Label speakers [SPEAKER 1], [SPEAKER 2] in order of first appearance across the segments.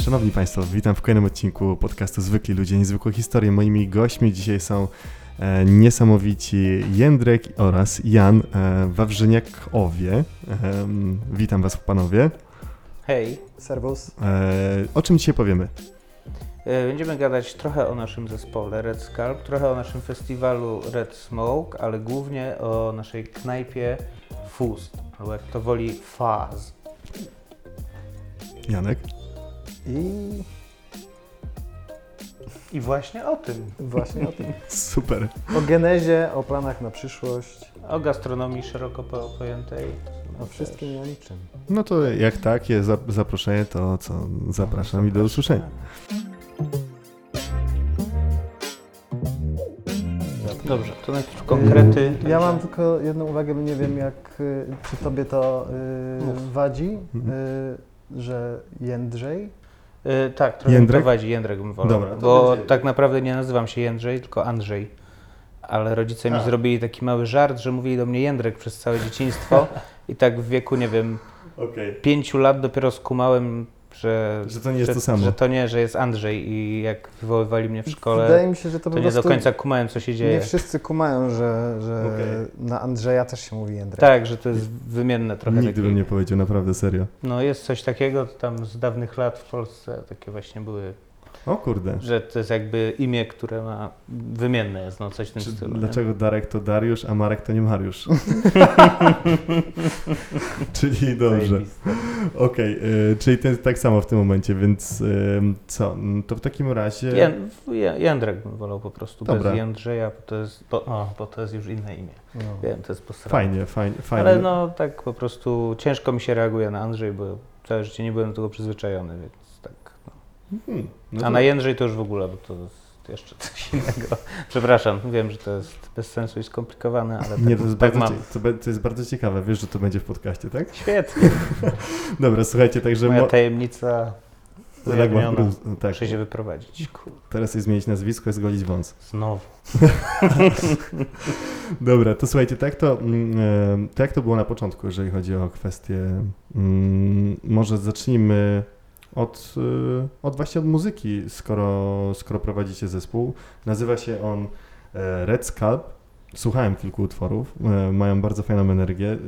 [SPEAKER 1] Szanowni Państwo, witam w kolejnym odcinku podcastu Zwykli Ludzie, Niezwykłe Historie. Moimi gośćmi dzisiaj są e, niesamowici Jędrek oraz Jan e, Wawrzyniakowie. E, witam Was panowie.
[SPEAKER 2] Hej,
[SPEAKER 3] Servus.
[SPEAKER 1] E, o czym dzisiaj powiemy?
[SPEAKER 2] E, będziemy gadać trochę o naszym zespole Red Scalp, trochę o naszym festiwalu Red Smoke, ale głównie o naszej knajpie Fust, albo jak to woli Faz.
[SPEAKER 1] Janek?
[SPEAKER 3] I
[SPEAKER 2] I właśnie o tym,
[SPEAKER 3] właśnie o tym.
[SPEAKER 1] Super.
[SPEAKER 3] O genezie, o planach na przyszłość,
[SPEAKER 2] o gastronomii szeroko po- pojętej.
[SPEAKER 3] o wszystkim i o niczym.
[SPEAKER 1] No to jak tak za- zaproszenie, to co? Zapraszam i do usłyszenia.
[SPEAKER 2] Dobrze, to najpierw konkrety.
[SPEAKER 3] Y, Ja mam tylko jedną uwagę, bo nie wiem jak, y, czy tobie to y, wadzi,
[SPEAKER 1] Mhm.
[SPEAKER 3] y, że Jędrzej.
[SPEAKER 2] E, tak, trochę
[SPEAKER 1] Jędrek?
[SPEAKER 2] prowadzi Jędrek bym wolał,
[SPEAKER 1] Dobra, to
[SPEAKER 2] bo
[SPEAKER 1] będzie-
[SPEAKER 2] tak naprawdę nie nazywam się Jędrzej, tylko Andrzej. Ale rodzice mi
[SPEAKER 1] A.
[SPEAKER 2] zrobili taki mały żart, że mówili do mnie Jędrek przez całe dzieciństwo i tak w wieku, nie wiem,
[SPEAKER 1] Okej.
[SPEAKER 2] pięciu lat dopiero skumałem, że,
[SPEAKER 1] Że to nie jest
[SPEAKER 2] że,
[SPEAKER 1] to samo.
[SPEAKER 2] że to nie, że jest Andrzej i jak wywoływali mnie w szkole,
[SPEAKER 3] Wydaje mi się, że to,
[SPEAKER 2] to nie do końca kumałem, co się dzieje.
[SPEAKER 3] nie wszyscy kumają, że, że
[SPEAKER 1] Okej.
[SPEAKER 3] na Andrzeja też się mówi Jędrek.
[SPEAKER 2] Tak, że to jest wymienne trochę.
[SPEAKER 1] Nigdy
[SPEAKER 2] takie-
[SPEAKER 1] bym nie powiedział, naprawdę serio.
[SPEAKER 2] No jest coś takiego, to tam z dawnych lat w Polsce takie właśnie były,
[SPEAKER 1] O kurde.
[SPEAKER 2] że to jest jakby imię, które ma wymienne jest, no coś w tym
[SPEAKER 1] Czy,
[SPEAKER 2] stylu. nie?
[SPEAKER 1] dlaczego Darek to Dariusz, a Marek to nie Mariusz? Czyli dobrze. Okej, y, czyli ten, tak samo w tym momencie, więc y, co? No To w takim razie.
[SPEAKER 2] Ję- Ję- Jędrek bym wolał po prostu,
[SPEAKER 1] Dobra.
[SPEAKER 2] bez Jędrzeja, bo to jest, bo, o, bo to jest już inne imię.
[SPEAKER 3] No.
[SPEAKER 2] Wiem, to jest posrane.
[SPEAKER 1] Fajnie, fajnie, fajnie.
[SPEAKER 2] Ale no tak po prostu ciężko mi się reaguje na Andrzej, bo całe życie nie byłem do tego przyzwyczajony, więc tak. No.
[SPEAKER 1] Hmm, no
[SPEAKER 2] A na Jędrzej to już w ogóle, bo to jest jeszcze coś innego. Przepraszam, wiem, że to jest bez sensu i skomplikowane, ale tak,
[SPEAKER 1] Nie, to jest,
[SPEAKER 2] tak
[SPEAKER 1] bardzo, cie- to, jest bardzo ciekawe, wiesz, że to będzie w podcaście, tak?
[SPEAKER 2] Świetnie.
[SPEAKER 1] Dobra, słuchajcie, także
[SPEAKER 2] Moja
[SPEAKER 1] mo-
[SPEAKER 2] tajemnica ujawniona.
[SPEAKER 1] Ragman- tak,
[SPEAKER 2] Muszę się wyprowadzić. Kur-
[SPEAKER 1] teraz jest zmienić nazwisko i zgolić wąs.
[SPEAKER 2] Znowu.
[SPEAKER 1] Dobra, to słuchajcie, tak to, mm, e, tak to było na początku, jeżeli chodzi o kwestię. mm, Może zacznijmy od, e, od właśnie od muzyki, skoro, skoro prowadzicie zespół. Nazywa się on e, Red Scalp. Słuchałem kilku utworów, e, mają bardzo fajną energię.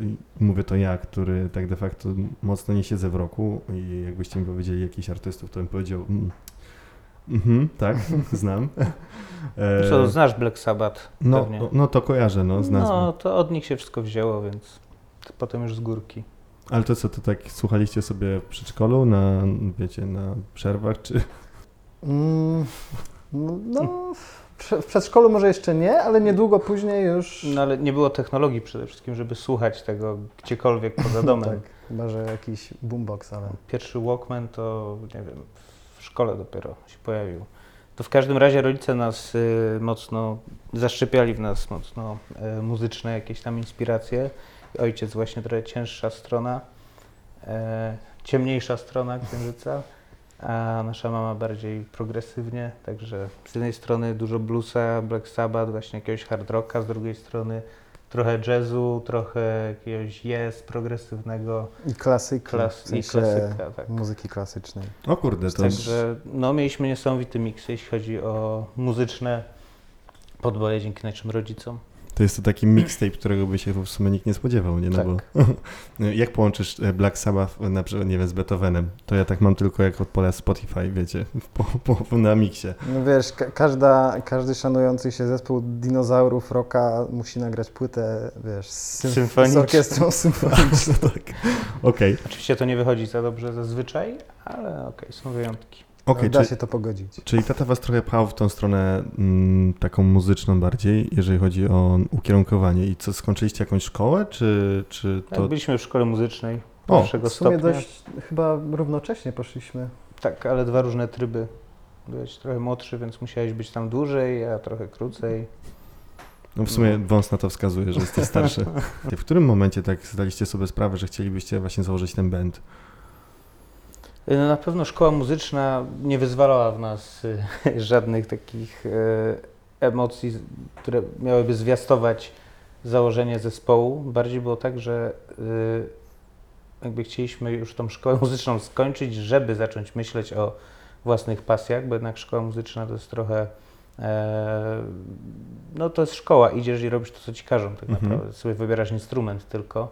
[SPEAKER 1] Mówię to ja, który tak de facto mocno nie siedzę w roku i jakbyście mi powiedzieli jakichś artystów, to bym powiedział mm, mhm, tak, znam. E,
[SPEAKER 2] Co, znasz Black Sabbath?
[SPEAKER 1] no,
[SPEAKER 2] pewnie.
[SPEAKER 1] no to kojarzę, no, z nazwy.
[SPEAKER 2] No, to od nich się wszystko wzięło, więc potem już z górki.
[SPEAKER 1] Ale to co, to tak słuchaliście sobie w przedszkolu, na, wiecie, na przerwach, czy...
[SPEAKER 3] Mm, no, no, w prze- w przedszkolu może jeszcze nie, ale niedługo później już.
[SPEAKER 2] No ale nie było technologii przede wszystkim, żeby słuchać tego gdziekolwiek poza domem.
[SPEAKER 3] Tak, chyba że jakiś boombox, ale.
[SPEAKER 2] Pierwszy Walkman to, nie wiem, w szkole dopiero się pojawił. To w każdym razie rodzice nas y, mocno, zaszczepiali w nas mocno y, muzyczne jakieś tam inspiracje. Ojciec właśnie trochę cięższa strona, e, ciemniejsza strona księżyca, a nasza mama bardziej progresywnie, także z jednej strony dużo bluesa, Black Sabbath, właśnie jakiegoś hard rocka, z drugiej strony trochę jazzu, trochę jakiegoś yes progresywnego,
[SPEAKER 3] I klasyki.
[SPEAKER 2] klas,
[SPEAKER 3] w
[SPEAKER 2] i klasyka, tak.
[SPEAKER 3] muzyki klasycznej.
[SPEAKER 1] O kurde, to...
[SPEAKER 2] Także no, mieliśmy niesamowity miks, jeśli chodzi o muzyczne podboje dzięki naszym rodzicom.
[SPEAKER 1] To jest to taki mixtape, którego by się w sumie nikt nie spodziewał, nie? No
[SPEAKER 2] Tak.
[SPEAKER 1] bo jak połączysz e, Black Sabbath na przykład, nie wiem, z Beethovenem? To ja tak mam tylko jak odpalę Spotify, wiecie, po, po, na miksie.
[SPEAKER 3] No wiesz, ka- każda, każdy szanujący się zespół dinozaurów rocka musi nagrać płytę, wiesz, z, z
[SPEAKER 2] Symfoniczną.
[SPEAKER 3] orkiestrą symfoniczną.
[SPEAKER 1] tak. Okej,
[SPEAKER 2] Oczywiście to nie wychodzi za dobrze zazwyczaj, ale okej, są wyjątki.
[SPEAKER 1] Okej,
[SPEAKER 3] da
[SPEAKER 1] czy-
[SPEAKER 3] się to pogodzić.
[SPEAKER 1] Czyli tata was trochę pchał w tą stronę mm, taką muzyczną bardziej, jeżeli chodzi o ukierunkowanie. I co, skończyliście jakąś szkołę, czy, czy
[SPEAKER 2] To...
[SPEAKER 1] to...
[SPEAKER 2] Byliśmy w szkole muzycznej
[SPEAKER 1] O,
[SPEAKER 2] pierwszego
[SPEAKER 3] W sumie
[SPEAKER 2] stopnia.
[SPEAKER 3] dość chyba równocześnie poszliśmy.
[SPEAKER 2] Tak, ale dwa różne tryby. Byłeś trochę młodszy, więc musiałeś być tam dłużej, a trochę krócej.
[SPEAKER 1] No w sumie wąs na to wskazuje, że jesteś starszy. W którym momencie tak zdaliście sobie sprawę, że chcielibyście właśnie założyć ten band?
[SPEAKER 2] No, na pewno szkoła muzyczna nie wyzwalała w nas y, żadnych takich y, emocji, które miałyby zwiastować założenie zespołu. Bardziej było tak, że y, jakby chcieliśmy już tą szkołę muzyczną skończyć, żeby zacząć myśleć o własnych pasjach, bo jednak szkoła muzyczna to jest trochę e, no to jest szkoła, idziesz i robisz to, co ci każą tak
[SPEAKER 1] Mhm.
[SPEAKER 2] naprawdę. Sobie wybierasz instrument tylko,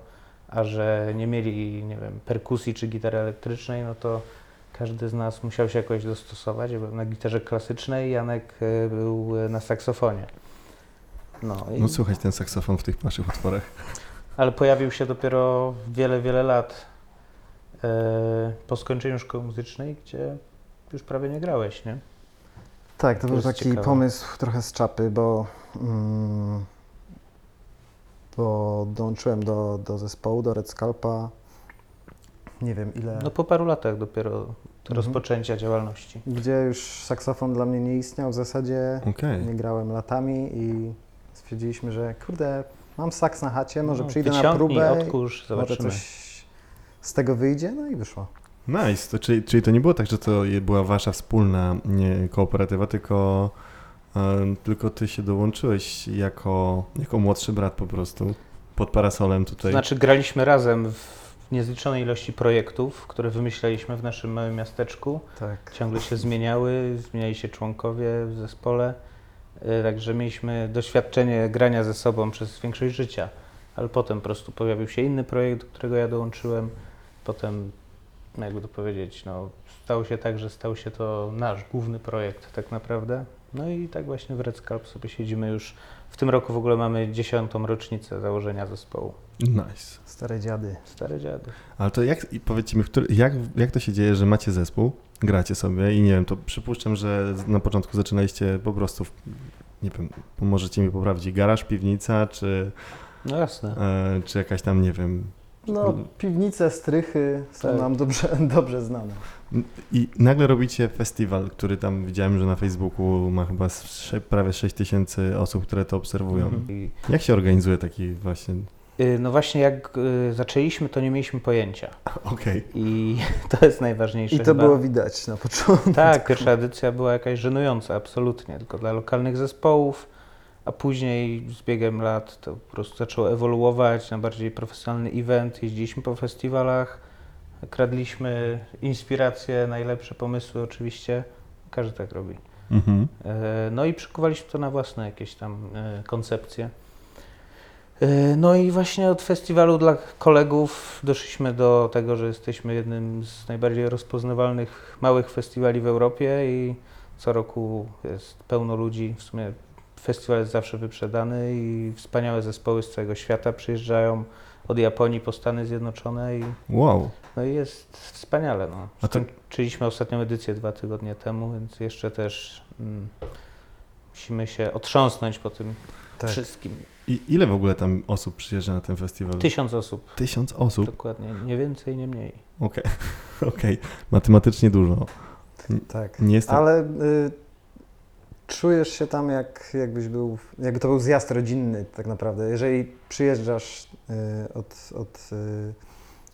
[SPEAKER 2] a że nie mieli, nie wiem, perkusji czy gitary elektrycznej, no to każdy z nas musiał się jakoś dostosować. Ja byłem na gitarze klasycznej, Janek e, był e, na saksofonie. No, i,
[SPEAKER 1] No słychać ten saksofon w tych waszych utworach.
[SPEAKER 2] ale pojawił się dopiero wiele, wiele lat e, po skończeniu szkoły muzycznej, gdzie już prawie nie grałeś, nie?
[SPEAKER 3] Tak, to,
[SPEAKER 2] To
[SPEAKER 3] był taki
[SPEAKER 2] ciekawe.
[SPEAKER 3] pomysł trochę z czapy, bo, mm, bo dołączyłem do, do zespołu, do Red Scalpa. Nie wiem ile.
[SPEAKER 2] No po paru latach dopiero
[SPEAKER 3] Mhm.
[SPEAKER 2] rozpoczęcia działalności.
[SPEAKER 3] Gdzie już saksofon dla mnie nie istniał w zasadzie.
[SPEAKER 1] Okej.
[SPEAKER 3] Nie grałem latami i stwierdziliśmy, że kurde, mam saks na chacie, może
[SPEAKER 2] No,
[SPEAKER 3] przyjdę na próbę.
[SPEAKER 2] odkurz,
[SPEAKER 3] może
[SPEAKER 2] zobaczymy.
[SPEAKER 3] coś z tego wyjdzie, no i wyszło.
[SPEAKER 1] Nice. To, czyli, czyli to nie było tak, że to była wasza wspólna nie, kooperatywa, tylko, tylko ty się dołączyłeś jako, jako młodszy brat po prostu. Pod parasolem tutaj.
[SPEAKER 2] znaczy graliśmy razem w niezliczonej ilości projektów, które wymyśleliśmy w naszym małym miasteczku.
[SPEAKER 3] Tak.
[SPEAKER 2] Ciągle się zmieniały, zmieniali się członkowie w zespole, y, także mieliśmy doświadczenie grania ze sobą przez większość życia. Ale potem po prostu pojawił się inny projekt, do którego ja dołączyłem. Potem, jakby to powiedzieć, no, stało się tak, że stał się to nasz główny projekt tak naprawdę. No i tak właśnie w Red Scalp sobie siedzimy już. W tym roku w ogóle mamy dziesiątą rocznicę założenia zespołu.
[SPEAKER 1] Nice.
[SPEAKER 3] Stare dziady.
[SPEAKER 2] Stare dziady.
[SPEAKER 1] Ale to jak, powiedzcie mi, który, jak, jak to się dzieje, że macie zespół, gracie sobie i nie wiem, to przypuszczam, że na początku zaczynaliście po prostu, w, nie wiem, możecie mi poprawić, garaż, piwnica, czy,
[SPEAKER 2] No jasne.
[SPEAKER 1] e, czy jakaś tam, nie wiem,
[SPEAKER 3] No, piwnice, strychy są
[SPEAKER 2] Tak.
[SPEAKER 3] nam dobrze, dobrze znane.
[SPEAKER 1] I nagle robicie festiwal, który tam widziałem, że na Facebooku ma chyba prawie 6 tysięcy osób, które to obserwują.
[SPEAKER 2] Mhm.
[SPEAKER 1] Jak się organizuje taki właśnie...
[SPEAKER 2] y, no właśnie jak y, zaczęliśmy, to nie mieliśmy pojęcia.
[SPEAKER 1] Okej.
[SPEAKER 2] I to jest najważniejsze.
[SPEAKER 3] I to
[SPEAKER 2] chyba.
[SPEAKER 3] było widać na początku.
[SPEAKER 2] Tak, pierwsza edycja była jakaś żenująca, absolutnie, tylko dla lokalnych zespołów, a później z biegiem lat to po prostu zaczęło ewoluować na bardziej profesjonalny event. Jeździliśmy po festiwalach, kradliśmy inspiracje, najlepsze pomysły oczywiście. Każdy tak robi.
[SPEAKER 1] Mhm.
[SPEAKER 2] E, No i przykuwaliśmy to na własne jakieś tam e, koncepcje. E, No i właśnie od festiwalu dla kolegów doszliśmy do tego, że jesteśmy jednym z najbardziej rozpoznawalnych małych festiwali w Europie i co roku jest pełno ludzi. W sumie festiwal jest zawsze wyprzedany i wspaniałe zespoły z całego świata przyjeżdżają od Japonii po Stany Zjednoczone i
[SPEAKER 1] Wow.
[SPEAKER 2] no i jest wspaniale. No.
[SPEAKER 1] A to-
[SPEAKER 2] Skończyliśmy ostatnią edycję dwa tygodnie temu, więc jeszcze też mm, musimy się otrząsnąć po tym
[SPEAKER 3] Tak.
[SPEAKER 2] wszystkim.
[SPEAKER 1] I ile w ogóle tam osób przyjeżdża na ten festiwal?
[SPEAKER 2] Tysiąc osób,
[SPEAKER 1] Tysiąc osób?
[SPEAKER 2] dokładnie, nie więcej, nie mniej.
[SPEAKER 1] Okej. Okej. Matematycznie dużo.
[SPEAKER 3] Tak.
[SPEAKER 1] Nie jestem...
[SPEAKER 3] Ale y, czujesz się tam jak, jakbyś był, jakby to był zjazd rodzinny tak naprawdę. Jeżeli przyjeżdżasz y, od, od, y,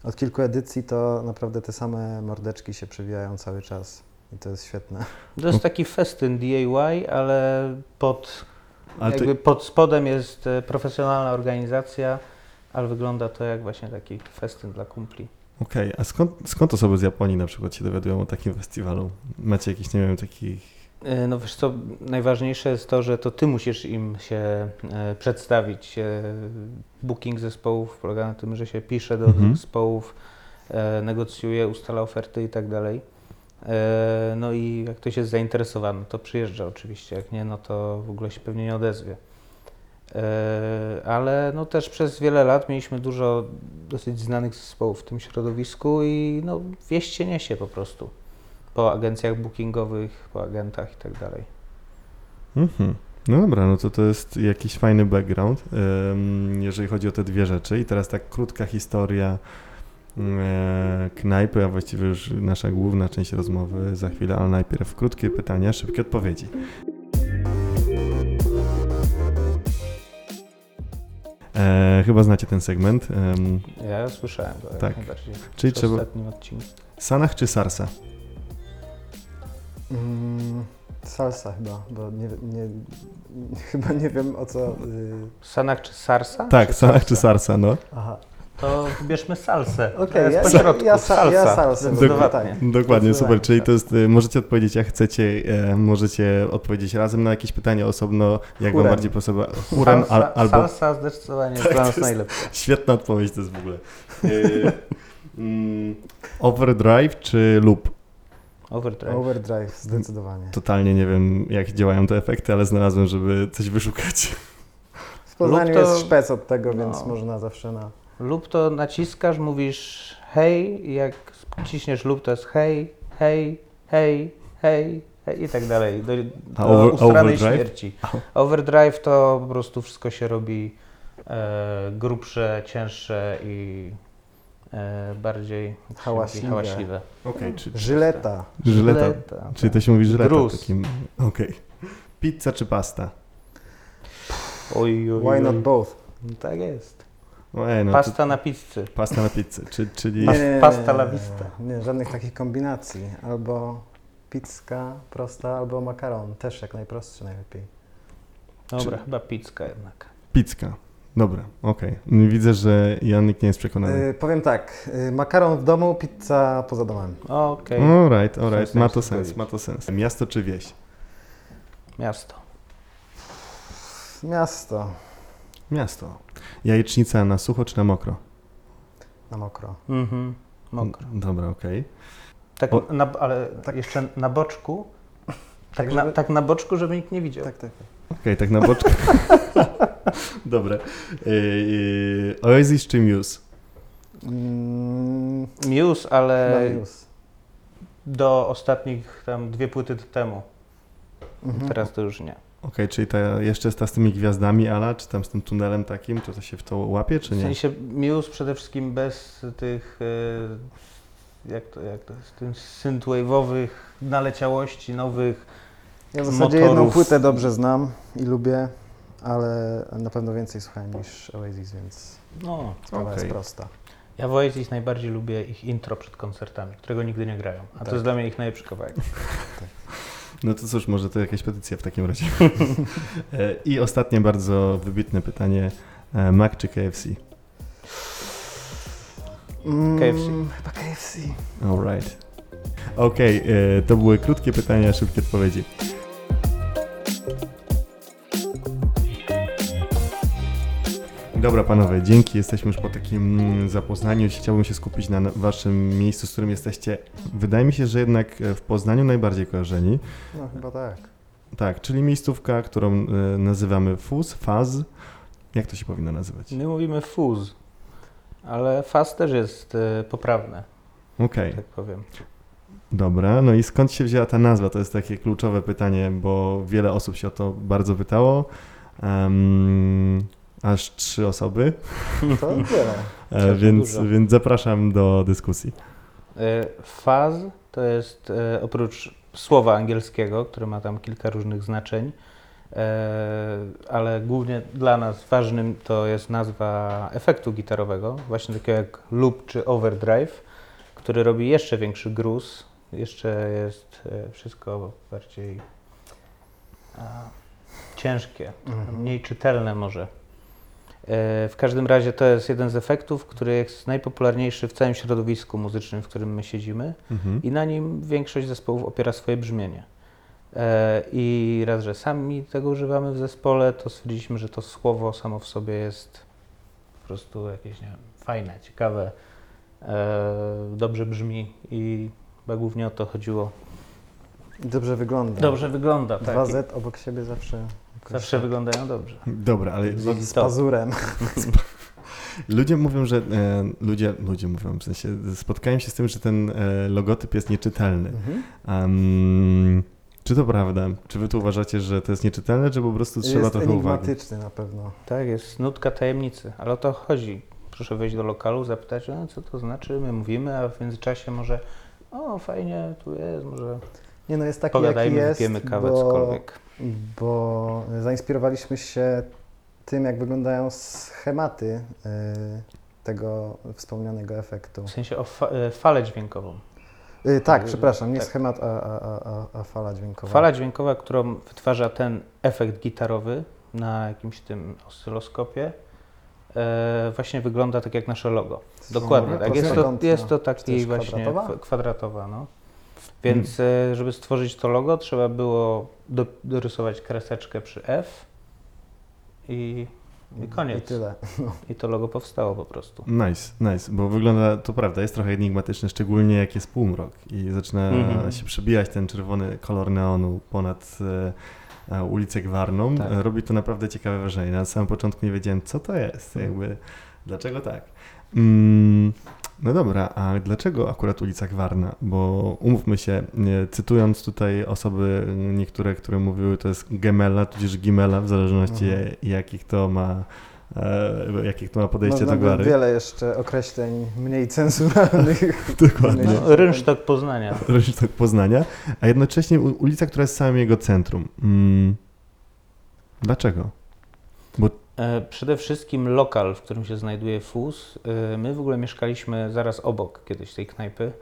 [SPEAKER 3] od kilku edycji, to naprawdę te same mordeczki się przewijają cały czas. I to jest świetne.
[SPEAKER 2] To jest taki festyn DIY, ale pod,
[SPEAKER 1] Ale to,
[SPEAKER 2] jakby pod spodem jest e, profesjonalna organizacja, ale wygląda to jak właśnie taki festyn dla kumpli.
[SPEAKER 1] Okej, a skąd, skąd osoby z Japonii na przykład się dowiadują o takim festiwalu? Macie jakiś, nie wiem, takich...
[SPEAKER 2] E, No wiesz co, najważniejsze jest to, że to ty musisz im się e, przedstawić. E, booking zespołów polega na tym, że się pisze do
[SPEAKER 1] Mhm.
[SPEAKER 2] zespołów, negocjuje, ustala oferty i tak dalej. No i jak ktoś jest zainteresowany, to przyjeżdża oczywiście, jak nie, no to w ogóle się pewnie nie odezwie. Ale no też przez wiele lat mieliśmy dużo dosyć znanych zespołów w tym środowisku i no wieść się niesie po prostu po agencjach bookingowych, po agentach i tak dalej.
[SPEAKER 1] Mhm. No dobra, no to to jest jakiś fajny background, jeżeli chodzi o te dwie rzeczy. I teraz tak krótka historia e, knajpy, a właściwie już nasza główna część rozmowy za chwilę, ale najpierw krótkie pytania, szybkie odpowiedzi. E, chyba znacie ten segment. Em,
[SPEAKER 2] Ja słyszałem go jak
[SPEAKER 1] Tak.
[SPEAKER 2] najbardziej.
[SPEAKER 1] Czyli trzeba-
[SPEAKER 2] ostatnim odcinku.
[SPEAKER 1] Sanach czy Sarsa?
[SPEAKER 3] Mm, Salsa chyba, bo nie, nie, chyba nie wiem o co... Y...
[SPEAKER 2] Sanach czy sarsa?
[SPEAKER 1] Tak, Sanach czy Sarsa, no.
[SPEAKER 3] Aha,
[SPEAKER 2] To wybierzmy salsę.
[SPEAKER 3] okej,
[SPEAKER 2] jest
[SPEAKER 3] ja, ja, ja
[SPEAKER 2] salsa.
[SPEAKER 3] salsę,
[SPEAKER 2] Zdecydowanie.
[SPEAKER 3] tak.
[SPEAKER 1] Dokładnie, super.
[SPEAKER 3] Zdecydowanie,
[SPEAKER 1] Czyli
[SPEAKER 3] tak.
[SPEAKER 1] to jest, y, możecie odpowiedzieć jak chcecie, e, możecie odpowiedzieć razem na jakieś pytanie osobno, jak wam bardziej podoba. Chórem
[SPEAKER 2] salsa,
[SPEAKER 1] al, albo...
[SPEAKER 2] Salsa zdecydowanie jest
[SPEAKER 1] Tak,
[SPEAKER 2] dla
[SPEAKER 1] to
[SPEAKER 2] nas
[SPEAKER 1] jest-
[SPEAKER 2] najlepsza.
[SPEAKER 1] Świetna odpowiedź to jest w ogóle. Y, mm, overdrive czy loop?
[SPEAKER 2] Overdrive.
[SPEAKER 3] Overdrive, zdecydowanie.
[SPEAKER 1] Totalnie nie wiem, jak działają te efekty, ale znalazłem, żeby coś wyszukać.
[SPEAKER 3] W Poznaniu
[SPEAKER 2] to-
[SPEAKER 3] jest szpec od tego,
[SPEAKER 2] no.
[SPEAKER 3] więc można zawsze na...
[SPEAKER 2] Lub to naciskasz, mówisz hej, i jak ciśniesz lub to jest hej, hej, hej, hej, hej i tak dalej. Do, do
[SPEAKER 1] over-
[SPEAKER 2] ustranej
[SPEAKER 1] overdrive?
[SPEAKER 2] śmierci. Overdrive to po prostu wszystko się robi e, grubsze, cięższe i bardziej się mówi,
[SPEAKER 3] Hałaśliwe.
[SPEAKER 2] hałaśliwe.
[SPEAKER 1] Okej, czy,
[SPEAKER 3] Żyleta.
[SPEAKER 1] żyleta.
[SPEAKER 2] Żyleta,
[SPEAKER 1] Czyli to się mówi żyleta
[SPEAKER 2] Gruz.
[SPEAKER 1] takim. Okej. Pizza czy pasta?
[SPEAKER 2] Oj, oj,
[SPEAKER 3] Why not both?
[SPEAKER 2] Tak jest.
[SPEAKER 1] Ej, no, to-
[SPEAKER 2] Pasta na pizzy.
[SPEAKER 1] pasta na pizzę, czy, czyli...
[SPEAKER 2] Pas- pasta la vista.
[SPEAKER 3] Nie, żadnych takich kombinacji. Albo pizka prosta, albo makaron. Też jak najprostszy najlepiej.
[SPEAKER 2] Dobra,
[SPEAKER 1] Czy-
[SPEAKER 2] chyba pizzka jednak.
[SPEAKER 1] Pizzka. Dobra, okej. Widzę, że Janik nie jest przekonany.
[SPEAKER 3] Y, powiem tak, y, makaron w domu, pizza poza domem.
[SPEAKER 2] Okej,
[SPEAKER 1] Alright, alright,
[SPEAKER 2] w
[SPEAKER 1] ma to sens, ma to sens. Miasto czy wieś?
[SPEAKER 2] miasto.
[SPEAKER 3] Miasto
[SPEAKER 1] Miasto. Jajecznica na sucho czy na mokro?
[SPEAKER 3] na mokro.
[SPEAKER 2] Mhm. Mokro.
[SPEAKER 1] Dobra, okej.
[SPEAKER 2] Tak,
[SPEAKER 1] O-
[SPEAKER 2] na, ale
[SPEAKER 3] Tak.
[SPEAKER 2] jeszcze na boczku. Tak,
[SPEAKER 3] Tak,
[SPEAKER 2] na,
[SPEAKER 3] żeby-
[SPEAKER 2] tak na boczku, żeby nikt nie widział.
[SPEAKER 3] Tak, tak.
[SPEAKER 1] Okej, tak na boczku. Dobra. Yy, Oasis czy Muse?
[SPEAKER 3] Mm,
[SPEAKER 2] Muse, ale
[SPEAKER 3] Muse.
[SPEAKER 2] do ostatnich tam dwie płyty temu.
[SPEAKER 3] Mhm.
[SPEAKER 2] Teraz to już nie.
[SPEAKER 1] Okej, czyli ta, jeszcze jest ta z tymi gwiazdami Ala, czy tam z tym tunelem takim, czy to się w to łapie, czy
[SPEAKER 2] W
[SPEAKER 1] nie?
[SPEAKER 2] sensie Muse przede wszystkim bez tych, e, jak to, jak to jest, tych synthwave'owych naleciałości nowych.
[SPEAKER 3] Ja w zasadzie jedną
[SPEAKER 2] motorów.
[SPEAKER 3] płytę dobrze znam i lubię, ale na pewno więcej słuchałem niż Oasis, więc
[SPEAKER 2] No,
[SPEAKER 3] sprawa jest
[SPEAKER 1] Okej.
[SPEAKER 3] prosta.
[SPEAKER 2] ja w Oasis najbardziej lubię ich intro przed koncertami, którego nigdy nie grają. A to
[SPEAKER 3] Tak.
[SPEAKER 2] jest dla mnie ich najlepszy kawałek.
[SPEAKER 1] No to cóż, może to jakaś petycja w takim razie. E, I ostatnie bardzo wybitne pytanie. E, Mac czy KFC?
[SPEAKER 3] Mm,
[SPEAKER 2] KFC.
[SPEAKER 3] Chyba KFC.
[SPEAKER 1] Alright. Okej, e, to były krótkie pytania, szybkie odpowiedzi. Dobra panowie, dzięki. Jesteśmy już po takim mm, zapoznaniu. Chciałbym się skupić na waszym miejscu, z którym jesteście. Wydaje mi się, że jednak e, w Poznaniu najbardziej kojarzeni.
[SPEAKER 3] No chyba tak.
[SPEAKER 1] Tak, czyli miejscówka, którą e, nazywamy FUZ, FAZ. Jak to się powinno nazywać?
[SPEAKER 2] My mówimy fuzz, ale faz też jest e, poprawne,
[SPEAKER 1] Okej,
[SPEAKER 2] tak powiem.
[SPEAKER 1] dobra. No i skąd się wzięła ta nazwa? To jest takie kluczowe pytanie, bo wiele osób się o to bardzo pytało. Em, aż trzy osoby,
[SPEAKER 3] To tyle.
[SPEAKER 1] e, więc,
[SPEAKER 2] dużo.
[SPEAKER 1] więc zapraszam do dyskusji.
[SPEAKER 2] E, Faz to jest e, oprócz słowa angielskiego, które ma tam kilka różnych znaczeń, ale głównie dla nas ważnym to jest nazwa efektu gitarowego, właśnie takiego jak loop czy overdrive, który robi jeszcze większy gruz, jeszcze jest wszystko bardziej ciężkie,
[SPEAKER 3] Mhm.
[SPEAKER 2] mniej czytelne może. E, W każdym razie to jest jeden z efektów, który jest najpopularniejszy w całym środowisku muzycznym, w którym my siedzimy
[SPEAKER 1] Mhm.
[SPEAKER 2] i na nim większość zespołów opiera swoje brzmienie. E, I raz, że sami tego używamy w zespole, to stwierdziliśmy, że to słowo samo w sobie jest po prostu jakieś, nie wiem, fajne, ciekawe, e, dobrze brzmi i chyba głównie o to chodziło.
[SPEAKER 3] I Dobrze wygląda.
[SPEAKER 2] Dobrze wygląda, tak.
[SPEAKER 3] Dwa Z obok siebie zawsze.
[SPEAKER 2] Zawsze
[SPEAKER 3] tak
[SPEAKER 2] wyglądają dobrze.
[SPEAKER 1] Dobra, ale
[SPEAKER 3] Z pazurem.
[SPEAKER 1] ludzie mówią, że e, ludzie, ludzie mówią, w sensie spotkałem się z tym, że ten e, logotyp jest nieczytelny.
[SPEAKER 3] Mhm.
[SPEAKER 1] Em, czy to prawda? Czy wy tu uważacie, że to jest nieczytelne, czy po prostu trzeba
[SPEAKER 3] Jest
[SPEAKER 1] trochę uwagi?
[SPEAKER 3] enigmatyczny na pewno.
[SPEAKER 2] Tak, jest nutka tajemnicy, ale o to chodzi. Proszę wejść do lokalu, zapytać, a co to znaczy, my mówimy, a w międzyczasie może, o fajnie, tu jest, może
[SPEAKER 3] Nie no, jest taki
[SPEAKER 2] pogadajmy,
[SPEAKER 3] jaki jest,
[SPEAKER 2] wypijemy kawę,
[SPEAKER 3] bo,
[SPEAKER 2] cokolwiek.
[SPEAKER 3] Bo zainspirowaliśmy się tym, jak wyglądają schematy y, tego wspomnianego efektu.
[SPEAKER 2] W sensie o fa- e, falę dźwiękową.
[SPEAKER 3] Y, tak,
[SPEAKER 2] Y,
[SPEAKER 3] przepraszam, nie
[SPEAKER 2] tak.
[SPEAKER 3] schemat, a, a, a, a, fala dźwiękowa.
[SPEAKER 2] Fala dźwiękowa, którą wytwarza ten efekt gitarowy na jakimś tym oscyloskopie, e, właśnie wygląda tak jak nasze logo. Dokładnie, tak. Jest to, jest to taki właśnie
[SPEAKER 3] kwadratowa?
[SPEAKER 2] kwadratowa, kwadratowa no. Więc e, żeby stworzyć to logo, trzeba było do, dorysować kreseczkę przy F i, i koniec.
[SPEAKER 3] I tyle.
[SPEAKER 2] I to logo powstało po prostu.
[SPEAKER 1] Nice, nice, bo wygląda, to prawda, jest trochę enigmatyczne, szczególnie jak jest półmrok i zaczyna
[SPEAKER 2] Mhm.
[SPEAKER 1] się przebijać ten czerwony kolor neonu ponad e, e, ulicę Gwarną.
[SPEAKER 2] Tak.
[SPEAKER 1] Robi to naprawdę ciekawe wrażenie. Na samym początku nie wiedziałem, co to jest,
[SPEAKER 2] Mhm.
[SPEAKER 1] jakby, dlaczego tak. Mm, no dobra, a dlaczego akurat ulica Gwarna? Bo umówmy się, cytując tutaj osoby niektóre, które mówiły, to jest Gemela, tudzież Gimela, w zależności
[SPEAKER 3] Mhm.
[SPEAKER 1] jakich to ma e, jakich to ma podejście
[SPEAKER 3] Można
[SPEAKER 1] do
[SPEAKER 3] by
[SPEAKER 1] gwary.
[SPEAKER 3] wiele jeszcze określeń mniej cenzuralnych.
[SPEAKER 1] Dokładnie.
[SPEAKER 2] No, rynsztok Poznania.
[SPEAKER 1] Rynsztok Poznania, a jednocześnie ulica, która jest w samym jego centrum. Mm. Dlaczego?
[SPEAKER 2] E, Przede wszystkim lokal, w którym się znajduje FUS. e, My w ogóle mieszkaliśmy zaraz obok kiedyś tej knajpy.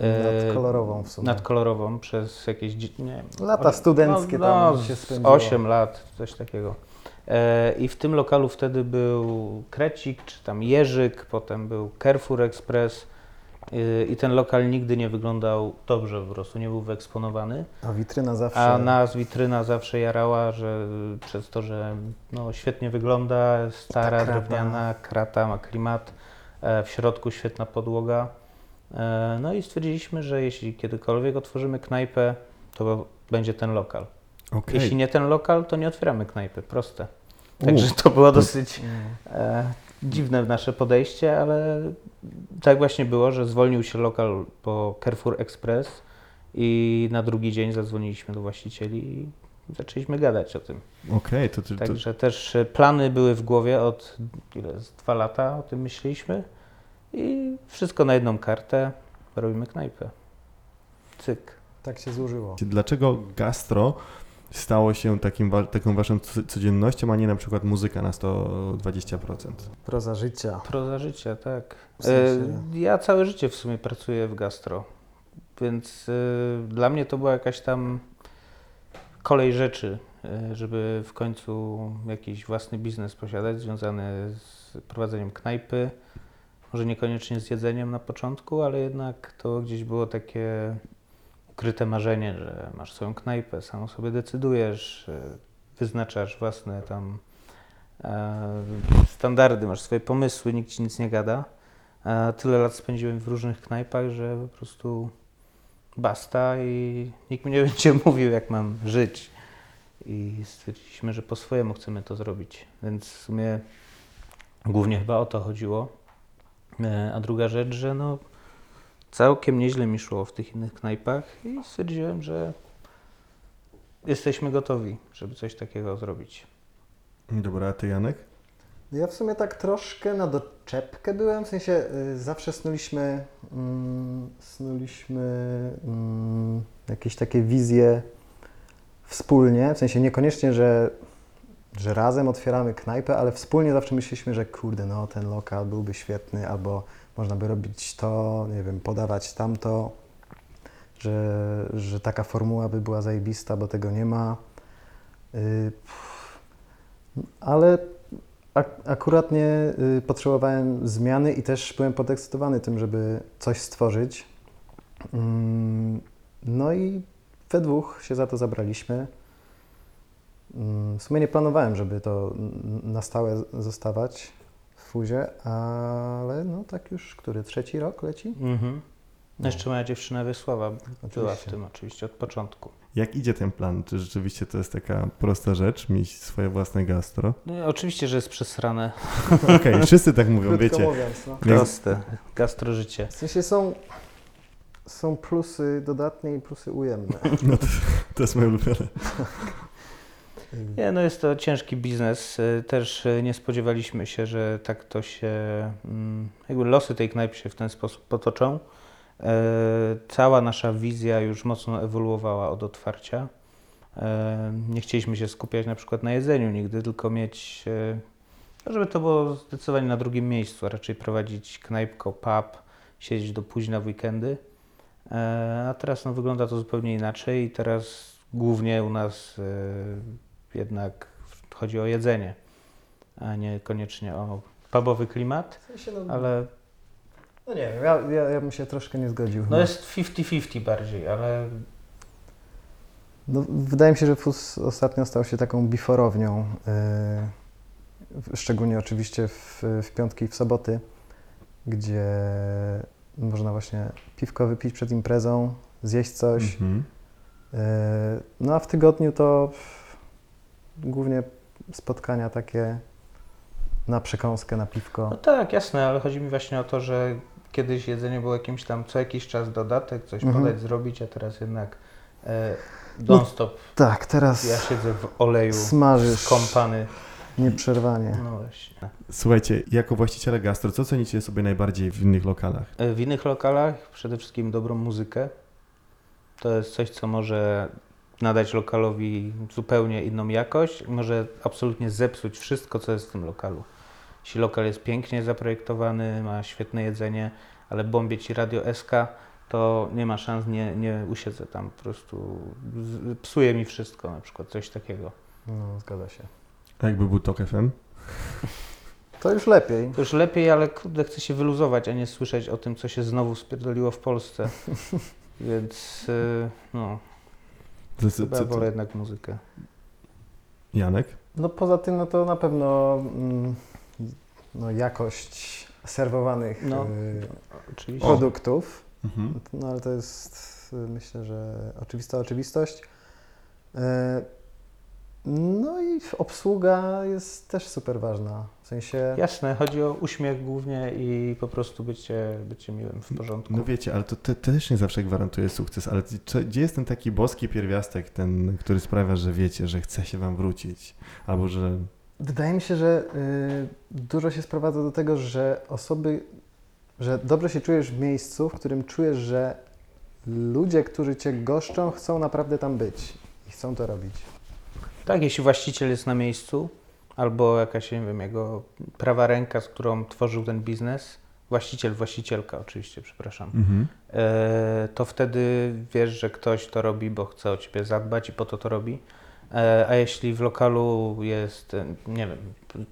[SPEAKER 2] E,
[SPEAKER 3] Nad kolorową w sumie.
[SPEAKER 2] Nad kolorową przez jakieś nie
[SPEAKER 3] Lata studenckie
[SPEAKER 2] no,
[SPEAKER 3] tam
[SPEAKER 2] no,
[SPEAKER 3] się spędziło.
[SPEAKER 2] 8 lat, coś takiego. E, I w tym lokalu wtedy był Krecik, czy tam Jerzyk, potem był Carrefour Express. E, I ten lokal nigdy nie wyglądał dobrze, po prostu nie był wyeksponowany.
[SPEAKER 3] A witryna zawsze.
[SPEAKER 2] A nas witryna zawsze jarała, że przez to, że no, świetnie wygląda, stara,
[SPEAKER 3] Ta krata.
[SPEAKER 2] drewniana, krata, ma klimat, e, w środku świetna podłoga. E, No i stwierdziliśmy, że jeśli kiedykolwiek otworzymy knajpę, to będzie ten lokal.
[SPEAKER 1] Okej.
[SPEAKER 2] Jeśli nie ten lokal, to nie otwieramy knajpy, proste.
[SPEAKER 1] U.
[SPEAKER 2] Także to było dosyć e, dziwne nasze podejście, ale tak właśnie było, że zwolnił się lokal po Carrefour Express i na drugi dzień zadzwoniliśmy do właścicieli i zaczęliśmy gadać o tym.
[SPEAKER 1] Okej, to, to, to,
[SPEAKER 2] Także też e, plany były w głowie od ile, z dwa lata o tym myśleliśmy i wszystko na jedną kartę, robimy knajpę. Cyk.
[SPEAKER 3] Tak się złożyło.
[SPEAKER 1] dlaczego gastro stało się takim, taką waszą co- codziennością, a nie na przykład muzyka na 120%?
[SPEAKER 3] Proza życia.
[SPEAKER 2] Proza życia, tak.
[SPEAKER 3] W sensie-
[SPEAKER 2] E, Ja całe życie w sumie pracuję w gastro, więc e, dla mnie to była jakaś tam kolej rzeczy, e, żeby w końcu jakiś własny biznes posiadać związany z prowadzeniem knajpy. Może niekoniecznie z jedzeniem na początku, ale jednak to gdzieś było takie ukryte marzenie, że masz swoją knajpę, sam o sobie decydujesz, e, wyznaczasz własne tam e, standardy, masz swoje pomysły, nikt ci nic nie gada. A tyle lat spędziłem w różnych knajpach, że po prostu basta i nikt mi nie będzie mówił, jak mam żyć. I stwierdziliśmy, że po swojemu chcemy to zrobić. Więc w sumie głównie chyba o to chodziło. E, A druga rzecz, że no całkiem nieźle mi szło w tych innych knajpach i stwierdziłem, że jesteśmy gotowi, żeby coś takiego zrobić.
[SPEAKER 1] Dobra, a ty Janek?
[SPEAKER 3] Ja w sumie tak troszkę na doczepkę byłem, w sensie y, zawsze snuliśmy, mm, snuliśmy mm, jakieś takie wizje wspólnie, w sensie niekoniecznie, że, że razem otwieramy knajpę, ale wspólnie zawsze myśleliśmy, że kurde, no ten lokal byłby świetny, albo można by robić to, nie wiem, podawać tamto, że, że taka formuła by była zajebista, bo tego nie ma. Y, ale Ak- akurat nie y, potrzebowałem zmiany i też byłem podekscytowany tym, żeby coś stworzyć. Mm, no i we dwóch się za to zabraliśmy. Mm, w sumie nie planowałem, żeby to na stałe zostawać fuzie, ale no tak już, który trzeci rok leci?
[SPEAKER 2] Mhm. No jeszcze moja dziewczyna Wiesława była w
[SPEAKER 3] Oczywiście.
[SPEAKER 2] tym oczywiście od początku.
[SPEAKER 1] Jak idzie ten plan? Czy rzeczywiście to jest taka prosta rzecz, mieć swoje własne gastro?
[SPEAKER 2] No, oczywiście, że jest przesrane.
[SPEAKER 1] Okej, wszyscy tak mówią,
[SPEAKER 3] Krótko
[SPEAKER 1] wiecie.
[SPEAKER 3] mówiąc, no.
[SPEAKER 2] Proste. Gastro życie.
[SPEAKER 3] W sensie są, są plusy dodatnie i plusy ujemne.
[SPEAKER 1] To jest moje ulubione.
[SPEAKER 2] Nie, no jest to ciężki biznes. Y, Też y, nie spodziewaliśmy się, że tak to się, mm, jakby losy tej knajpy się w ten sposób potoczą. E, Cała nasza wizja już mocno ewoluowała od otwarcia. Nie chcieliśmy się skupiać na przykład na jedzeniu nigdy, tylko mieć, żeby to było zdecydowanie na drugim miejscu, a raczej prowadzić knajpko, pub, siedzieć do późna w weekendy. A teraz no, wygląda to zupełnie inaczej i teraz głównie u nas jednak chodzi o jedzenie, a nie koniecznie o pubowy klimat,
[SPEAKER 3] W sensie, no,
[SPEAKER 2] ale
[SPEAKER 3] no nie wiem, ja, ja, ja bym się troszkę nie zgodził.
[SPEAKER 2] no
[SPEAKER 3] chyba.
[SPEAKER 2] jest 50-50 bardziej, ale
[SPEAKER 3] No, wydaje mi się, że FUS ostatnio stał się taką biforownią, yy, szczególnie oczywiście w, w piątki i w soboty, gdzie można właśnie piwko wypić przed imprezą, zjeść coś.
[SPEAKER 1] Mhm.
[SPEAKER 3] Yy, no a w tygodniu to głównie spotkania takie na przekąskę, na piwko.
[SPEAKER 2] no tak, jasne, ale chodzi mi właśnie o to, że kiedyś jedzenie było jakimś tam co jakiś czas dodatek, coś
[SPEAKER 3] Mhm.
[SPEAKER 2] podać, zrobić, a teraz jednak e, non-stop
[SPEAKER 3] Tak, teraz
[SPEAKER 2] ja siedzę w oleju
[SPEAKER 3] smażysz
[SPEAKER 2] skąpany.
[SPEAKER 3] nieprzerwanie.
[SPEAKER 2] No właśnie.
[SPEAKER 1] Słuchajcie, jako właściciele gastro, co cenicie sobie najbardziej w innych lokalach?
[SPEAKER 2] E, W innych lokalach przede wszystkim dobrą muzykę. To jest coś, co może nadać lokalowi zupełnie inną jakość, może absolutnie zepsuć wszystko, co jest w tym lokalu. Jeśli lokal jest pięknie zaprojektowany, ma świetne jedzenie, ale bombie ci radio SK, to nie ma szans, nie, nie usiedzę tam po prostu. Psuje mi wszystko, na przykład coś takiego.
[SPEAKER 3] No, zgadza się.
[SPEAKER 1] A jakby był TOK FM?
[SPEAKER 3] To już lepiej.
[SPEAKER 2] To już lepiej, ale kurde, chcę się wyluzować, a nie słyszeć o tym, co się znowu spierdoliło w Polsce. Więc y, no, Chyba
[SPEAKER 1] co-
[SPEAKER 2] wolę jednak muzykę.
[SPEAKER 1] Janek?
[SPEAKER 3] No poza tym, no to na pewno mm, no, jakość serwowanych
[SPEAKER 2] No.
[SPEAKER 3] y, produktów,
[SPEAKER 1] Mhm.
[SPEAKER 3] no ale to jest y, myślę, że oczywista oczywistość. Y, No i obsługa jest też super ważna. W sensie,
[SPEAKER 2] Jasne, chodzi o uśmiech głównie i po prostu bycie, bycie miłym w porządku.
[SPEAKER 1] No wiecie, ale to, te, też nie zawsze gwarantuje sukces, ale gdzie jest ten taki boski pierwiastek, ten, który sprawia, że wiecie, że chce się wam wrócić? Albo że...
[SPEAKER 3] wydaje mi się, że y, dużo się sprowadza do tego, że osoby, że dobrze się czujesz w miejscu, w którym czujesz, że ludzie, którzy cię goszczą, chcą naprawdę tam być i chcą to robić.
[SPEAKER 2] Tak, jeśli właściciel jest na miejscu, albo jakaś, nie wiem, jego prawa ręka, z którą tworzył ten biznes, właściciel, właścicielka oczywiście, przepraszam,
[SPEAKER 1] Mhm.
[SPEAKER 2] e, to wtedy wiesz, że ktoś to robi, bo chce o ciebie zadbać i po to to robi. E, A jeśli w lokalu jest, e, nie wiem,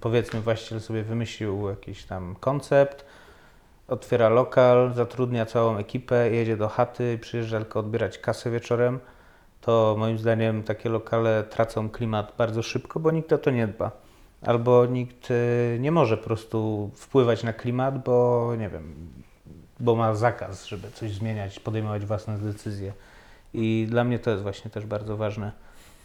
[SPEAKER 2] powiedzmy właściciel sobie wymyślił jakiś tam koncept, otwiera lokal, zatrudnia całą ekipę, jedzie do chaty, przyjeżdża tylko odbierać kasę wieczorem, to moim zdaniem takie lokale tracą klimat bardzo szybko, bo nikt o to nie dba. Albo nikt e, nie może po prostu wpływać na klimat, bo nie wiem, bo ma zakaz, żeby coś zmieniać, podejmować własne decyzje. I dla mnie to jest właśnie też bardzo ważne,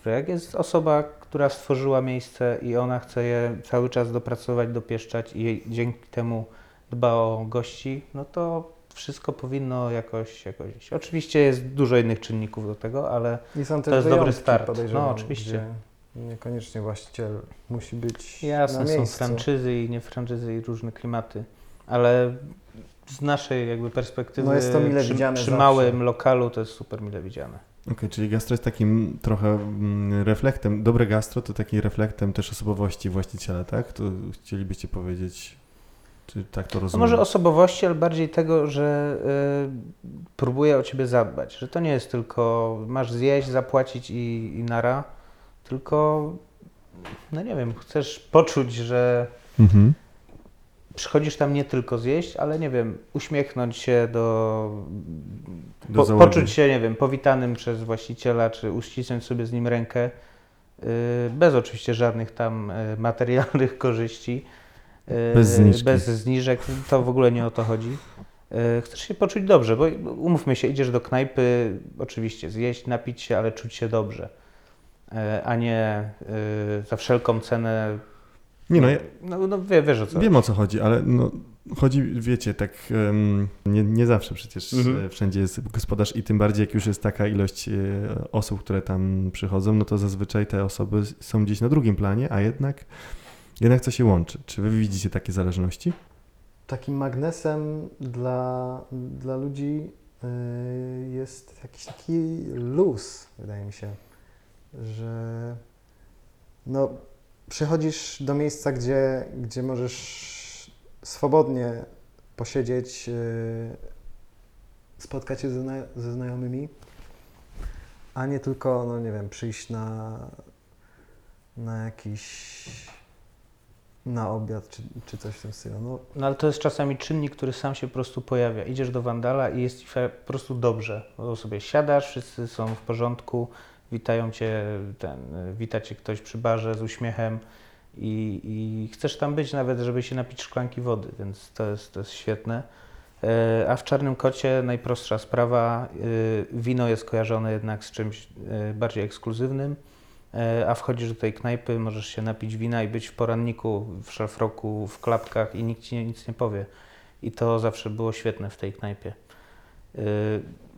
[SPEAKER 2] że jak jest osoba, która stworzyła miejsce i ona chce je cały czas dopracować, dopieszczać i dzięki temu dba o gości, no to wszystko powinno jakoś, jakoś iść. Oczywiście jest dużo innych czynników do tego, ale
[SPEAKER 3] I są też
[SPEAKER 2] To jest dobry start. No, oczywiście.
[SPEAKER 3] Niekoniecznie właściciel musi być
[SPEAKER 2] jasne,
[SPEAKER 3] na
[SPEAKER 2] są
[SPEAKER 3] miejscu.
[SPEAKER 2] franczyzy i nie franczyzy i różne klimaty, ale z naszej jakby perspektywy
[SPEAKER 3] No jest to mile
[SPEAKER 2] przy,
[SPEAKER 3] widziane
[SPEAKER 2] przy
[SPEAKER 3] zawsze.
[SPEAKER 2] małym lokalu to jest super mile widziane.
[SPEAKER 1] Okej, czyli gastro jest takim trochę mm, reflektem, dobre gastro to takim reflektem też osobowości właściciela, tak? To chcielibyście powiedzieć, czy tak to
[SPEAKER 2] No
[SPEAKER 1] rozumiem?
[SPEAKER 2] może osobowości, ale bardziej tego, że y, próbuje o ciebie zadbać, że to nie jest tylko masz zjeść, zapłacić i, i nara, tylko no nie wiem, chcesz poczuć, że
[SPEAKER 1] Mhm.
[SPEAKER 2] przychodzisz tam nie tylko zjeść, ale nie wiem, uśmiechnąć się do,
[SPEAKER 1] Do
[SPEAKER 2] po, poczuć się, nie wiem, powitanym przez właściciela, czy uścisnąć sobie z nim rękę, y, bez oczywiście żadnych tam y, materialnych korzyści. Y,
[SPEAKER 1] Bez zniżki.
[SPEAKER 2] Bez zniżek, to w ogóle nie o to chodzi. Y, Chcesz się poczuć dobrze, bo umówmy się, idziesz do knajpy, oczywiście zjeść, napić się, ale czuć się dobrze, y, a nie za wszelką cenę.
[SPEAKER 1] Nie no, ja,
[SPEAKER 2] No, no wie, wiesz o co.
[SPEAKER 1] wiem o co chodzi, ale no, chodzi, wiecie, tak em, nie, nie zawsze przecież
[SPEAKER 2] Mhm.
[SPEAKER 1] e, wszędzie jest gospodarz i tym bardziej jak już jest taka ilość e, osób, które tam przychodzą, no to zazwyczaj te osoby są gdzieś na drugim planie, a jednak, jednak co się łączy. Czy wy widzicie takie zależności?
[SPEAKER 3] Takim magnesem dla, dla ludzi y, jest jakiś taki luz, wydaje mi się, że no, przychodzisz do miejsca, gdzie, gdzie możesz swobodnie posiedzieć, y, spotkać się ze, ze znajomymi, a nie tylko, no nie wiem, przyjść na, na jakiś na obiad czy, czy coś w tym stylu. No,
[SPEAKER 2] No ale to jest czasami czynnik, który sam się po prostu pojawia. Idziesz do Wandala i jest ci po prostu dobrze. Bo sobie siadasz, wszyscy są w porządku, witają cię, ten, wita cię ktoś przy barze z uśmiechem i, i chcesz tam być nawet, żeby się napić szklanki wody, więc to jest, to jest świetne. E, A w Czarnym Kocie najprostsza sprawa, y, wino jest kojarzone jednak z czymś y, bardziej ekskluzywnym, E, a wchodzisz do tej knajpy, możesz się napić wina i być w poranniku, w szlafroku, w klapkach i nikt ci nic nie powie. I to zawsze było świetne w tej knajpie.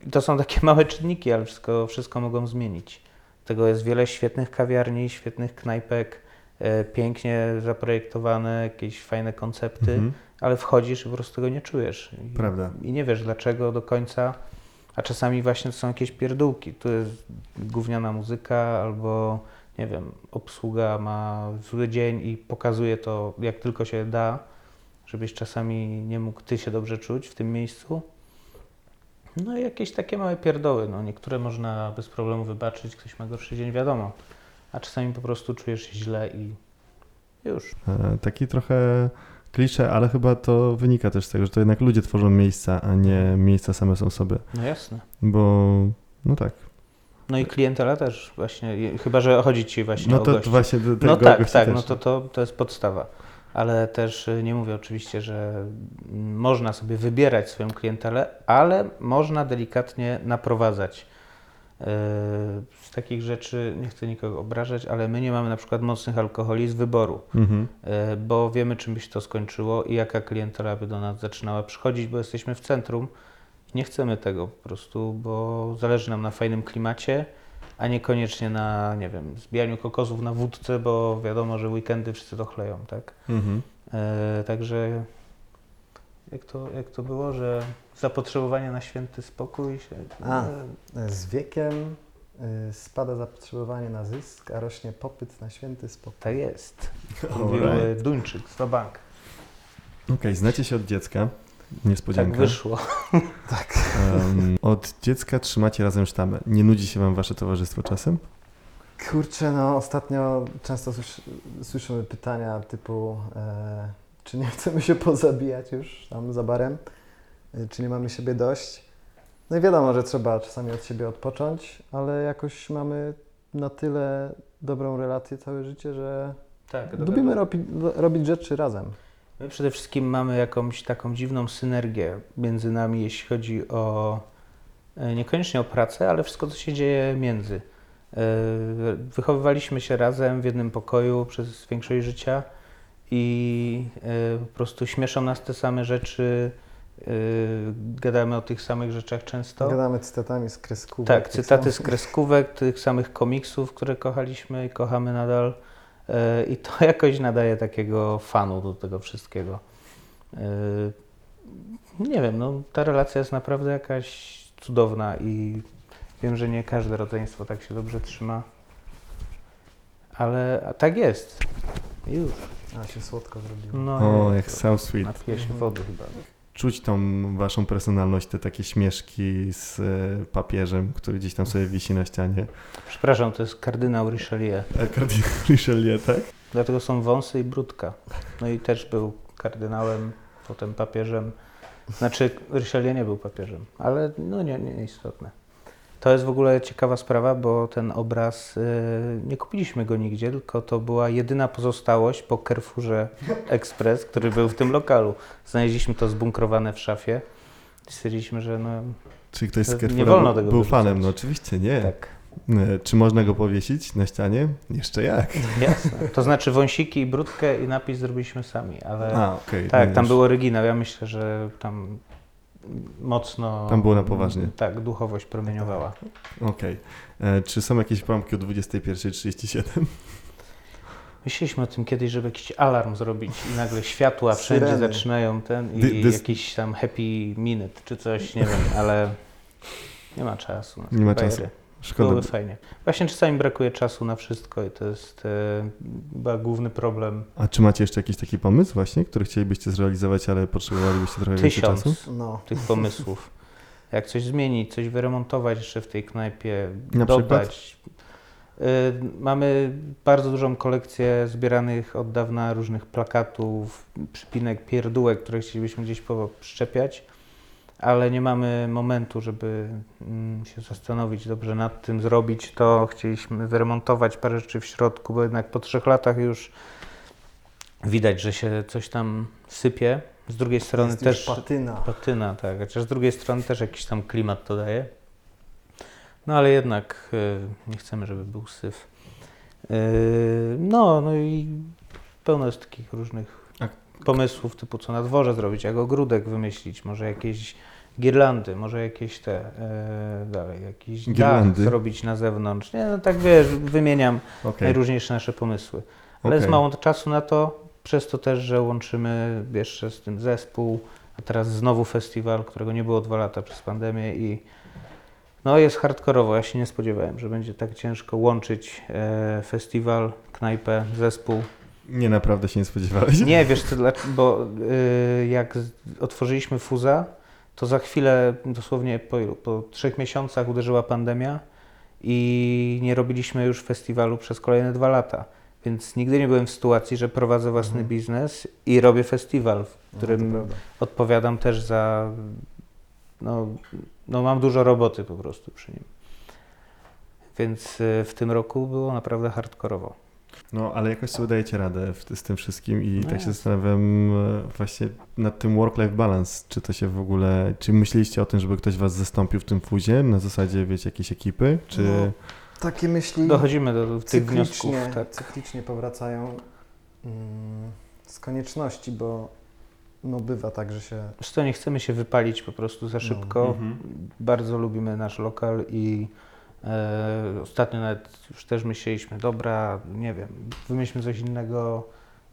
[SPEAKER 2] I To są takie małe czynniki, ale wszystko, wszystko mogą zmienić. Tego jest wiele świetnych kawiarni, świetnych knajpek, e, pięknie zaprojektowane, jakieś fajne koncepty,
[SPEAKER 1] Mhm.
[SPEAKER 2] ale wchodzisz i po prostu tego nie czujesz.
[SPEAKER 1] Prawda.
[SPEAKER 2] I nie wiesz dlaczego do końca, a czasami właśnie to są jakieś pierdółki. Tu jest gówniana muzyka albo, nie wiem, obsługa ma zły dzień i pokazuje to jak tylko się da, żebyś czasami nie mógł ty się dobrze czuć w tym miejscu. No i jakieś takie małe pierdoły, no niektóre można bez problemu wybaczyć, ktoś ma gorszy dzień, wiadomo. A czasami po prostu czujesz się źle i już.
[SPEAKER 1] E, Taki trochę klisze, ale chyba to wynika też z tego, że to jednak ludzie tworzą miejsca, a nie miejsca same są sobie.
[SPEAKER 2] No jasne.
[SPEAKER 1] Bo, no tak.
[SPEAKER 2] No i klientela też właśnie, chyba że chodzi ci właśnie
[SPEAKER 1] No
[SPEAKER 2] o
[SPEAKER 1] to,
[SPEAKER 2] gości.
[SPEAKER 1] to właśnie do tego
[SPEAKER 2] No tak, tak,
[SPEAKER 1] też.
[SPEAKER 2] no to, to, to jest podstawa. Ale też y, nie mówię oczywiście, że można sobie wybierać swoją klientelę, ale można delikatnie naprowadzać. Yy, Z takich rzeczy nie chcę nikogo obrażać, ale my nie mamy na przykład mocnych alkoholi z wyboru,
[SPEAKER 1] Mhm.
[SPEAKER 2] yy, bo wiemy czym by się to skończyło i jaka klientela by do nas zaczynała przychodzić, bo jesteśmy w centrum. Nie chcemy tego po prostu, bo zależy nam na fajnym klimacie, a niekoniecznie na, nie wiem, zbijaniu kokosów na wódce, bo wiadomo, że weekendy wszyscy to chleją, tak?
[SPEAKER 1] Mhm.
[SPEAKER 2] E, także jak to, jak to było, że zapotrzebowanie na święty spokój się...
[SPEAKER 3] A.
[SPEAKER 2] e,
[SPEAKER 3] z wiekiem y, spada zapotrzebowanie na zysk, a rośnie popyt na święty spokój.
[SPEAKER 2] tak jest. Mówił e, Duńczyk z bank.
[SPEAKER 1] Okej, znacie się od dziecka.
[SPEAKER 2] Tak
[SPEAKER 1] Niespodzianka.
[SPEAKER 2] wyszło.
[SPEAKER 1] Em, od dziecka trzymacie razem sztamę. Nie nudzi się wam wasze towarzystwo czasem?
[SPEAKER 3] Kurczę, no ostatnio często słysz, słyszymy pytania typu e, czy nie chcemy się pozabijać już tam za barem, e, czy nie mamy siebie dość. No i wiadomo, że trzeba czasami od siebie odpocząć, ale jakoś mamy na tyle dobrą relację całe życie, że
[SPEAKER 2] Tak,
[SPEAKER 3] lubimy robi, robić rzeczy razem.
[SPEAKER 2] My przede wszystkim mamy jakąś taką dziwną synergię między nami, jeśli chodzi o e, niekoniecznie o pracę, ale wszystko, co się dzieje między. E, Wychowywaliśmy się razem w jednym pokoju przez większość życia i e, po prostu śmieszą nas te same rzeczy, e, gadamy o tych samych rzeczach często.
[SPEAKER 3] Gadamy cytatami z kreskówek.
[SPEAKER 2] Tak, cytaty z kreskówek, tych samych komiksów, które kochaliśmy i kochamy nadal. E, I to jakoś nadaje takiego fanu do tego wszystkiego. Nie wiem, no ta relacja jest naprawdę jakaś cudowna i wiem, że nie każde rodzeństwo tak się dobrze trzyma. Ale tak jest. Już.
[SPEAKER 3] A się słodko zrobiło.
[SPEAKER 2] No,
[SPEAKER 1] O, jak so sweet.
[SPEAKER 2] Napiję się wody chyba.
[SPEAKER 1] Czuć tą waszą personalność, te takie śmieszki z e, papieżem, który gdzieś tam sobie wisi na ścianie.
[SPEAKER 2] Przepraszam, to jest kardynał Richelieu.
[SPEAKER 1] E, Kardynał Richelieu, tak?
[SPEAKER 2] Dlatego są wąsy i brudka. No i też był kardynałem, potem papieżem. Znaczy, Richelieu nie był papieżem, ale no nie, nie istotne. To jest w ogóle ciekawa sprawa, bo ten obraz, y, nie kupiliśmy go nigdzie, tylko to była jedyna pozostałość po Carrefourze Express, który był w tym lokalu. Znaleźliśmy to zbunkrowane w szafie i stwierdziliśmy, że no
[SPEAKER 1] Czyli ktoś z
[SPEAKER 2] Nie wolno tego
[SPEAKER 1] był
[SPEAKER 2] wyrzucać.
[SPEAKER 1] fanem? No oczywiście nie.
[SPEAKER 2] tak,
[SPEAKER 1] E, Czy można go powiesić na ścianie? Jeszcze jak?
[SPEAKER 2] jasne. To znaczy wąsiki i brudkę i napis zrobiliśmy sami, ale...
[SPEAKER 1] A, okej.
[SPEAKER 2] Tak,
[SPEAKER 1] no
[SPEAKER 2] tam
[SPEAKER 1] już.
[SPEAKER 2] był oryginał. Ja myślę, że tam mocno.
[SPEAKER 1] Tam było na poważnie.
[SPEAKER 2] Tak, duchowość promieniowała.
[SPEAKER 1] Okej. E, Czy są jakieś połamki o 21.37?
[SPEAKER 2] Myśleliśmy o tym kiedyś, żeby jakiś alarm zrobić i nagle światła wszędzie
[SPEAKER 3] Syreny.
[SPEAKER 2] zaczynają ten i
[SPEAKER 1] Dy- dys-
[SPEAKER 2] jakiś tam happy minute czy coś, nie wiem, ale nie ma czasu.
[SPEAKER 1] Nie ma czasu. Szkoda.
[SPEAKER 2] Byłoby fajnie. Właśnie czasami brakuje czasu na wszystko i to jest e, chyba główny problem.
[SPEAKER 1] A czy macie jeszcze jakiś taki pomysł właśnie, który chcielibyście zrealizować, ale potrzebowalibyście trochę więcej
[SPEAKER 2] Tysiąc
[SPEAKER 1] czasu?
[SPEAKER 3] No,
[SPEAKER 2] tych pomysłów. jak coś zmienić, coś wyremontować jeszcze w tej knajpie,
[SPEAKER 1] Na
[SPEAKER 2] dodać. Y, Mamy bardzo dużą kolekcję zbieranych od dawna różnych plakatów, przypinek, pierdółek, które chcielibyśmy gdzieś przyczepiać, ale nie mamy momentu, żeby mm, się zastanowić dobrze nad tym, zrobić to. Chcieliśmy wyremontować parę rzeczy w środku, bo jednak po trzech latach już widać, że się coś tam sypie. Z drugiej strony
[SPEAKER 3] Jest
[SPEAKER 2] też
[SPEAKER 3] patyna.
[SPEAKER 2] patyna, tak, chociaż z drugiej strony też jakiś tam klimat to daje. No ale jednak y, nie chcemy, żeby był syf. Y, no, no i pełno jest takich różnych pomysłów, typu co na dworze zrobić, jak ogródek wymyślić, może jakieś girlandy, może jakieś te, e, dalej, jakiś
[SPEAKER 1] Girlandy?
[SPEAKER 2] dach zrobić na zewnątrz. Nie, no tak wiesz, wymieniam
[SPEAKER 1] Okej.
[SPEAKER 2] najróżniejsze nasze pomysły. Ale
[SPEAKER 1] Okej.
[SPEAKER 2] jest mało czasu na to, przez to też, że łączymy jeszcze z tym zespół, a teraz znowu festiwal, którego nie było dwa lata przez pandemię i no jest hardkorowo. Ja się nie spodziewałem, że będzie tak ciężko łączyć e, festiwal, knajpę, zespół.
[SPEAKER 1] Nie, naprawdę się nie spodziewałeś?
[SPEAKER 2] Nie, wiesz co, bo y, jak z- otworzyliśmy Fuza, to za chwilę, dosłownie po, ilu? po trzech miesiącach uderzyła pandemia i nie robiliśmy już festiwalu przez kolejne dwa lata. Więc nigdy nie byłem w sytuacji, że prowadzę własny
[SPEAKER 3] Mhm.
[SPEAKER 2] biznes i robię festiwal, w
[SPEAKER 3] No,
[SPEAKER 2] którym
[SPEAKER 3] prawda.
[SPEAKER 2] odpowiadam też za. No, no, mam dużo roboty po prostu przy nim. Więc y, w tym roku było naprawdę hardkorowo.
[SPEAKER 1] No, ale jakoś sobie dajecie radę w, z tym wszystkim i
[SPEAKER 2] No
[SPEAKER 1] tak się
[SPEAKER 2] jasne.
[SPEAKER 1] zastanawiam e, właśnie nad tym work-life balance, czy to się w ogóle, czy myśleliście o tym, żeby ktoś was zastąpił w tym fuzie, na zasadzie, wiecie, jakiejś ekipy, czy...
[SPEAKER 3] No, Takie myśli
[SPEAKER 2] Dochodzimy do, do tych wniosków.
[SPEAKER 3] cyklicznie,
[SPEAKER 2] Tak.
[SPEAKER 3] cyklicznie powracają mm, z konieczności, bo no bywa tak, że się...
[SPEAKER 2] Co, nie chcemy się wypalić po prostu za
[SPEAKER 3] No.
[SPEAKER 2] szybko.
[SPEAKER 1] Mhm.
[SPEAKER 2] Bardzo lubimy nasz lokal i ostatnio nawet już też myśleliśmy, dobra, nie wiem, wymyślmy coś innego,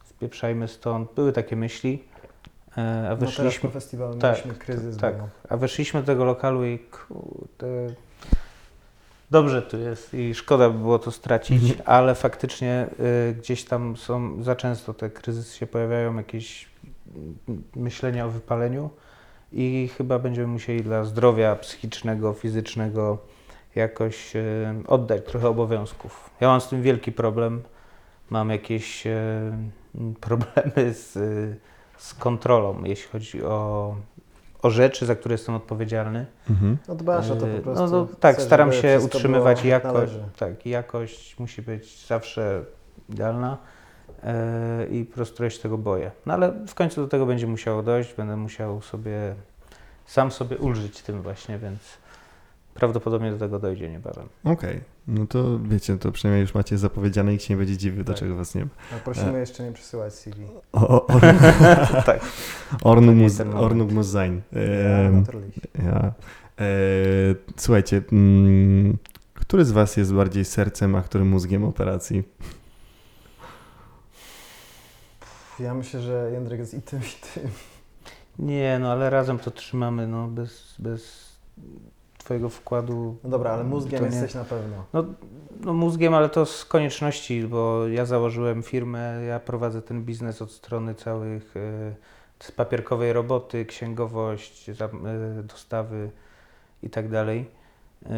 [SPEAKER 2] spieprzajmy stąd. Były takie myśli, e, a
[SPEAKER 3] No teraz po festiwalu
[SPEAKER 2] tak,
[SPEAKER 3] mieliśmy kryzys,
[SPEAKER 2] tak,
[SPEAKER 3] bo
[SPEAKER 2] a weszliśmy do tego lokalu i kurde, dobrze tu jest i szkoda by było to stracić,
[SPEAKER 1] Mhm.
[SPEAKER 2] ale faktycznie y, gdzieś tam są, za często te kryzysy się pojawiają, jakieś myślenia o wypaleniu i chyba będziemy musieli dla zdrowia psychicznego, fizycznego jakoś y, oddać trochę obowiązków. Ja mam z tym wielki problem, mam jakieś y, problemy z, y, z kontrolą, jeśli chodzi o, o rzeczy, za które jestem odpowiedzialny.
[SPEAKER 1] Mhm.
[SPEAKER 3] no dbasz o to po
[SPEAKER 2] Yy,
[SPEAKER 3] prostu.
[SPEAKER 2] No, no tak,
[SPEAKER 3] chcesz,
[SPEAKER 2] staram się utrzymywać jakość. Tak, jakość musi być zawsze idealna i po prostu ja się tego boję. No ale w końcu do tego będzie musiało dojść, będę musiał sobie sam sobie ulżyć tym właśnie, więc prawdopodobnie do tego dojdzie niebawem.
[SPEAKER 1] Okej, no to wiecie, to przynajmniej już macie zapowiedziane i nikt się nie będzie dziwił,
[SPEAKER 2] Tak.
[SPEAKER 1] dlaczego was nie ma.
[SPEAKER 3] No, prosimy jeszcze nie przesyłać CV.
[SPEAKER 1] O, o, o,
[SPEAKER 2] tak.
[SPEAKER 3] Naturally.
[SPEAKER 1] Ja. E, słuchajcie, mm, który z Was jest bardziej sercem, a który mózgiem operacji?
[SPEAKER 3] Ja myślę, że Jędrek jest i tym, i tym.
[SPEAKER 2] Nie, no ale razem to trzymamy, no bez, bez Twojego wkładu.
[SPEAKER 3] No dobra, ale mózgiem
[SPEAKER 2] nie-
[SPEAKER 3] jesteś na pewno.
[SPEAKER 2] No mózgiem, ale to z konieczności, bo ja założyłem firmę, ja prowadzę ten biznes od strony całych e, z papierkowej roboty, księgowość, e, dostawy i tak dalej. E,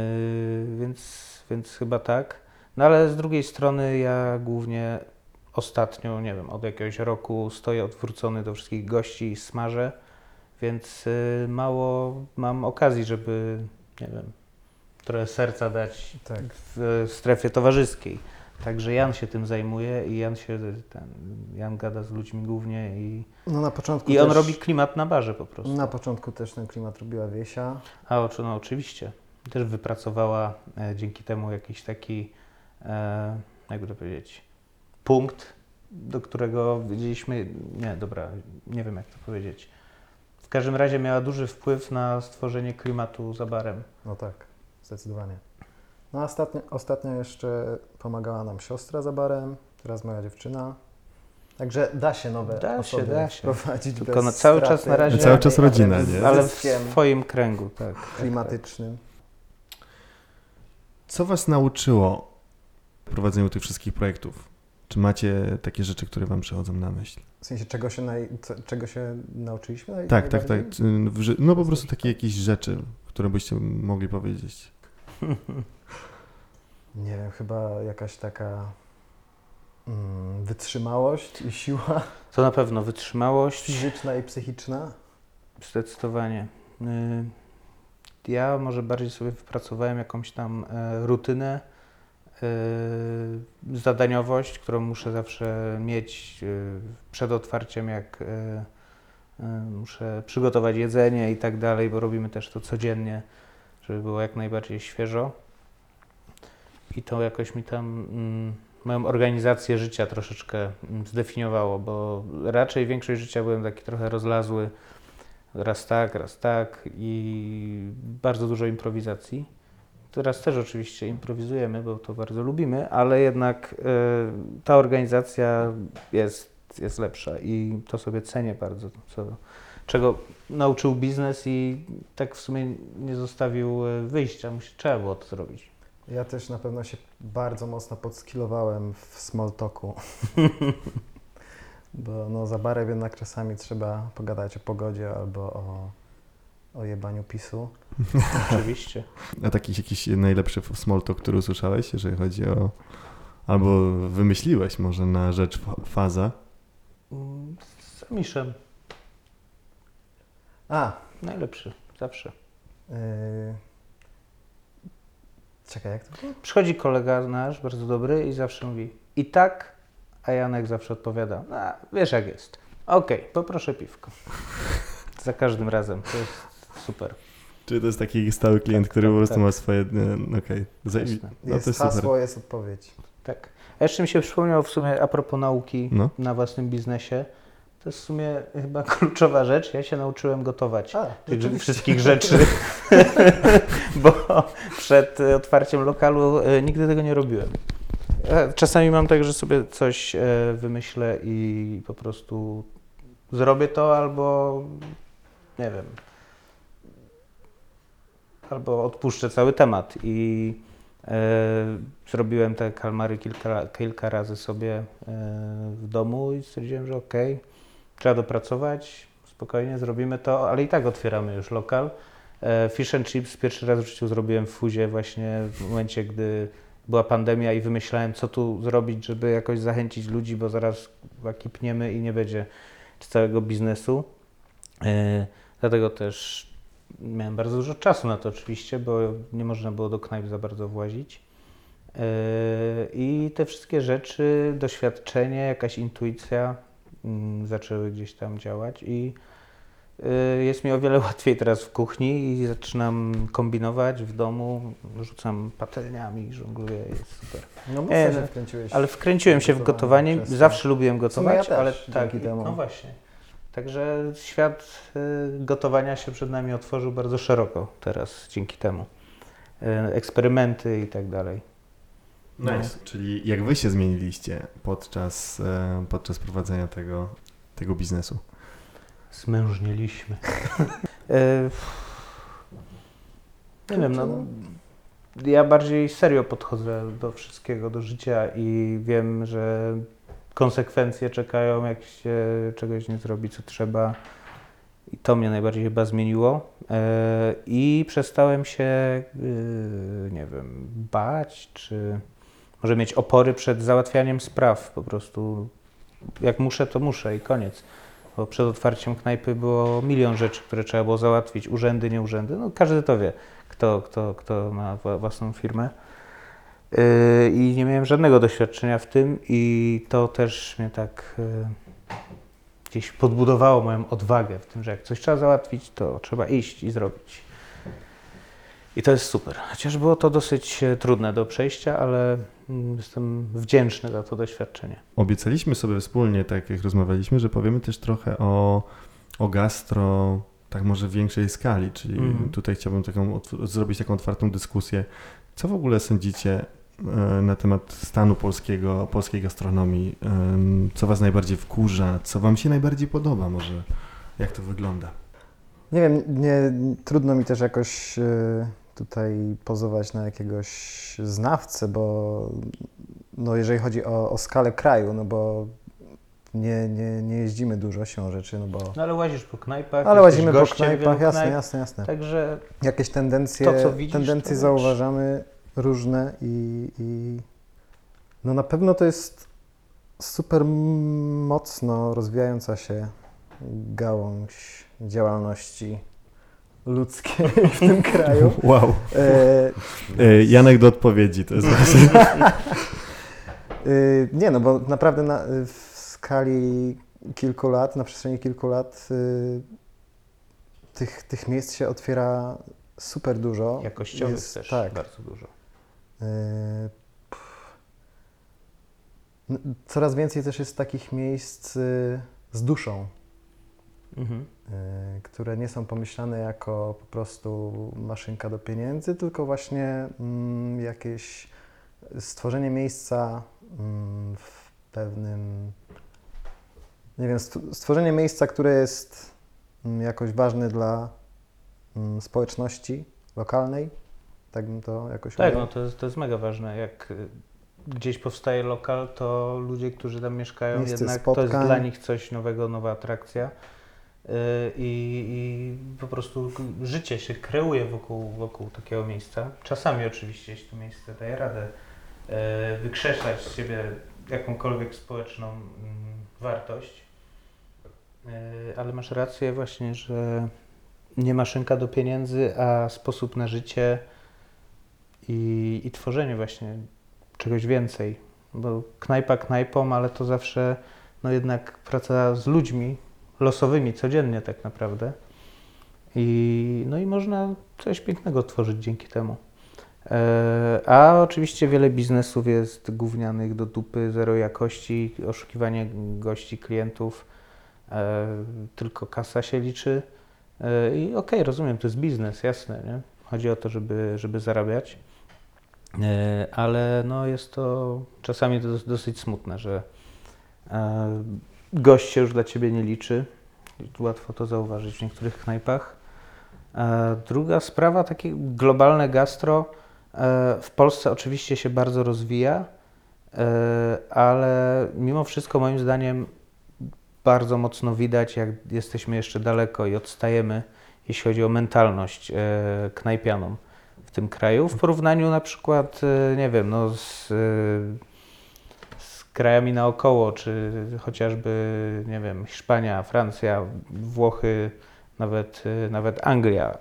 [SPEAKER 2] więc, więc chyba tak. No ale z drugiej strony ja głównie ostatnio, nie wiem, od jakiegoś roku stoję odwrócony do wszystkich gości i smażę, więc mało mam okazji, żeby, nie wiem, trochę serca dać
[SPEAKER 3] Tak.
[SPEAKER 2] w strefie towarzyskiej. Także Jan się tym zajmuje i Jan się ten, Jan gada z ludźmi głównie i,
[SPEAKER 3] No na początku
[SPEAKER 2] i on
[SPEAKER 3] też,
[SPEAKER 2] robi klimat na barze po prostu.
[SPEAKER 3] Na początku też ten klimat robiła Wiesia.
[SPEAKER 2] A oczy, no oczywiście. Też wypracowała e, dzięki temu jakiś taki, e, jakby to powiedzieć, punkt, do którego widzieliśmy, nie, dobra, nie wiem jak to powiedzieć. W każdym razie miała duży wpływ na stworzenie klimatu za barem.
[SPEAKER 3] No tak, zdecydowanie. No ostatnio, ostatnio jeszcze pomagała nam siostra za barem, teraz moja dziewczyna. Także da się nowe
[SPEAKER 2] Da się,
[SPEAKER 3] osoby
[SPEAKER 2] da się.
[SPEAKER 3] wprowadzić
[SPEAKER 2] Tylko
[SPEAKER 3] bez
[SPEAKER 2] na- cały
[SPEAKER 3] straty
[SPEAKER 2] czas na razie-
[SPEAKER 1] Cały czas rodzina, nie?
[SPEAKER 2] Ale w swoim kręgu, tak. tak, tak.
[SPEAKER 3] klimatycznym.
[SPEAKER 1] Co Was nauczyło w prowadzeniu tych wszystkich projektów? Czy macie takie rzeczy, które Wam przychodzą na myśl?
[SPEAKER 3] W sensie czego się, naj, czego się nauczyliśmy? Naj,
[SPEAKER 1] Tak, tak, tak. No po prostu takie jakieś rzeczy, które byście mogli powiedzieć?
[SPEAKER 3] Nie wiem, chyba jakaś taka mm, wytrzymałość i siła
[SPEAKER 2] To na pewno wytrzymałość.
[SPEAKER 3] fizyczna i psychiczna.
[SPEAKER 2] Zdecydowanie. Y, Ja może bardziej sobie wypracowałem jakąś tam e, rutynę, zadaniowość, którą muszę zawsze mieć y, przed otwarciem, jak y, y, muszę przygotować jedzenie i tak dalej, bo robimy też to codziennie, żeby było jak najbardziej świeżo. I to jakoś mi tam mm, moją organizację życia troszeczkę mm, zdefiniowało, bo raczej większość życia byłem taki trochę rozlazły. Raz tak, raz tak i bardzo dużo improwizacji. Teraz też oczywiście improwizujemy, bo to bardzo lubimy, ale jednak y, ta organizacja jest, jest lepsza i to sobie cenię bardzo, co, czego nauczył biznes i tak w sumie nie zostawił y, wyjścia, musi, trzeba było to zrobić.
[SPEAKER 3] Ja też na pewno się bardzo mocno podskillowałem w small talku. Bo no, za barem jednak czasami trzeba pogadać o pogodzie albo o, o jebaniu PiSu.
[SPEAKER 2] Oczywiście.
[SPEAKER 1] A taki jakiś najlepszy small talk, który usłyszałeś, jeżeli chodzi o... Albo wymyśliłeś może na rzecz fa- faza?
[SPEAKER 2] Mm, Z Miszem.
[SPEAKER 3] A,
[SPEAKER 2] Najlepszy, zawsze.
[SPEAKER 3] yy... czekaj, jak to było?
[SPEAKER 2] Przychodzi kolega nasz, bardzo dobry i zawsze mówi i tak, a Janek zawsze odpowiada, a, wiesz jak jest. Okej, poproszę piwko. Za każdym razem, to jest super.
[SPEAKER 1] Czy to jest taki stały klient,
[SPEAKER 2] Tak,
[SPEAKER 1] który
[SPEAKER 2] tak,
[SPEAKER 1] po prostu
[SPEAKER 2] tak.
[SPEAKER 1] ma swoje... e, Okej. Za-
[SPEAKER 2] Jasne.
[SPEAKER 1] No to
[SPEAKER 3] Jest
[SPEAKER 1] jest
[SPEAKER 3] hasło,
[SPEAKER 1] super.
[SPEAKER 3] jest odpowiedź.
[SPEAKER 2] Tak. A jeszcze mi się przypomniało w sumie a propos nauki
[SPEAKER 1] No.
[SPEAKER 2] na własnym biznesie, to jest w sumie chyba kluczowa rzecz. Ja się nauczyłem gotować.
[SPEAKER 3] A,
[SPEAKER 2] tych
[SPEAKER 3] rzeczywiście.
[SPEAKER 2] wszystkich rzeczy, bo przed e, otwarciem lokalu e, nigdy tego nie robiłem. Czasami mam tak, że sobie coś wymyślę i po prostu zrobię to albo nie wiem, albo odpuszczę cały temat i e, zrobiłem te kalmary kilka, kilka razy sobie e, w domu i stwierdziłem, że okej, trzeba dopracować, spokojnie zrobimy to, ale i tak otwieramy już lokal. E, Fish and chips pierwszy raz w życiu zrobiłem w Fuzie właśnie w momencie, gdy była pandemia i wymyślałem, co tu zrobić, żeby jakoś zachęcić ludzi, bo zaraz kipniemy i nie będzie całego biznesu. E, Dlatego też miałem bardzo dużo czasu na to oczywiście, bo nie można było do knajp za bardzo włazić. E, I te wszystkie rzeczy, doświadczenie, jakaś intuicja mm, zaczęły gdzieś tam działać i y, jest mi o wiele łatwiej teraz w kuchni i zaczynam kombinować w domu, rzucam patelniami, żongluję, jest super.
[SPEAKER 3] No mocno
[SPEAKER 2] E,
[SPEAKER 3] się wkręciłeś.
[SPEAKER 2] Ale wkręciłem się w
[SPEAKER 3] Gotowanie
[SPEAKER 2] zawsze lubiłem gotować,
[SPEAKER 3] ja też,
[SPEAKER 2] ale tak, no właśnie. Także świat y, gotowania się przed nami otworzył bardzo szeroko teraz dzięki temu. Y, eksperymenty i tak dalej.
[SPEAKER 1] Nice. Czyli jak wy się zmieniliście podczas, e, podczas prowadzenia tego, tego biznesu?
[SPEAKER 2] Zmężnieliśmy. E, nie wiem, no, ja bardziej serio podchodzę do wszystkiego, do życia i wiem, że konsekwencje czekają, jak się czegoś nie zrobi, co trzeba. I to mnie najbardziej chyba zmieniło. E, I przestałem się, e, nie wiem, bać, czy może mieć opory przed załatwianiem spraw. Po prostu jak muszę, to muszę i koniec. Bo przed otwarciem knajpy było milion rzeczy, które trzeba było załatwić, urzędy, nie urzędy. No każdy to wie, kto, kto, kto ma wła- własną firmę. Yy, I nie miałem żadnego doświadczenia w tym i to też mnie tak yy, gdzieś podbudowało moją odwagę w tym, że jak coś trzeba załatwić, to trzeba iść i zrobić. I to jest super. Chociaż było to dosyć e, trudne do przejścia, ale mm, jestem wdzięczny za to doświadczenie.
[SPEAKER 1] Obiecaliśmy sobie wspólnie, tak jak rozmawialiśmy, że powiemy też trochę o, o gastro, tak może w większej skali, czyli
[SPEAKER 2] Mhm.
[SPEAKER 1] tutaj chciałbym taką, zrobić taką otwartą dyskusję. Co w ogóle sądzicie na temat stanu polskiego, polskiej gastronomii? Co was najbardziej wkurza? Co wam się najbardziej podoba może? Jak to wygląda?
[SPEAKER 3] Nie wiem, nie, trudno mi też jakoś y, tutaj pozować na jakiegoś znawcę, bo no jeżeli chodzi o, o skalę kraju, no bo nie, nie, nie jeździmy dużo siłą rzeczy, no bo...
[SPEAKER 2] No ale łazisz po knajpach.
[SPEAKER 3] Ale łazimy po knajpach, jasne,
[SPEAKER 2] knajp,
[SPEAKER 3] jasne, jasne.
[SPEAKER 2] Także
[SPEAKER 3] Jakieś tendencje,
[SPEAKER 2] To, co widzisz,
[SPEAKER 3] tendencje
[SPEAKER 2] to
[SPEAKER 3] zauważamy różne i, i no na pewno to jest super mocno rozwijająca się gałąź działalności ludzkiej w tym kraju.
[SPEAKER 1] Wow.
[SPEAKER 3] E,
[SPEAKER 1] E, Janek do odpowiedzi, to jest właśnie.
[SPEAKER 3] y, nie no, bo naprawdę na, w skali kilku lat, na przestrzeni kilku lat y, tych, tych miejsc się otwiera super dużo.
[SPEAKER 2] jakościowych
[SPEAKER 3] Jest-
[SPEAKER 2] też
[SPEAKER 3] Tak.
[SPEAKER 2] bardzo dużo.
[SPEAKER 3] Yy, Coraz więcej też jest takich miejsc y, z duszą,
[SPEAKER 2] Mhm.
[SPEAKER 3] y, które nie są pomyślane jako po prostu maszynka do pieniędzy, tylko właśnie mm, jakieś stworzenie miejsca mm, w pewnym, nie wiem, st- stworzenie miejsca, które jest mm, jakoś ważne dla społeczności lokalnej. Tak bym to jakoś
[SPEAKER 2] Tak, no to jest, to jest mega ważne. Jak y, gdzieś powstaje lokal, to ludzie, którzy tam mieszkają,
[SPEAKER 3] Miejsce
[SPEAKER 2] jednak to jest
[SPEAKER 3] spotkań.
[SPEAKER 2] dla nich coś nowego, nowa atrakcja. Y, I, i po prostu życie się kreuje wokół, wokół takiego miejsca. Czasami oczywiście, jeśli to miejsce daje radę y, wykrzesać z siebie jakąkolwiek społeczną mm, wartość. Ale masz rację właśnie, że nie maszynka do pieniędzy, a sposób na życie i, i tworzenie właśnie czegoś więcej. Bo knajpa knajpą, ale to zawsze no jednak praca z ludźmi losowymi codziennie tak naprawdę. I, no i można coś pięknego tworzyć dzięki temu. E, A oczywiście wiele biznesów jest gównianych do dupy, zero jakości, oszukiwanie gości, klientów, e, tylko kasa się liczy. E, I okej, rozumiem, to jest biznes, jasne, nie? Chodzi o to, żeby, żeby zarabiać. E, Ale no jest to czasami dosyć smutne, że e, gość się już dla ciebie nie liczy. Łatwo to zauważyć w niektórych knajpach. E, Druga sprawa, takie globalne gastro w Polsce oczywiście się bardzo rozwija, ale mimo wszystko moim zdaniem bardzo mocno widać, jak jesteśmy jeszcze daleko i odstajemy, jeśli chodzi o mentalność knajpianą w tym kraju, w porównaniu na przykład, e, nie wiem, no z, e, z krajami naokoło, czy chociażby, nie wiem, Hiszpania, Francja, Włochy, nawet, e, nawet Anglia,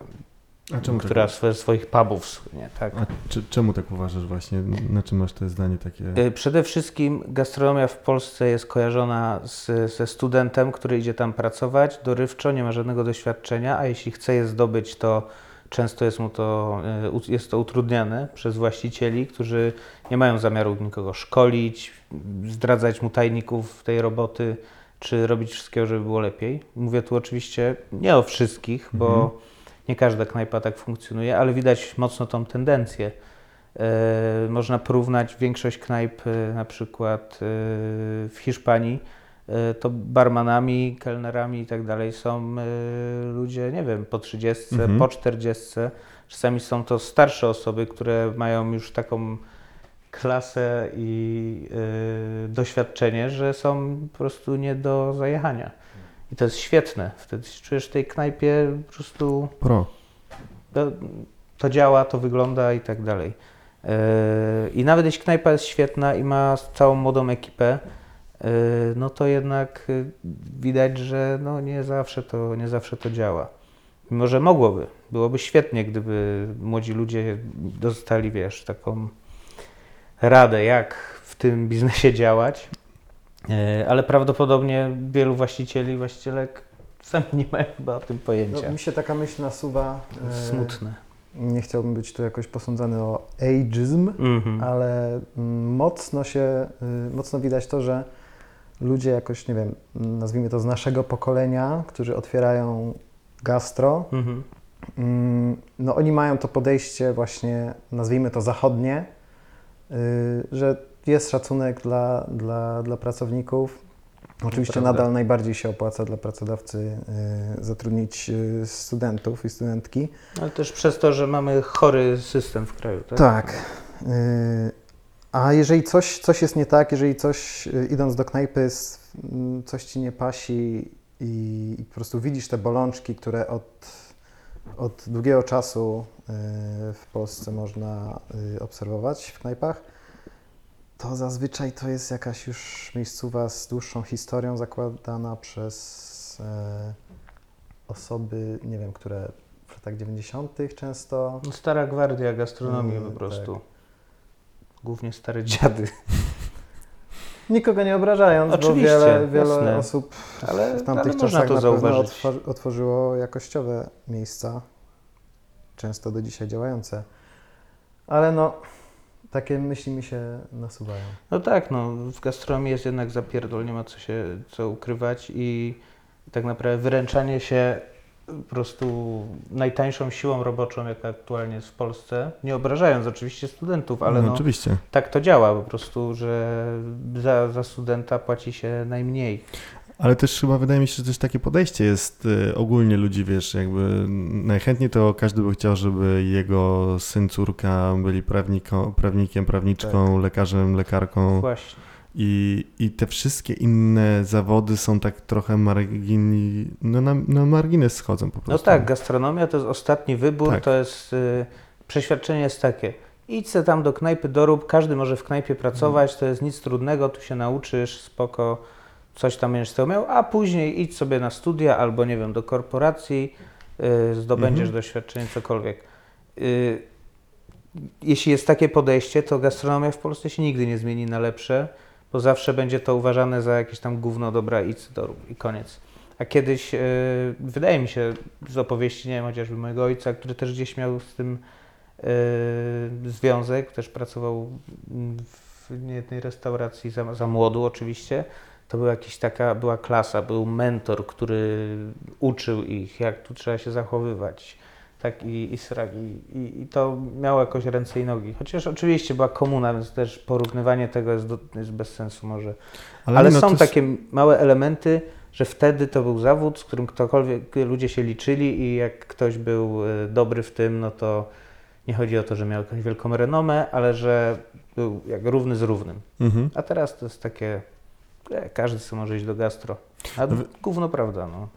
[SPEAKER 1] A czemu
[SPEAKER 2] która
[SPEAKER 1] tak,
[SPEAKER 2] swoich pubów słynie, tak.
[SPEAKER 1] a czy, czemu tak uważasz właśnie? Na czym masz to zdanie takie?
[SPEAKER 2] Y, Przede wszystkim gastronomia w Polsce jest kojarzona z, ze studentem, który idzie tam pracować dorywczo, nie ma żadnego doświadczenia, a jeśli chce je zdobyć, to często jest mu to, u- jest to utrudniane przez właścicieli, którzy nie mają zamiaru nikogo szkolić, zdradzać mu tajników tej roboty, czy robić wszystkiego, żeby było lepiej. Mówię tu oczywiście nie o wszystkich, bo
[SPEAKER 1] Mhm.
[SPEAKER 2] nie każda knajpa tak funkcjonuje, ale widać mocno tą tendencję. E, Można porównać większość knajp, e, na przykład e, w Hiszpanii, e, to barmanami, kelnerami i tak dalej są e, ludzie, nie wiem, po 30,
[SPEAKER 1] Mhm.
[SPEAKER 2] po 40. Czasami są to starsze osoby, które mają już taką klasę i e, doświadczenie, że są po prostu nie do zajechania. I to jest świetne. Wtedy się czujesz w tej knajpie po prostu
[SPEAKER 1] Pro.
[SPEAKER 2] to, to działa, to wygląda i tak dalej. Yy, I nawet jeśli knajpa jest świetna i ma całą młodą ekipę, no to jednak yy, widać, że no nie, zawsze to, nie zawsze to działa. Mimo, że mogłoby. Byłoby świetnie, gdyby młodzi ludzie dostali, wiesz, taką radę, jak w tym biznesie działać. Yy, Ale prawdopodobnie wielu właścicieli, właścicielek sami nie mają chyba o tym pojęcia.
[SPEAKER 3] No, mi się taka myśl nasuwa.
[SPEAKER 2] Smutne.
[SPEAKER 3] Nie chciałbym być tu jakoś posądzany o ageism,
[SPEAKER 2] Mhm.
[SPEAKER 3] ale mm, mocno się, y, mocno widać to, że ludzie jakoś, nie wiem, nazwijmy to z naszego pokolenia, którzy otwierają gastro,
[SPEAKER 2] Mhm.
[SPEAKER 3] mm, no oni mają to podejście właśnie, nazwijmy to zachodnie, y, że jest szacunek dla, dla, dla pracowników. Oczywiście
[SPEAKER 2] Prawda.
[SPEAKER 3] nadal najbardziej się opłaca dla pracodawcy y, zatrudnić y, studentów i studentki,
[SPEAKER 2] Ale też przez to, że mamy chory system w kraju, tak?
[SPEAKER 3] Tak. A jeżeli coś, coś jest nie tak, jeżeli coś y, idąc do knajpy, s- m, coś ci nie pasi i, i po prostu widzisz te bolączki, które od, od długiego czasu y, w Polsce można y, obserwować w knajpach, to zazwyczaj to jest jakaś już miejscowa z dłuższą historią zakładana przez e, osoby, nie wiem, które w latach 90. często.
[SPEAKER 2] No, Stara gwardia gastronomii
[SPEAKER 3] Mm,
[SPEAKER 2] po prostu.
[SPEAKER 3] tak.
[SPEAKER 2] Głównie stare dziady.
[SPEAKER 3] Nikogo nie obrażając,
[SPEAKER 2] Oczywiście,
[SPEAKER 3] bo wiele, wiele
[SPEAKER 2] jasne.
[SPEAKER 3] osób
[SPEAKER 2] Ale,
[SPEAKER 3] w tamtych
[SPEAKER 2] ale
[SPEAKER 3] czasach
[SPEAKER 2] to
[SPEAKER 3] na pewno
[SPEAKER 2] zauważyć.
[SPEAKER 3] otwor- otworzyło jakościowe miejsca, często do dzisiaj działające. Ale no, takie myśli mi się nasuwają.
[SPEAKER 2] No tak, no w gastronomii jest jednak zapierdol, nie ma co się co ukrywać i tak naprawdę wyręczanie się po prostu najtańszą siłą roboczą, jaka aktualnie jest w Polsce, nie obrażając oczywiście studentów, ale no,
[SPEAKER 1] Oczywiście.
[SPEAKER 2] tak to działa po prostu, że za, za studenta płaci się najmniej.
[SPEAKER 1] Ale też chyba wydaje mi się, że też takie podejście jest y, ogólnie ludzi, wiesz, jakby najchętniej to każdy by chciał, żeby jego syn, córka byli prawniko, prawnikiem, prawniczką, lekarzem, lekarką
[SPEAKER 2] Właśnie.
[SPEAKER 1] I, i te wszystkie inne zawody są tak trochę margini, no na, na margines schodzą po
[SPEAKER 2] No
[SPEAKER 1] prostu.
[SPEAKER 2] tak, gastronomia to jest ostatni wybór,
[SPEAKER 1] Tak.
[SPEAKER 2] to jest, y, przeświadczenie jest takie, idź se tam do knajpy, dorób, każdy może w knajpie pracować, to jest nic trudnego, tu się nauczysz, spoko, coś tam będziesz tego miał, a później idź sobie na studia albo nie wiem, do korporacji, y, zdobędziesz
[SPEAKER 1] Mhm.
[SPEAKER 2] doświadczenie, cokolwiek. Y, jeśli jest takie podejście, to gastronomia w Polsce się nigdy nie zmieni na lepsze, bo zawsze będzie to uważane za jakieś tam gówno, dobra, idź dorób i koniec. A kiedyś, e, wydaje mi się, z opowieści, nie wiem, chociażby mojego ojca, który też gdzieś miał z tym e, związek, też pracował w niejednej restauracji za, za młodu oczywiście, to była jakaś taka, była klasa, był mentor, który uczył ich, jak tu trzeba się zachowywać. Tak i, i, i, i, i to miało jakoś ręce i nogi. Chociaż oczywiście była komuna, więc też porównywanie tego jest, do, jest bez sensu może. Ale,
[SPEAKER 1] no,
[SPEAKER 2] są takie małe elementy, że wtedy to był zawód, z którym ktokolwiek, ludzie się liczyli i jak ktoś był e, dobry w tym, no to nie chodzi o to, że miał jakąś wielką renomę, ale że był jak równy z równym.
[SPEAKER 1] Mhm.
[SPEAKER 2] A teraz to jest takie, e, każdy sobie może iść do gastro. A
[SPEAKER 1] No
[SPEAKER 2] gówno prawda, no.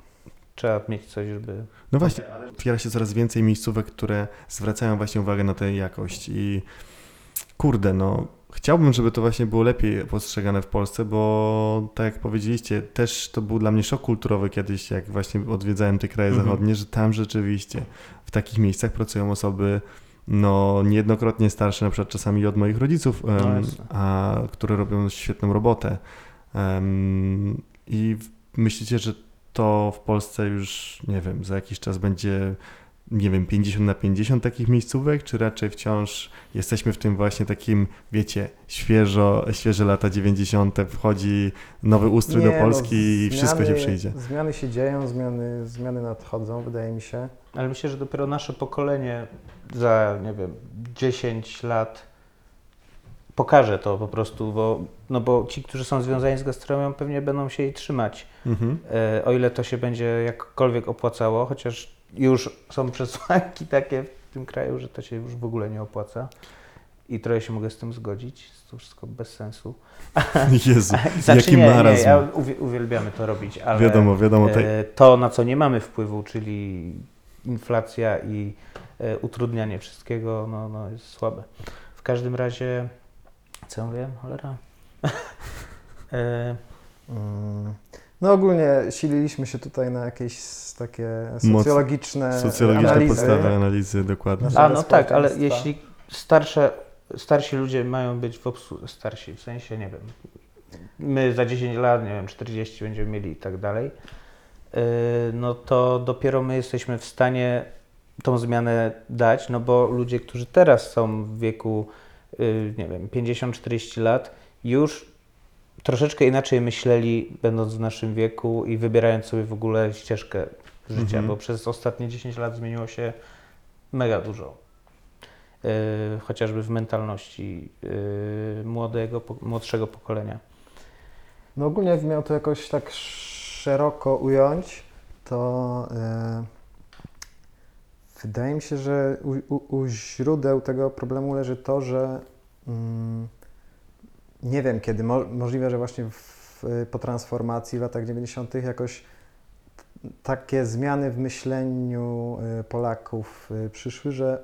[SPEAKER 2] Trzeba mieć coś, żeby...
[SPEAKER 1] No właśnie, otwiera się coraz więcej miejscówek, które zwracają właśnie uwagę na tę jakość i kurde, no chciałbym, żeby to właśnie było lepiej postrzegane w Polsce, bo tak jak powiedzieliście, też to był dla mnie szok kulturowy kiedyś, jak właśnie odwiedzałem te kraje
[SPEAKER 2] Mhm.
[SPEAKER 1] zachodnie, że tam rzeczywiście w takich miejscach pracują osoby no niejednokrotnie starsze, na przykład czasami od moich rodziców,
[SPEAKER 2] No
[SPEAKER 1] a które robią świetną robotę. Em, I myślicie, że to w Polsce już, nie wiem, za jakiś czas będzie, nie wiem, 50 na 50 takich miejscówek, czy raczej wciąż jesteśmy w tym właśnie takim, wiecie, świeżo, świeże lata 90. wchodzi nowy ustrój do
[SPEAKER 3] Nie,
[SPEAKER 1] Polski
[SPEAKER 3] no,
[SPEAKER 1] i wszystko się przyjdzie.
[SPEAKER 3] Zmiany się dzieją, zmiany, zmiany nadchodzą, wydaje mi się.
[SPEAKER 2] Ale myślę, że dopiero nasze pokolenie za, nie wiem, 10 lat pokaże to po prostu, bo, no bo ci, którzy są związani z gastronomią, pewnie będą się jej trzymać.
[SPEAKER 1] Mhm.
[SPEAKER 2] E, o ile to się będzie jakkolwiek opłacało, chociaż już są przesłanki takie w tym kraju, że to się już w ogóle nie opłaca. I trochę się mogę z tym zgodzić, to wszystko bez sensu.
[SPEAKER 1] Jezu,
[SPEAKER 2] Znaczy,
[SPEAKER 1] jaki
[SPEAKER 2] nie,
[SPEAKER 1] marazm.
[SPEAKER 2] Nie, ja uwi- uwielbiamy to robić, ale
[SPEAKER 1] Wiadomo, wiadomo. Te...
[SPEAKER 2] e, to, na co nie mamy wpływu, czyli inflacja i e, utrudnianie wszystkiego, no, no jest słabe. W każdym razie, co ja mówiłem, cholera? e,
[SPEAKER 3] Mm. No ogólnie sililiśmy się tutaj na jakieś takie
[SPEAKER 1] Moc-
[SPEAKER 3] socjologiczne
[SPEAKER 1] Socjologiczne
[SPEAKER 3] analizy.
[SPEAKER 1] podstawy analizy, dokładnie.
[SPEAKER 2] A no tak, ale jeśli starsze, starsi ludzie mają być w obsłudze, starsi, w sensie, nie wiem, my za 10 lat, nie wiem, 40 będziemy mieli i tak dalej, yy, no to dopiero my jesteśmy w stanie tą zmianę dać, no bo ludzie, którzy teraz są w wieku, nie wiem, 50-40 lat, już troszeczkę inaczej myśleli, będąc w naszym wieku i wybierając sobie w ogóle ścieżkę życia,
[SPEAKER 1] Mhm.
[SPEAKER 2] bo przez ostatnie 10 lat zmieniło się mega dużo. Yy, chociażby w mentalności yy, młodego, po- młodszego pokolenia.
[SPEAKER 3] No ogólnie jakbym miał to jakoś tak szeroko ująć, to e, wydaje mi się, że u, u, u źródeł tego problemu leży to, że mm, nie wiem kiedy, mo, możliwe, że właśnie w, po transformacji w latach 90. jakoś takie zmiany w myśleniu y, Polaków y, przyszły, że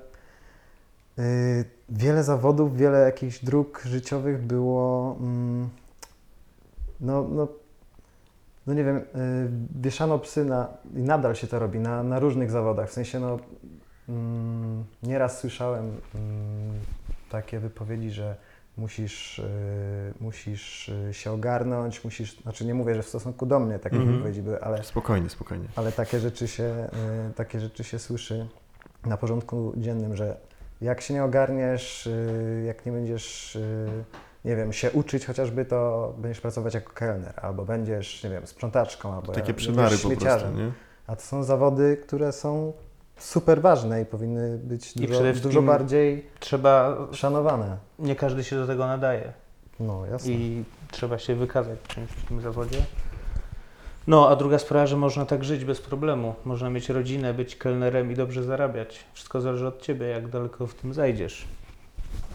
[SPEAKER 3] y, wiele zawodów, wiele jakichś dróg życiowych było, mm, no, no, no nie wiem, y, wieszano psy na, i nadal się to robi, na, na różnych zawodach, w sensie no, mm, nieraz słyszałem mm, takie wypowiedzi, że musisz, y, musisz y, się ogarnąć, musisz, znaczy nie mówię, że w stosunku do mnie takie
[SPEAKER 1] Mhm.
[SPEAKER 3] wypowiedzi były, ale,
[SPEAKER 1] Spokojnie, spokojnie.
[SPEAKER 3] ale takie, rzeczy się, y, takie rzeczy się słyszy na porządku dziennym, że jak się nie ogarniesz, y, jak nie będziesz, nie wiem, się uczyć chociażby, to będziesz pracować jako kelner, albo będziesz, nie wiem, sprzątaczką, albo
[SPEAKER 1] Takie przywary po prostu, nie?
[SPEAKER 3] A to są zawody, które są super ważne i powinny być
[SPEAKER 2] I
[SPEAKER 3] dużo, bardziej
[SPEAKER 2] Trzeba,
[SPEAKER 3] szanowane.
[SPEAKER 2] nie każdy się do tego nadaje.
[SPEAKER 3] No, jasne.
[SPEAKER 2] i trzeba się wykazać w czymś w tym zawodzie. No, a druga sprawa, że można tak żyć bez problemu. Można mieć rodzinę, być kelnerem i dobrze zarabiać. Wszystko zależy od ciebie, jak daleko w tym zajdziesz.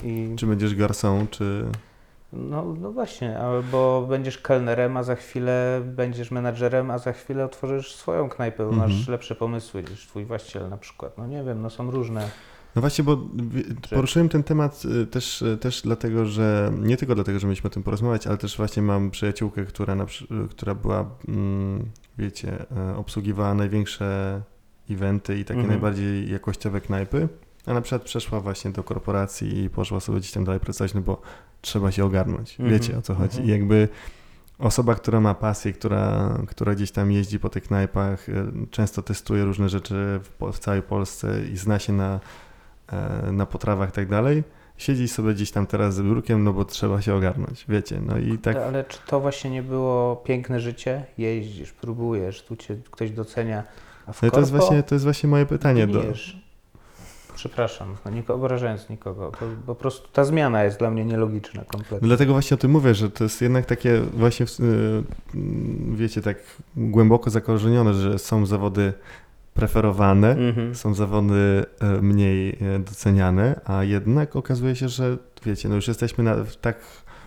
[SPEAKER 2] I
[SPEAKER 1] Czy będziesz garsą, czy...
[SPEAKER 2] no, no właśnie, albo będziesz kelnerem, a za chwilę będziesz menadżerem, a za chwilę otworzysz swoją knajpę, bo masz
[SPEAKER 1] Mhm.
[SPEAKER 2] lepsze pomysły niż twój właściciel na przykład. No nie wiem, no są różne.
[SPEAKER 1] No właśnie, bo poruszyłem ten temat y, też, y, też dlatego, że nie tylko dlatego, że mieliśmy o tym porozmawiać, ale też właśnie mam przyjaciółkę, która, na, y, która była, mm, wiecie, obsługiwała największe eventy i takie
[SPEAKER 2] Mhm.
[SPEAKER 1] najbardziej jakościowe knajpy, a na przykład przeszła właśnie do korporacji i poszła sobie gdzieś tam dalej pracować, no bo trzeba się ogarnąć.
[SPEAKER 2] Mhm.
[SPEAKER 1] Wiecie o co chodzi.
[SPEAKER 3] Mhm.
[SPEAKER 1] I jakby osoba, która ma pasję, która, która gdzieś tam jeździ po tych knajpach, y, często testuje różne rzeczy w, w całej Polsce i zna się na, e, na potrawach i tak dalej, siedzi sobie gdzieś tam teraz z biurkiem, no bo trzeba się ogarnąć, wiecie, no i tak...
[SPEAKER 2] Ale czy to właśnie nie było piękne życie? Jeździsz, próbujesz, tu cię ktoś docenia. A w
[SPEAKER 1] No to jest właśnie, to jest właśnie moje pytanie do...
[SPEAKER 2] Przepraszam, no nie obrażając nikogo, to po prostu ta zmiana jest dla mnie nielogiczna
[SPEAKER 1] No
[SPEAKER 2] kompletnie.
[SPEAKER 1] dlatego właśnie o tym mówię, że to jest jednak takie właśnie, y, mm, wiecie, tak głęboko zakorzenione, że są zawody preferowane,
[SPEAKER 2] Mhm.
[SPEAKER 1] są zawody e, mniej e, doceniane, a jednak okazuje się, że wiecie, no już jesteśmy na, tak,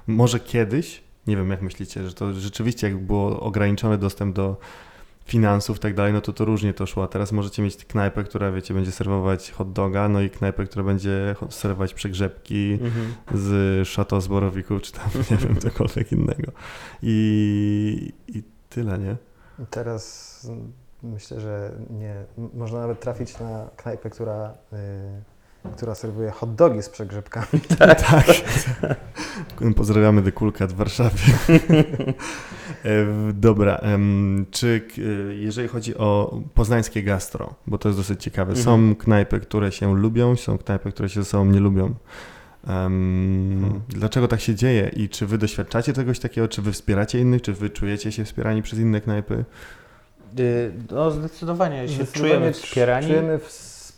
[SPEAKER 1] może kiedyś, nie wiem jak myślicie, że to rzeczywiście jak było ograniczony dostęp do finansów i tak dalej, no to to różnie to szło. A teraz możecie mieć knajpę, która wiecie, będzie serwować hot doga, no i knajpę, która będzie serwować przegrzebki
[SPEAKER 2] Mhm.
[SPEAKER 1] z szato z borowików, czy tam nie wiem, cokolwiek innego. I, I tyle, nie?
[SPEAKER 3] Teraz myślę, że nie. Można nawet trafić na knajpę, która, y, która serwuje hot dogi z przegrzebkami.
[SPEAKER 1] Tak. Pozdrawiamy Dekulkat w Warszawie. E, Dobra, czy e, jeżeli chodzi o poznańskie gastro, bo to jest dosyć ciekawe, są
[SPEAKER 2] Mhm.
[SPEAKER 1] knajpy, które się lubią, są knajpy, które się ze sobą nie lubią. Em,
[SPEAKER 3] Hmm.
[SPEAKER 1] Dlaczego tak się dzieje i czy wy doświadczacie czegoś takiego, czy wy wspieracie innych, czy wy czujecie się wspierani przez inne knajpy?
[SPEAKER 2] Y, No zdecydowanie się
[SPEAKER 3] Zdecydowanie
[SPEAKER 2] czujemy wspierani.
[SPEAKER 3] Czujemy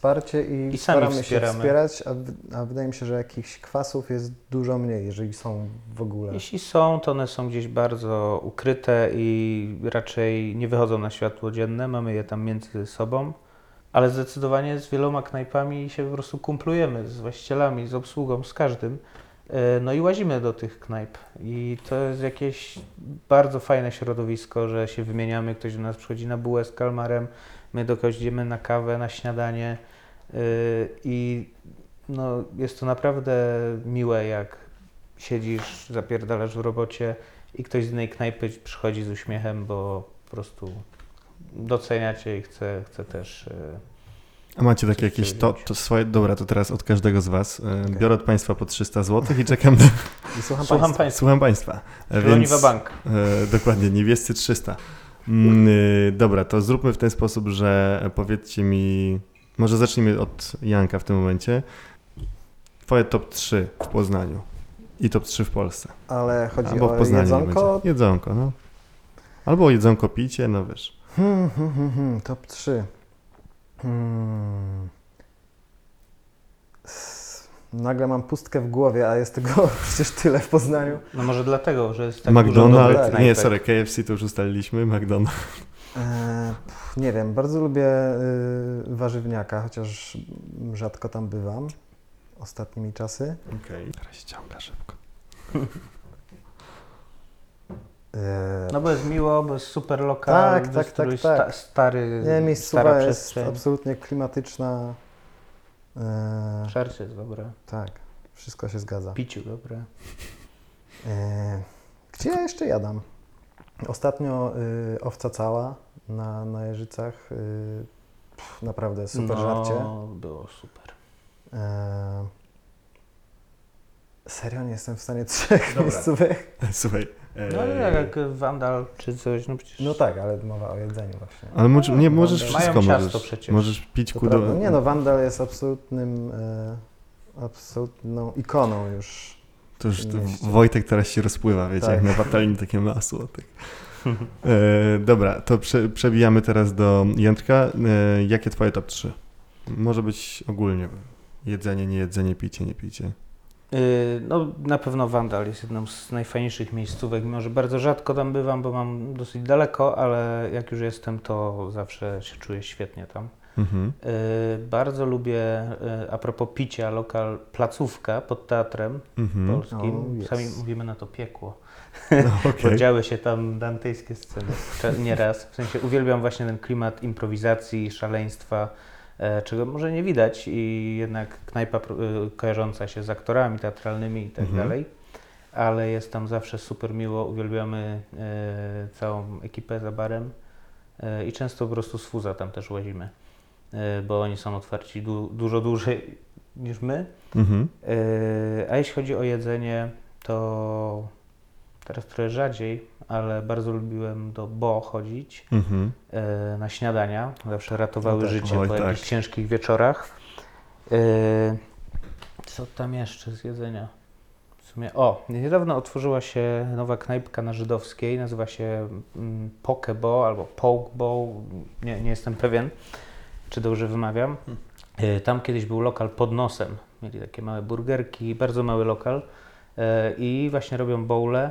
[SPEAKER 3] wsparcie i,
[SPEAKER 2] I sami
[SPEAKER 3] staramy
[SPEAKER 2] wspieramy.
[SPEAKER 3] się wspierać, a, a wydaje mi się, że jakichś kwasów jest dużo mniej, jeżeli są w ogóle.
[SPEAKER 2] Jeśli są, to one są gdzieś bardzo ukryte i raczej nie wychodzą na światło dzienne. Mamy je tam między sobą. Ale zdecydowanie z wieloma knajpami się po prostu kumplujemy, z właścicielami, z obsługą, z każdym. E, No i łazimy do tych knajp. I to jest jakieś bardzo fajne środowisko, że się wymieniamy. Ktoś do nas przychodzi na bułę z kalmarem, my do kogoś idziemy na kawę, na śniadanie. E, I no, jest to naprawdę miłe, jak siedzisz, zapierdalasz w robocie i ktoś z innej knajpy przychodzi z uśmiechem, bo po prostu docenia cię i chce, chce też. e,
[SPEAKER 1] A macie takie jakieś to, to swoje, dobra, to teraz od każdego z was. E,
[SPEAKER 3] Okej.
[SPEAKER 1] Biorę od państwa po 300 zł i czekam na...
[SPEAKER 3] I słucham,
[SPEAKER 2] Słucham
[SPEAKER 3] Państwa.
[SPEAKER 2] Państwa.
[SPEAKER 1] Słucham państwa.
[SPEAKER 2] Broniwa Bank.
[SPEAKER 1] E, dokładnie, niebiescy 300. Mm, y, dobra, to zróbmy w ten sposób, że powiedzcie mi, może zacznijmy od Janka w tym momencie. Twoje top 3 w Poznaniu i top 3 w Polsce.
[SPEAKER 3] Ale chodzi
[SPEAKER 1] Albo w
[SPEAKER 3] o
[SPEAKER 1] Poznaniu. niech
[SPEAKER 3] jedzonko.
[SPEAKER 1] będzie. Jedzonko, no. Albo jedzonko picie, no wiesz.
[SPEAKER 3] Hmm, hmm, hmm, hmm, top 3. Hmm. Nagle mam pustkę w głowie, a jest tego przecież tyle w Poznaniu.
[SPEAKER 2] No może dlatego, że jest tak dużo
[SPEAKER 1] McDonald's,
[SPEAKER 3] dobrych
[SPEAKER 1] nie,
[SPEAKER 2] knajpek.
[SPEAKER 1] sorry, KFC to już ustaliliśmy, McDonald's.
[SPEAKER 3] E, pff, nie wiem, bardzo lubię y, warzywniaka, chociaż rzadko tam bywam ostatnimi czasy.
[SPEAKER 1] Okej. Teraz ściąga szybko.
[SPEAKER 3] E,
[SPEAKER 2] No bo jest miło, bo jest super lokal,
[SPEAKER 3] Tak, tak,
[SPEAKER 2] jest
[SPEAKER 3] tak, tak.
[SPEAKER 2] Sta, stary,
[SPEAKER 3] Nie, miejscowa jest absolutnie klimatyczna. E,
[SPEAKER 2] jest dobre,
[SPEAKER 3] tak, wszystko się zgadza.
[SPEAKER 2] piciu dobre.
[SPEAKER 3] E, gdzie ja jeszcze jadam? Ostatnio y, owca cała na, na Jeżycach. Y, pff, naprawdę super
[SPEAKER 2] no,
[SPEAKER 3] żarcie.
[SPEAKER 2] było super.
[SPEAKER 3] E, serio nie jestem w stanie trzech
[SPEAKER 1] Dobra.
[SPEAKER 3] miejscówek.
[SPEAKER 1] Słuchaj.
[SPEAKER 2] No ale
[SPEAKER 1] e,
[SPEAKER 2] jak Wandal czy coś, no przecież...
[SPEAKER 3] No tak, ale mowa o jedzeniu właśnie.
[SPEAKER 1] Ale może, nie, możesz
[SPEAKER 2] Mają
[SPEAKER 1] wszystko, możesz,
[SPEAKER 2] przecież.
[SPEAKER 1] możesz pić
[SPEAKER 3] To
[SPEAKER 1] ku
[SPEAKER 3] prawda.
[SPEAKER 1] do...
[SPEAKER 3] Nie no, Wandal jest absolutnym, e, absolutną ikoną już.
[SPEAKER 1] To już to. Wojtek teraz się rozpływa, wiecie,
[SPEAKER 3] Tak.
[SPEAKER 1] jak na patelni takie masło. Tak. E, dobra, to prze, przebijamy teraz do Jędrka. E, jakie twoje top 3? Może być ogólnie jedzenie, nie jedzenie, picie, nie picie.
[SPEAKER 2] Yy, No na pewno Wandal jest jedną z najfajniejszych miejscówek, mimo że bardzo rzadko tam bywam, bo mam dosyć daleko, ale jak już jestem, to zawsze się czuję świetnie tam.
[SPEAKER 1] Mhm.
[SPEAKER 2] Yy, Bardzo lubię, yy, a propos picia, lokal Placówka pod Teatrem
[SPEAKER 1] Mhm.
[SPEAKER 2] Polskim.
[SPEAKER 3] Oh, yes.
[SPEAKER 2] Sami mówimy na to piekło.
[SPEAKER 1] No,
[SPEAKER 2] Bo
[SPEAKER 1] okej.
[SPEAKER 2] działy się tam dantejskie sceny nieraz. W sensie uwielbiam właśnie ten klimat improwizacji, szaleństwa, czego może nie widać i jednak knajpa e, kojarząca się z aktorami teatralnymi i tak
[SPEAKER 1] Mhm.
[SPEAKER 2] dalej. Ale jest tam zawsze super miło, uwielbiamy e, całą ekipę za barem e, i często po prostu z fuza tam też łazimy, e, bo oni są otwarci du- dużo dłużej niż my.
[SPEAKER 1] Mhm.
[SPEAKER 2] A jeśli chodzi o jedzenie, to teraz trochę rzadziej, ale bardzo lubiłem do Bo chodzić
[SPEAKER 1] Mhm.
[SPEAKER 2] yy, na śniadania. Zawsze ratowały
[SPEAKER 3] No tak.
[SPEAKER 2] życie
[SPEAKER 1] Oj,
[SPEAKER 2] po
[SPEAKER 1] tak.
[SPEAKER 2] jakichś ciężkich wieczorach. Yy, Co tam jeszcze z jedzenia? W sumie, o, niedawno otworzyła się nowa knajpka na Żydowskiej, nazywa się mm, Pokebo albo Pokebo, nie, nie jestem pewien, czy dobrze wymawiam. E, Tam kiedyś był lokal pod nosem. Mieli takie małe burgerki, bardzo mały lokal. E, I właśnie robią bowle.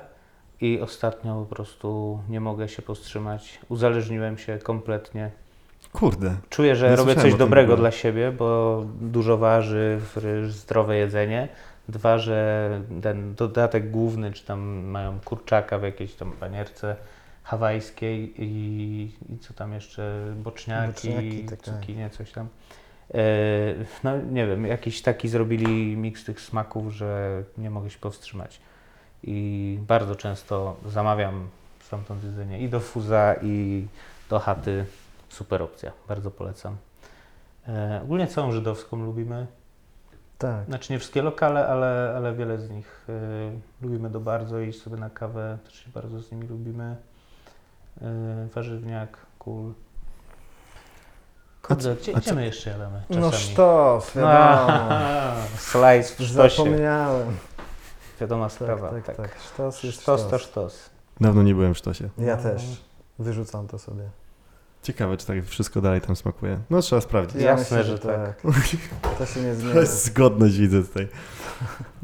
[SPEAKER 2] I ostatnio po prostu nie mogę się powstrzymać. Uzależniłem się kompletnie.
[SPEAKER 1] Kurde.
[SPEAKER 2] Czuję, że robię coś dobrego dla siebie, bo dużo warzyw, ryż, zdrowe jedzenie. Dwa, że ten dodatek główny, czy tam mają kurczaka w jakiejś tam panierce hawajskiej i, i co tam jeszcze, boczniaki,
[SPEAKER 3] Boczniaki, tak, tak.
[SPEAKER 2] cukinie, coś tam. E, No nie wiem, jakiś taki zrobili miks tych smaków, że nie mogę się powstrzymać. I bardzo często zamawiam stamtąd jedzenie i do fuza, i do chaty. Super opcja, bardzo polecam. E, ogólnie całą żydowską lubimy.
[SPEAKER 3] Tak.
[SPEAKER 2] Znaczy nie wszystkie lokale, ale, ale wiele z nich e, lubimy do bardzo iść sobie na kawę, też się bardzo z nimi lubimy. E, warzywniak, cool. Kurde, gdzie,
[SPEAKER 1] a
[SPEAKER 2] my jeszcze jadamy czasami?
[SPEAKER 3] No sztos,
[SPEAKER 2] No,
[SPEAKER 3] wiadomo.
[SPEAKER 2] Slice w sztosie.
[SPEAKER 3] Zapomniałem.
[SPEAKER 2] Wiadoma
[SPEAKER 3] Tak,
[SPEAKER 2] sprawa.
[SPEAKER 3] tak, tak. Sztos jest
[SPEAKER 2] Sztos
[SPEAKER 3] sztos.
[SPEAKER 2] to sztos.
[SPEAKER 1] Dawno nie byłem w sztosie.
[SPEAKER 3] Ja
[SPEAKER 2] No.
[SPEAKER 3] też. Wyrzucam to sobie.
[SPEAKER 1] Ciekawe, czy tak wszystko dalej tam smakuje. No trzeba sprawdzić.
[SPEAKER 3] Ja
[SPEAKER 2] Jasne,
[SPEAKER 3] myślę,
[SPEAKER 2] że tak.
[SPEAKER 3] To się nie
[SPEAKER 1] To
[SPEAKER 3] zmieni.
[SPEAKER 1] jest zgodność widzę tutaj.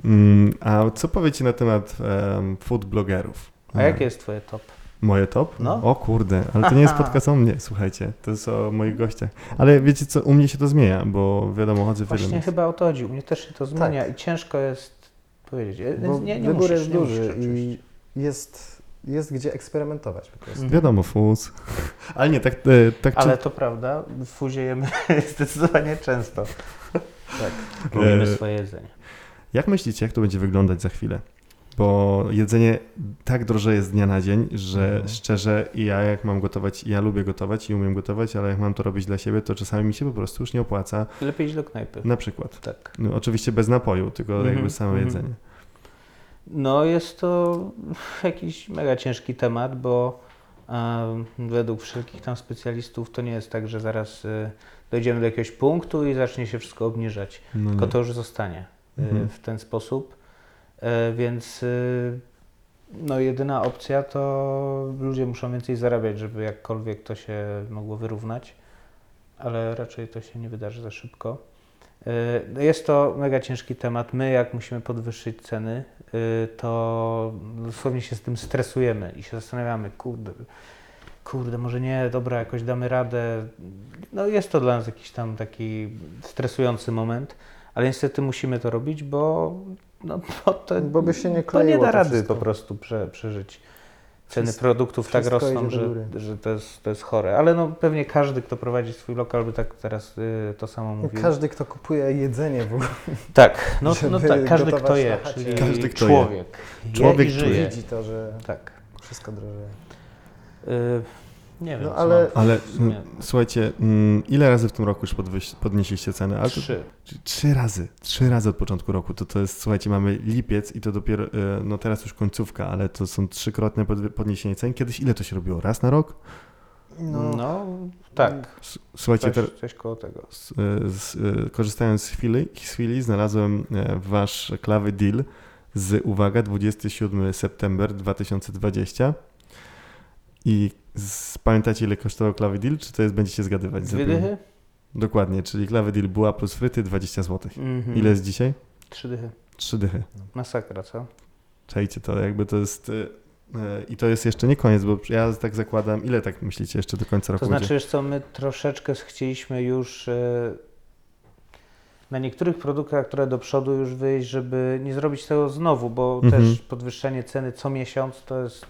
[SPEAKER 1] Mm, a co powiecie na temat em, food blogerów?
[SPEAKER 2] A jakie jest twoje top?
[SPEAKER 1] Moje top?
[SPEAKER 2] No.
[SPEAKER 1] O kurde, ale to nie jest podcast o mnie, słuchajcie. To jest o moich gościach. Ale wiecie co, u mnie się to zmienia, bo wiadomo, chodzę w
[SPEAKER 2] Właśnie chyba o to chodzi. U mnie też się to zmienia i ciężko jest powiedzieć. E,
[SPEAKER 3] Bo
[SPEAKER 2] nie, nie
[SPEAKER 3] wybór
[SPEAKER 2] musisz,
[SPEAKER 3] jest
[SPEAKER 2] nie
[SPEAKER 3] duży i jest, jest gdzie eksperymentować po prostu.
[SPEAKER 1] Wiadomo, fuz. Ale nie, tak, e, tak
[SPEAKER 2] Ale to prawda, fuzie jemy zdecydowanie często. Tak,
[SPEAKER 1] E,
[SPEAKER 2] lubimy swoje jedzenie.
[SPEAKER 1] Jak myślicie, jak to będzie wyglądać za chwilę? Bo jedzenie tak drożeje z dnia na dzień, że
[SPEAKER 3] Mhm.
[SPEAKER 1] szczerze ja jak mam gotować, ja lubię gotować i umiem gotować, ale jak mam to robić dla siebie, to czasami mi się po prostu już nie opłaca.
[SPEAKER 2] Lepiej iść do knajpy.
[SPEAKER 1] Na przykład.
[SPEAKER 2] Tak.
[SPEAKER 1] No, oczywiście bez napoju, tylko
[SPEAKER 2] Mhm,
[SPEAKER 1] jakby samo
[SPEAKER 2] mhm.
[SPEAKER 1] jedzenie.
[SPEAKER 2] No jest to jakiś mega ciężki temat, bo według wszelkich tam specjalistów to nie jest tak, że zaraz y, dojdziemy do jakiegoś punktu i zacznie się wszystko obniżać.
[SPEAKER 1] No
[SPEAKER 2] tylko to już zostanie y,
[SPEAKER 1] Mhm.
[SPEAKER 2] w ten sposób. E, Więc y, no jedyna opcja to ludzie muszą więcej zarabiać, żeby jakkolwiek to się mogło wyrównać, ale raczej to się nie wydarzy za szybko. Y, Jest to mega ciężki temat. My, jak musimy podwyższyć ceny, y, to dosłownie się z tym stresujemy i się zastanawiamy, kurde, kurde, może nie, dobra, jakoś damy radę. No jest to dla nas jakiś tam taki stresujący moment, ale niestety musimy to robić, bo, no, bo to,
[SPEAKER 3] Bo by się nie
[SPEAKER 2] to nie
[SPEAKER 3] kleiło
[SPEAKER 2] da
[SPEAKER 3] to
[SPEAKER 2] rady
[SPEAKER 3] wszystko.
[SPEAKER 2] po prostu prze, przeżyć ceny
[SPEAKER 3] Wszystko-
[SPEAKER 2] produktów tak rosną, że, że to, jest, to jest chore. Ale no pewnie każdy, kto prowadzi swój lokal by tak teraz y, to samo mówił.
[SPEAKER 3] Każdy, kto kupuje jedzenie w ogóle,
[SPEAKER 2] Tak, no, no tak, każdy kto je, czyli
[SPEAKER 1] Każdy, kto je.
[SPEAKER 2] człowiek. Je
[SPEAKER 1] Człowiek,
[SPEAKER 2] i
[SPEAKER 1] który
[SPEAKER 2] żyje.
[SPEAKER 3] widzi to, że
[SPEAKER 2] Tak.
[SPEAKER 3] wszystko drożeje.
[SPEAKER 2] Y, nie wiem,
[SPEAKER 3] No,
[SPEAKER 2] co
[SPEAKER 3] ale-
[SPEAKER 2] mam
[SPEAKER 1] Ale słuchajcie, ile razy w tym roku już podwyś- podnieśliście ceny? Ale to,
[SPEAKER 2] Trzy.
[SPEAKER 1] Czyli Trzy razy, trzy razy od początku roku. To, to jest, słuchajcie, mamy lipiec i to dopiero, e, no teraz już końcówka, ale to są trzykrotne podniesienie cen. Kiedyś ile to się robiło? Raz na rok?
[SPEAKER 2] No, tak.
[SPEAKER 1] S- Słuchajcie,
[SPEAKER 2] Coś, coś koło tego.
[SPEAKER 1] z, e, z, e, korzystając z chwili, z chwili, znalazłem wasz klawy deal z, uwaga, 27 september 2020 i z, pamiętacie ile kosztował klawy deal, czy to jest, będziecie zgadywać?
[SPEAKER 2] Dwie dychy?
[SPEAKER 1] Dokładnie, czyli klawy deal była plus fryty 20 zł.
[SPEAKER 2] Mhm.
[SPEAKER 1] Ile jest dzisiaj?
[SPEAKER 2] Trzy dychy.
[SPEAKER 1] Trzy dychy.
[SPEAKER 2] Masakra, co?
[SPEAKER 1] Czajcie to, jakby to jest. y, y, I to jest jeszcze nie koniec, bo ja tak zakładam, ile tak myślicie jeszcze do końca roku
[SPEAKER 2] To znaczy, wiesz co, my troszeczkę chcieliśmy już e, na niektórych produktach, które do przodu już wyjść, żeby nie zrobić tego znowu, bo
[SPEAKER 1] Mhm.
[SPEAKER 2] też podwyższenie ceny co miesiąc to jest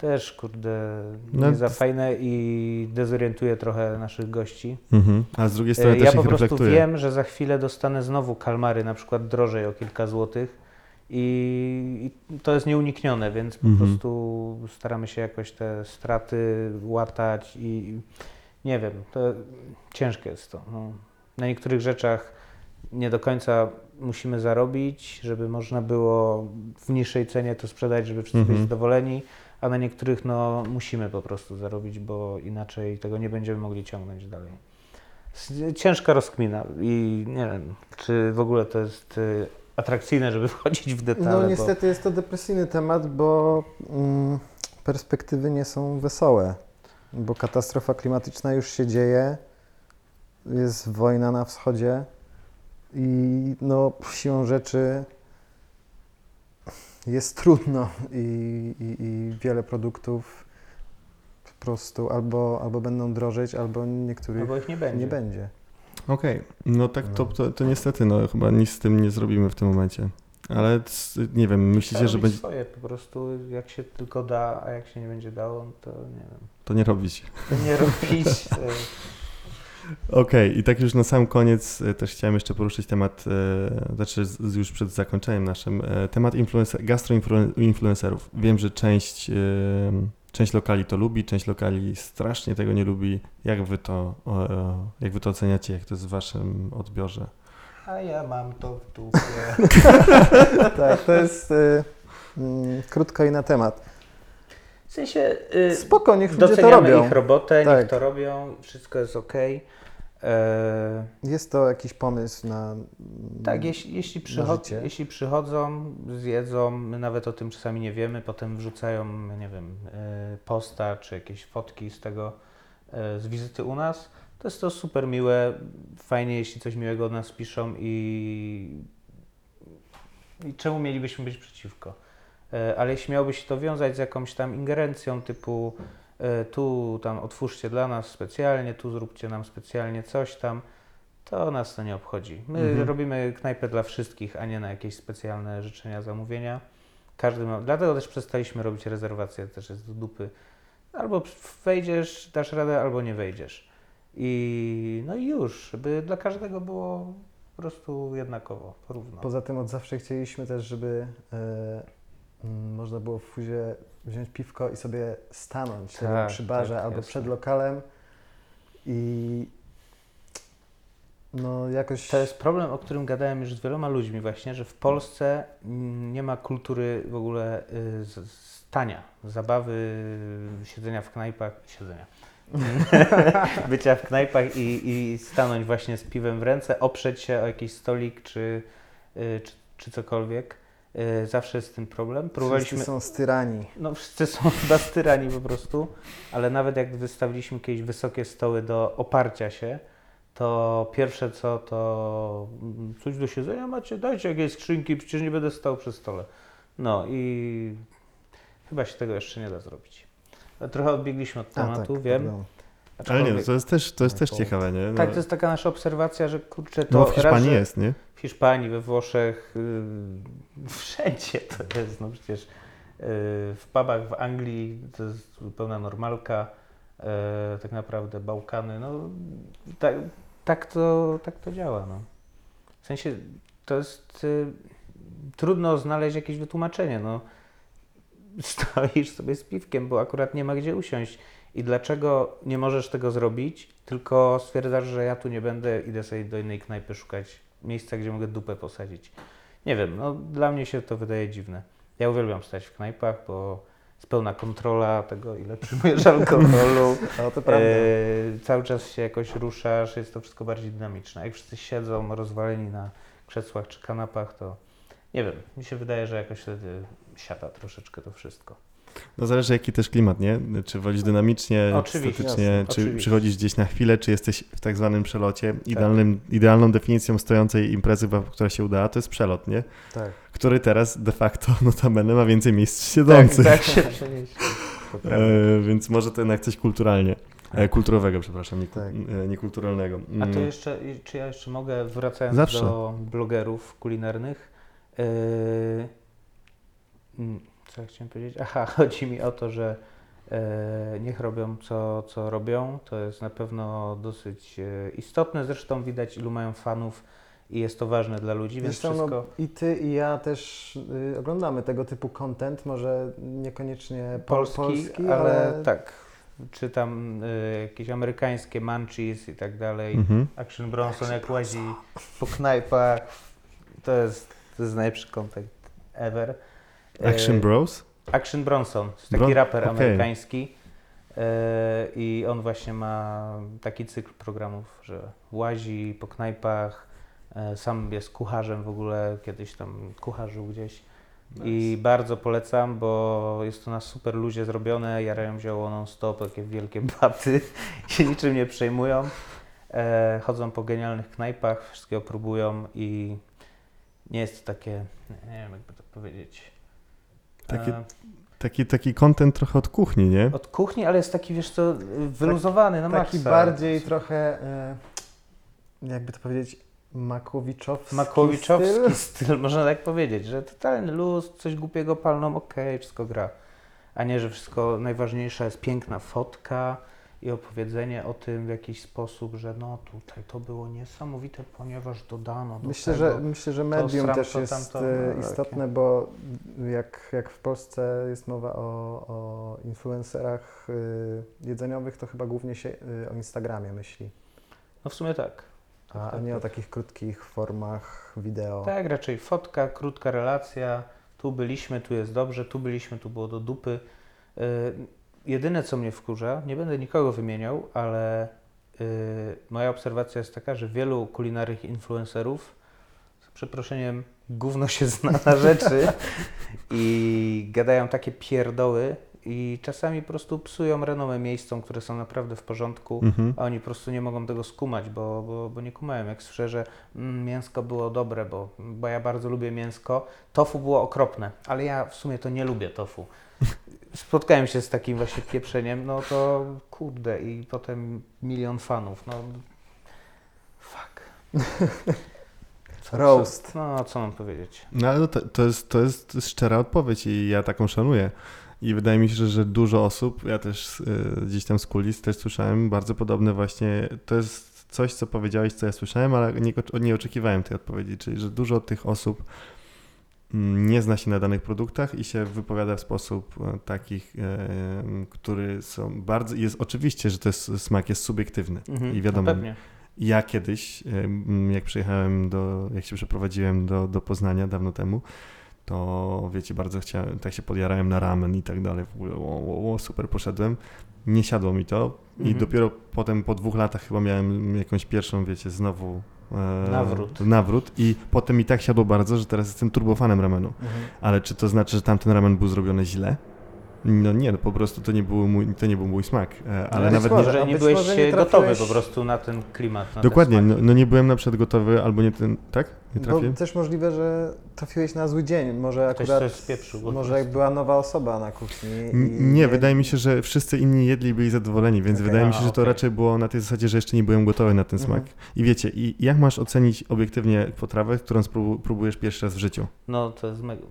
[SPEAKER 2] też, kurde,
[SPEAKER 1] No,
[SPEAKER 2] nie za
[SPEAKER 1] to-
[SPEAKER 2] fajne i dezorientuje trochę naszych gości.
[SPEAKER 1] Mhm. A z drugiej strony
[SPEAKER 2] E,
[SPEAKER 1] też
[SPEAKER 2] Ja po prostu
[SPEAKER 1] reflektuje.
[SPEAKER 2] wiem, że za chwilę dostanę znowu kalmary, na przykład drożej o kilka złotych i, i to jest nieuniknione, więc po
[SPEAKER 1] Mhm.
[SPEAKER 2] prostu staramy się jakoś te straty łatać i nie wiem, to ciężkie jest to. No. Na niektórych rzeczach nie do końca musimy zarobić, żeby można było w niższej cenie to sprzedać, żeby wszyscy
[SPEAKER 1] Mhm.
[SPEAKER 2] byli zadowoleni, a na niektórych no musimy po prostu zarobić, bo inaczej tego nie będziemy mogli ciągnąć dalej. Ciężka rozkmina i nie wiem, czy w ogóle to jest y, atrakcyjne, żeby wchodzić w detale.
[SPEAKER 3] No
[SPEAKER 2] bo-
[SPEAKER 3] niestety jest to depresyjny temat, bo mm, perspektywy nie są wesołe, bo katastrofa klimatyczna już się dzieje, jest wojna na wschodzie i no siłą rzeczy jest trudno i, i, i wiele produktów po prostu albo, albo będą drożeć, albo niektórych
[SPEAKER 2] Albo ich nie będzie.
[SPEAKER 3] nie będzie.
[SPEAKER 1] Okej, no tak to, to, to niestety, no chyba nic z tym nie zrobimy w tym momencie. Ale nie wiem, myślicie,
[SPEAKER 2] Trzeba
[SPEAKER 1] że będzie.
[SPEAKER 2] swoje po prostu, jak się tylko da, a jak się nie będzie dało, to nie wiem.
[SPEAKER 1] To nie robić.
[SPEAKER 2] To nie robić. to-
[SPEAKER 1] Okej, i tak już na sam koniec e, też chciałem jeszcze poruszyć temat, e, znaczy już przed zakończeniem naszym, e, temat influencer, gastroinfluencerów. Wiem, że część, część lokali to lubi, część lokali strasznie tego nie lubi. Jak wy to, jak wy to oceniacie, jak to jest w waszym odbiorze?
[SPEAKER 2] A ja mam to w dupie.
[SPEAKER 3] Tak, to jest y, mm, krótko i na temat.
[SPEAKER 2] W sensie y,
[SPEAKER 3] Spoko, niech ludzie to
[SPEAKER 2] doceniamy
[SPEAKER 3] robią.
[SPEAKER 2] ich robotę,
[SPEAKER 3] Tak.
[SPEAKER 2] niech to robią, wszystko jest ok. E,
[SPEAKER 3] Jest to jakiś pomysł na.
[SPEAKER 2] tak, jeśli, jeśli, przychod, jeśli przychodzą, zjedzą, my nawet o tym czasami nie wiemy, potem wrzucają, nie wiem, e, posta czy jakieś fotki z tego, e, z wizyty u nas, to jest to super miłe, fajnie, jeśli coś miłego o nas piszą i, i czemu mielibyśmy być przeciwko. E, Ale jeśli miałoby się to wiązać z jakąś tam ingerencją typu e, tu tam otwórzcie dla nas specjalnie, tu zróbcie nam specjalnie coś tam, to nas to nie obchodzi. My
[SPEAKER 1] Mhm.
[SPEAKER 2] robimy knajpę dla wszystkich, a nie na jakieś specjalne życzenia, zamówienia. Każdy ma, dlatego też przestaliśmy robić rezerwacje, też jest do dupy. Albo wejdziesz, dasz radę, albo nie wejdziesz. I no i już, żeby dla każdego było po prostu jednakowo, porówno.
[SPEAKER 3] Poza tym od zawsze chcieliśmy też, żeby e, można było w fuzie wziąć piwko i sobie stanąć
[SPEAKER 2] Tak,
[SPEAKER 3] przy barze
[SPEAKER 2] tak,
[SPEAKER 3] albo
[SPEAKER 2] jasne.
[SPEAKER 3] przed lokalem i no jakoś
[SPEAKER 2] To jest problem, o którym gadałem już z wieloma ludźmi właśnie, że w Polsce mm, nie ma kultury w ogóle y, stania, zabawy, siedzenia w knajpach, siedzenia, bycia w knajpach i, i stanąć właśnie z piwem w ręce, oprzeć się o jakiś stolik czy, y, czy, czy cokolwiek. Y, Zawsze jest tym problem.
[SPEAKER 3] wszyscy
[SPEAKER 2] Próbowaliśmy,
[SPEAKER 3] są styrani.
[SPEAKER 2] no wszyscy są chyba styrani po prostu, ale nawet jak wystawiliśmy kiedyś wysokie stoły do oparcia się, to pierwsze co to mm, coś do siedzenia macie, dajcie jakieś skrzynki, przecież nie będę stał przy stole. No i chyba się tego jeszcze nie da zrobić. Trochę odbiegliśmy od tematu,
[SPEAKER 3] tak,
[SPEAKER 2] wiem.
[SPEAKER 3] pardon.
[SPEAKER 1] Ale nie,
[SPEAKER 2] aczkolwiek-
[SPEAKER 1] to jest też, to jest też
[SPEAKER 3] To-
[SPEAKER 1] ciekawe, nie? No,
[SPEAKER 2] tak, to jest taka nasza obserwacja, że kurczę, to
[SPEAKER 1] no w Hiszpanii
[SPEAKER 2] raz,
[SPEAKER 1] jest, nie?
[SPEAKER 2] w Hiszpanii, we Włoszech, yy, wszędzie to jest, no przecież w pubach w Anglii to jest zupełna normalka, e, tak naprawdę Bałkany, no tak, tak, to, tak to działa. No. W sensie to jest y, trudno znaleźć jakieś wytłumaczenie. No. Stoisz sobie z piwkiem, bo akurat nie ma gdzie usiąść. I dlaczego nie możesz tego zrobić, tylko stwierdzasz, że ja tu nie będę, idę sobie do innej knajpy szukać miejsca, gdzie mogę dupę posadzić. Nie wiem, no dla mnie się to wydaje dziwne. Ja uwielbiam stać w knajpach, bo jest pełna kontrola tego, ile przyjmujesz alkoholu.
[SPEAKER 3] No to prawda.
[SPEAKER 2] E, cały czas się jakoś ruszasz, jest to wszystko bardziej dynamiczne. Jak wszyscy siedzą rozwaleni na krzesłach czy kanapach, to nie wiem, mi się wydaje, że jakoś wtedy siata troszeczkę to wszystko.
[SPEAKER 1] No zależy jaki też klimat, nie? Czy wolisz dynamicznie,
[SPEAKER 2] Oczywiście,
[SPEAKER 1] statycznie,
[SPEAKER 3] jasne,
[SPEAKER 1] czy
[SPEAKER 2] oczywiście.
[SPEAKER 1] przychodzisz gdzieś na chwilę, czy jesteś w tak zwanym przelocie. Idealnym, Idealną definicją stojącej imprezy, która się udała, to jest przelot, nie?
[SPEAKER 3] Tak.
[SPEAKER 1] Który teraz de facto notabene ma więcej miejsc siedzących.
[SPEAKER 2] Tak, tak się przenieść. To prawda.
[SPEAKER 1] E, więc może to jednak coś kulturalnie. E, kulturowego, przepraszam, nie,
[SPEAKER 3] Tak.
[SPEAKER 1] e, niekulturalnego.
[SPEAKER 2] A to
[SPEAKER 1] Mm.
[SPEAKER 2] jeszcze, czy ja jeszcze mogę, wracając
[SPEAKER 1] Zawsze.
[SPEAKER 2] do blogerów kulinarnych, mm, co ja chciałem powiedzieć? Aha, chodzi mi o to, że yy, niech robią co, co robią, to jest na pewno dosyć yy, istotne, zresztą widać ilu mają fanów i jest to ważne dla ludzi, więc
[SPEAKER 3] Zresztą
[SPEAKER 2] wszystko...
[SPEAKER 3] no, i ty i ja też y, oglądamy tego typu content, może niekoniecznie pol-
[SPEAKER 2] Polski,
[SPEAKER 3] polski,
[SPEAKER 2] ale,
[SPEAKER 3] ale,
[SPEAKER 2] tak, czy tam y, jakieś amerykańskie munchies i tak dalej.
[SPEAKER 1] Mhm.
[SPEAKER 2] Action Bronson jak łazi po knajpach, to jest, to jest najlepszy content ever.
[SPEAKER 1] Action
[SPEAKER 2] E,
[SPEAKER 1] Bros?
[SPEAKER 2] Action Bronson, to jest taki
[SPEAKER 1] Bron-
[SPEAKER 2] raper
[SPEAKER 1] okej.
[SPEAKER 2] amerykański e, i on właśnie ma taki cykl programów, że łazi po knajpach, e, sam jest kucharzem w ogóle, kiedyś tam kucharzył gdzieś. I bardzo polecam, bo jest to na super luzie zrobione, jarają zioło non-stop, takie wielkie baty, się niczym nie przejmują. E, chodzą po genialnych knajpach, wszystkiego próbują i nie jest to takie, nie wiem jakby to powiedzieć.
[SPEAKER 1] Takie
[SPEAKER 2] E,
[SPEAKER 1] Taki, taki content trochę od kuchni, nie?
[SPEAKER 2] od kuchni, ale jest taki, wiesz co, wyluzowany na
[SPEAKER 3] taki
[SPEAKER 2] maksa.
[SPEAKER 3] bardziej trochę, y, jakby to powiedzieć, makowiczowski
[SPEAKER 2] Makowiczowski
[SPEAKER 3] styl.
[SPEAKER 2] styl. można tak powiedzieć, że totalny luz, coś głupiego palną, okej, wszystko gra. A nie, że wszystko najważniejsza jest piękna fotka i opowiedzenie o tym w jakiś sposób, że no tutaj to było niesamowite, ponieważ dodano do
[SPEAKER 3] Myślę,
[SPEAKER 2] tego.
[SPEAKER 3] że, myślę, że medium
[SPEAKER 2] sram,
[SPEAKER 3] też jest
[SPEAKER 2] tamto,
[SPEAKER 3] y,
[SPEAKER 2] no,
[SPEAKER 3] istotne, bo jak, jak w Polsce jest mowa o, o influencerach y, jedzeniowych, to chyba głównie się y, o Instagramie myśli,
[SPEAKER 2] No w sumie tak.
[SPEAKER 3] a, a nie o takich krótkich formach wideo.
[SPEAKER 2] Tak, raczej fotka, krótka relacja. Tu byliśmy, tu jest dobrze, tu byliśmy, tu było do dupy. Jedyne, co mnie wkurza, nie będę nikogo wymieniał, ale yy, moja obserwacja jest taka, że wielu kulinarnych influencerów, z przeproszeniem, gówno się zna na rzeczy i gadają takie pierdoły i czasami po prostu psują renomę miejscom, które są naprawdę w porządku
[SPEAKER 1] Mhm.
[SPEAKER 2] a oni po prostu nie mogą tego skumać, bo, bo, bo nie kumają. Jak słyszę, że mm, mięsko było dobre, bo, bo ja bardzo lubię mięsko, tofu było okropne, ale ja w sumie to nie lubię tofu. Spotkałem się z takim właśnie pieprzeniem, no to kurde i potem milion fanów, no fuck. Co-
[SPEAKER 3] Roast.
[SPEAKER 2] Co, no co mam powiedzieć?
[SPEAKER 1] No ale to, to, jest, to jest szczera odpowiedź i ja taką szanuję. I wydaje mi się, że, że dużo osób, ja też y, gdzieś tam z kulis też słyszałem bardzo podobne właśnie, to jest coś, co powiedziałeś, co ja słyszałem, ale nie, nie oczekiwałem tej odpowiedzi, czyli że dużo tych osób nie zna się na danych produktach i się wypowiada w sposób e, takich, e, który są bardzo, jest oczywiście, że to jest, smak jest subiektywny
[SPEAKER 2] Mhm,
[SPEAKER 1] i wiadomo,
[SPEAKER 2] No pewnie.
[SPEAKER 1] ja kiedyś, em, jak przyjechałem do, jak się przeprowadziłem do, do Poznania dawno temu, to wiecie, bardzo chciałem, tak się podjarałem na ramen i tak dalej, w ogóle o, o, o, super poszedłem. Nie siadło mi to i
[SPEAKER 2] Mhm.
[SPEAKER 1] dopiero potem po dwóch latach chyba miałem jakąś pierwszą, wiecie, znowu e,
[SPEAKER 2] Nawrót.
[SPEAKER 1] nawrót i potem mi tak siadło bardzo, że teraz jestem turbofanem ramenu.
[SPEAKER 3] Mhm.
[SPEAKER 1] Ale czy to znaczy, że tamten ramen był zrobiony źle? No nie, no po prostu to nie, był mój, to nie był mój smak, e, ale
[SPEAKER 3] być
[SPEAKER 1] nawet nie,
[SPEAKER 3] może.
[SPEAKER 2] Nie
[SPEAKER 3] być
[SPEAKER 2] byłeś
[SPEAKER 3] nie
[SPEAKER 2] gotowy
[SPEAKER 3] trafiłeś-
[SPEAKER 2] po prostu na ten klimat. Na
[SPEAKER 1] Dokładnie,
[SPEAKER 2] ten
[SPEAKER 1] no, no nie byłem na przykład gotowy, albo nie ten, tak? Nie
[SPEAKER 3] Bo
[SPEAKER 1] trafię?
[SPEAKER 3] też możliwe, że trafiłeś na zły dzień. Może
[SPEAKER 2] Ktoś
[SPEAKER 3] akurat.
[SPEAKER 2] coś spieprzył
[SPEAKER 3] Może jak była nowa osoba na kuchni. i
[SPEAKER 1] Nie, wydaje mi się, że wszyscy inni jedli i byli zadowoleni, więc
[SPEAKER 3] Okej.
[SPEAKER 1] wydaje mi
[SPEAKER 2] A,
[SPEAKER 1] się, że to
[SPEAKER 2] okej.
[SPEAKER 1] raczej było na tej zasadzie, że jeszcze nie byłem gotowy na ten
[SPEAKER 3] Mhm.
[SPEAKER 1] smak. I wiecie, i jak masz ocenić obiektywnie potrawę, którą próbujesz pierwszy raz w życiu?
[SPEAKER 2] No to jest mega...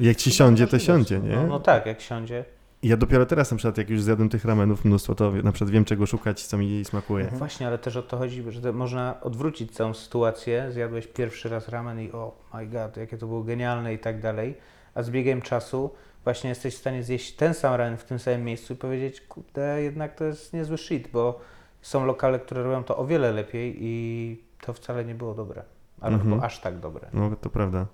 [SPEAKER 1] Jak ci siądzie, to siądzie,
[SPEAKER 2] no,
[SPEAKER 1] nie?
[SPEAKER 2] No tak, jak siądzie.
[SPEAKER 1] Ja dopiero teraz na przykład, jak już zjadłem tych ramenów mnóstwo, to na przykład wiem, czego szukać, co mi smakuje.
[SPEAKER 3] Mhm.
[SPEAKER 2] Właśnie, ale też o to chodzi, że to można odwrócić całą sytuację. Zjadłeś pierwszy raz ramen i o my god, jakie to było genialne i tak dalej. A z biegiem czasu właśnie jesteś w stanie zjeść ten sam ramen w tym samym miejscu i powiedzieć, kurde, jednak to jest niezły shit, bo są lokale, które robią to o wiele lepiej i to wcale nie było dobre. Albo
[SPEAKER 1] Mhm.
[SPEAKER 2] aż tak dobre.
[SPEAKER 1] No, to prawda.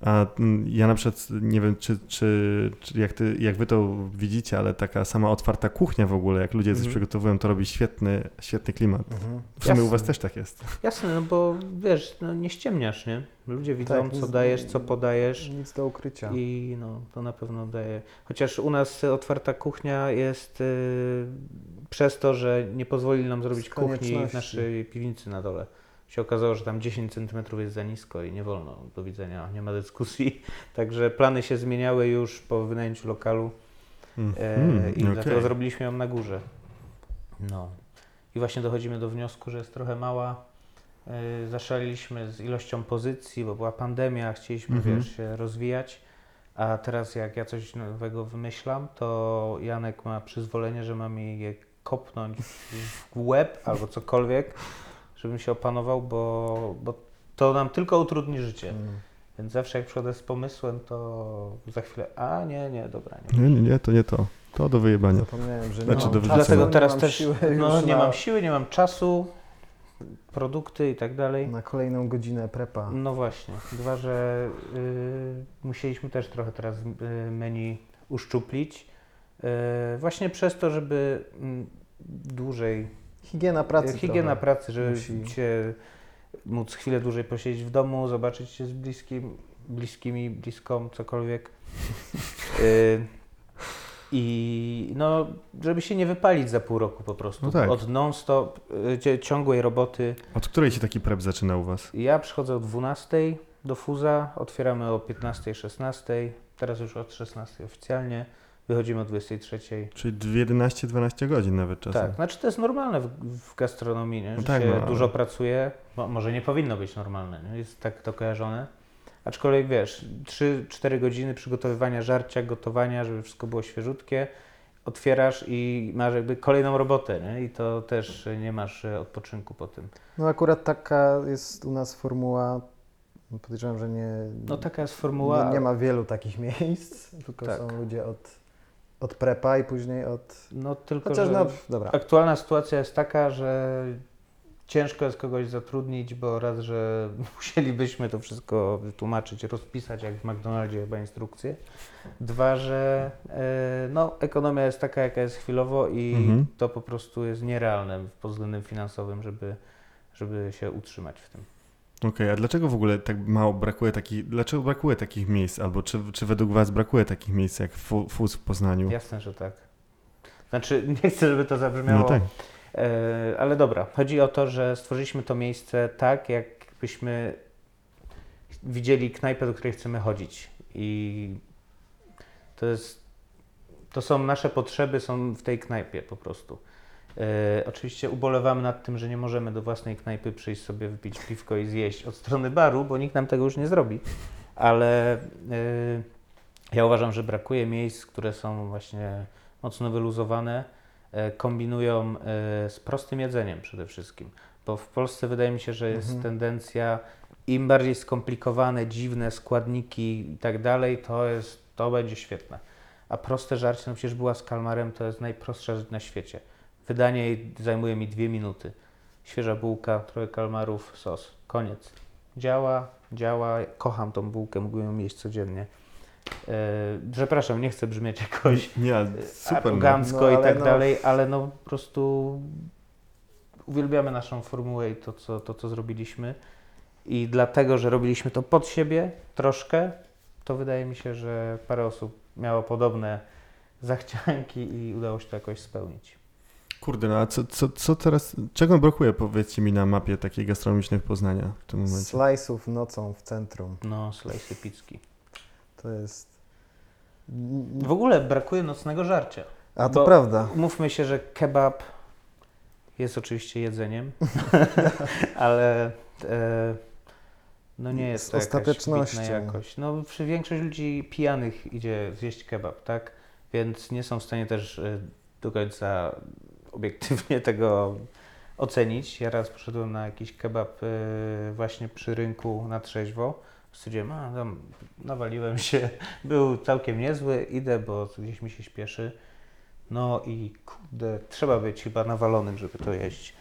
[SPEAKER 1] A mm, ja na przykład nie wiem, czy, czy, czy jak, ty, jak wy to widzicie, ale taka sama otwarta kuchnia w ogóle, jak ludzie coś
[SPEAKER 2] Mhm.
[SPEAKER 1] przygotowują, to robi świetny, świetny klimat.
[SPEAKER 3] Mhm.
[SPEAKER 1] W sumie u
[SPEAKER 2] Jasne.
[SPEAKER 1] was też tak jest.
[SPEAKER 2] Jasne, no bo wiesz, no nie ściemniasz, nie? Ludzie widzą,
[SPEAKER 3] Tak,
[SPEAKER 2] co
[SPEAKER 3] z-
[SPEAKER 2] dajesz, co podajesz.
[SPEAKER 3] Nic do ukrycia.
[SPEAKER 2] I no, to na pewno daje. Chociaż u nas otwarta kuchnia jest y, przez to, że nie pozwolili nam zrobić kuchni w naszej piwnicy na dole. Się okazało, że tam 10 cm jest za nisko i nie wolno. Do widzenia, nie ma dyskusji. Także plany się zmieniały już po wynajęciu lokalu e,
[SPEAKER 1] Mhm,
[SPEAKER 2] i
[SPEAKER 1] okej.
[SPEAKER 2] dlatego zrobiliśmy ją na górze. No. I właśnie dochodzimy do wniosku, że jest trochę mała. Yy, Zaszaliliśmy z ilością pozycji, bo była pandemia, chcieliśmy
[SPEAKER 1] Mhm.
[SPEAKER 2] wiesz, się rozwijać. A teraz jak ja coś nowego wymyślam, to Janek ma przyzwolenie, że ma mi je kopnąć w łeb albo cokolwiek, żebym się opanował, bo, bo to nam tylko utrudni życie.
[SPEAKER 3] Mm.
[SPEAKER 2] Więc zawsze jak przychodzę z pomysłem, to za chwilę, a nie, nie, dobra, nie.
[SPEAKER 1] Nie, nie, nie, to nie to. To do wyjebania.
[SPEAKER 3] Zapomniałem, że nie
[SPEAKER 1] Znaczy,
[SPEAKER 3] mam
[SPEAKER 1] do
[SPEAKER 3] czasu,
[SPEAKER 1] wyrzucenia.
[SPEAKER 2] Dlatego
[SPEAKER 3] nie
[SPEAKER 2] teraz
[SPEAKER 3] mam
[SPEAKER 2] też
[SPEAKER 3] siły
[SPEAKER 2] no, nie
[SPEAKER 3] na,
[SPEAKER 2] mam siły, nie mam czasu, produkty i tak dalej.
[SPEAKER 3] na kolejną godzinę prepa.
[SPEAKER 2] No właśnie. Dwa, że y, musieliśmy też trochę teraz y, menu uszczuplić. Y, właśnie przez to, żeby mm, dłużej.
[SPEAKER 3] Higiena pracy.
[SPEAKER 2] higiena
[SPEAKER 3] trochę.
[SPEAKER 2] pracy, żeby
[SPEAKER 3] musi.
[SPEAKER 2] się móc chwilę dłużej posiedzieć w domu, zobaczyć się z bliskim, bliskimi, bliską, cokolwiek. Y, I no, żeby się nie wypalić za pół roku po prostu.
[SPEAKER 1] No tak.
[SPEAKER 2] Od non-stop, y, ciągłej roboty.
[SPEAKER 1] Od której się taki prep zaczyna u was?
[SPEAKER 2] Ja przychodzę o 12 do Fuza, otwieramy o 15, 16, teraz już od 16 oficjalnie, wychodzimy o 23.
[SPEAKER 1] Czyli 11-12 godzin nawet czasem.
[SPEAKER 2] Tak, znaczy to jest normalne w, w gastronomii, nie?
[SPEAKER 1] No
[SPEAKER 2] że
[SPEAKER 1] tak,
[SPEAKER 2] się
[SPEAKER 1] no, ale-
[SPEAKER 2] dużo pracuje, Mo, może nie powinno być normalne, nie? jest tak to kojarzone. Aczkolwiek wiesz, 3-4 godziny przygotowywania żarcia, gotowania, żeby wszystko było świeżutkie, otwierasz i masz jakby kolejną robotę nie? i to też nie masz e, odpoczynku po tym.
[SPEAKER 3] No akurat taka jest u nas formuła. Podejrzewam, że nie,
[SPEAKER 2] No taka jest formuła.
[SPEAKER 3] nie, nie ma wielu takich miejsc, tylko
[SPEAKER 2] Tak.
[SPEAKER 3] są ludzie od, od prepa i później od...
[SPEAKER 2] No tylko,
[SPEAKER 3] Chociaż
[SPEAKER 2] że...
[SPEAKER 3] no, dobra.
[SPEAKER 2] Aktualna sytuacja jest taka, że ciężko jest kogoś zatrudnić, bo raz, że musielibyśmy to wszystko wytłumaczyć, rozpisać jak w McDonaldzie chyba instrukcje. Dwa, że e, no, ekonomia jest taka, jaka jest chwilowo i
[SPEAKER 1] Mhm.
[SPEAKER 2] to po prostu jest nierealne pod względem finansowym, żeby, żeby się utrzymać w tym.
[SPEAKER 1] Okej, a dlaczego w ogóle tak mało brakuje takich, dlaczego brakuje takich miejsc? Albo czy, czy według was brakuje takich miejsc jak Fu- Fuz w Poznaniu?
[SPEAKER 2] Jasne, że tak. Znaczy, nie chcę, żeby to zabrzmiało
[SPEAKER 1] No tak.
[SPEAKER 2] E, Ale dobra, chodzi o to, że stworzyliśmy to miejsce tak, jakbyśmy widzieli knajpę, do której chcemy chodzić. I to jest. To są nasze potrzeby, są w tej knajpie po prostu. E, oczywiście ubolewamy nad tym, że nie możemy do własnej knajpy przyjść sobie wypić piwko i zjeść od strony baru, bo nikt nam tego już nie zrobi. Ale e, ja uważam, że brakuje miejsc, które są właśnie mocno wyluzowane e, kombinują e, z prostym jedzeniem przede wszystkim. Bo w Polsce wydaje mi się, że jest
[SPEAKER 3] Mhm.
[SPEAKER 2] tendencja im bardziej skomplikowane, dziwne składniki i tak dalej, to jest, to będzie świetne. A proste żarcie, no przecież była z kalmarem, to jest najprostsza rzecz na świecie. Wydanie jej zajmuje mi dwie minuty. Świeża bułka, trochę kalmarów, sos. Koniec. Działa, działa. Kocham tą bułkę, mógłbym ją jeść codziennie. E, przepraszam, nie chcę brzmieć jakoś
[SPEAKER 1] Nie, ale super.
[SPEAKER 2] Arogancko
[SPEAKER 3] No,
[SPEAKER 2] i tak
[SPEAKER 3] no-
[SPEAKER 2] dalej, ale no po prostu uwielbiamy naszą formułę i to co, to, co zrobiliśmy. I dlatego, że robiliśmy to pod siebie troszkę, to wydaje mi się, że parę osób miało podobne zachcianki i udało się to jakoś spełnić.
[SPEAKER 1] Kurde, no a co, co, co teraz, czego brakuje powiedzcie mi na mapie takiej gastronomicznej Poznania w tym momencie?
[SPEAKER 3] Slice'ów nocą w centrum.
[SPEAKER 2] No, slajsy pizzki.
[SPEAKER 3] To jest...
[SPEAKER 2] W ogóle brakuje nocnego żarcia.
[SPEAKER 3] A to prawda.
[SPEAKER 2] Umówmy się, że kebab jest oczywiście jedzeniem, ale e, no nie jest
[SPEAKER 3] Z
[SPEAKER 2] to jakaś jakość. No, przy większość ludzi pijanych idzie zjeść kebab, tak? Więc nie są w stanie też e, do końca obiektywnie tego ocenić. Ja raz poszedłem na jakiś kebab e, właśnie przy rynku na trzeźwo. Stwierdziłem, a tam nawaliłem się, był całkiem niezły, idę, bo gdzieś mi się śpieszy. No i kurde, trzeba być chyba nawalonym, żeby to jeść.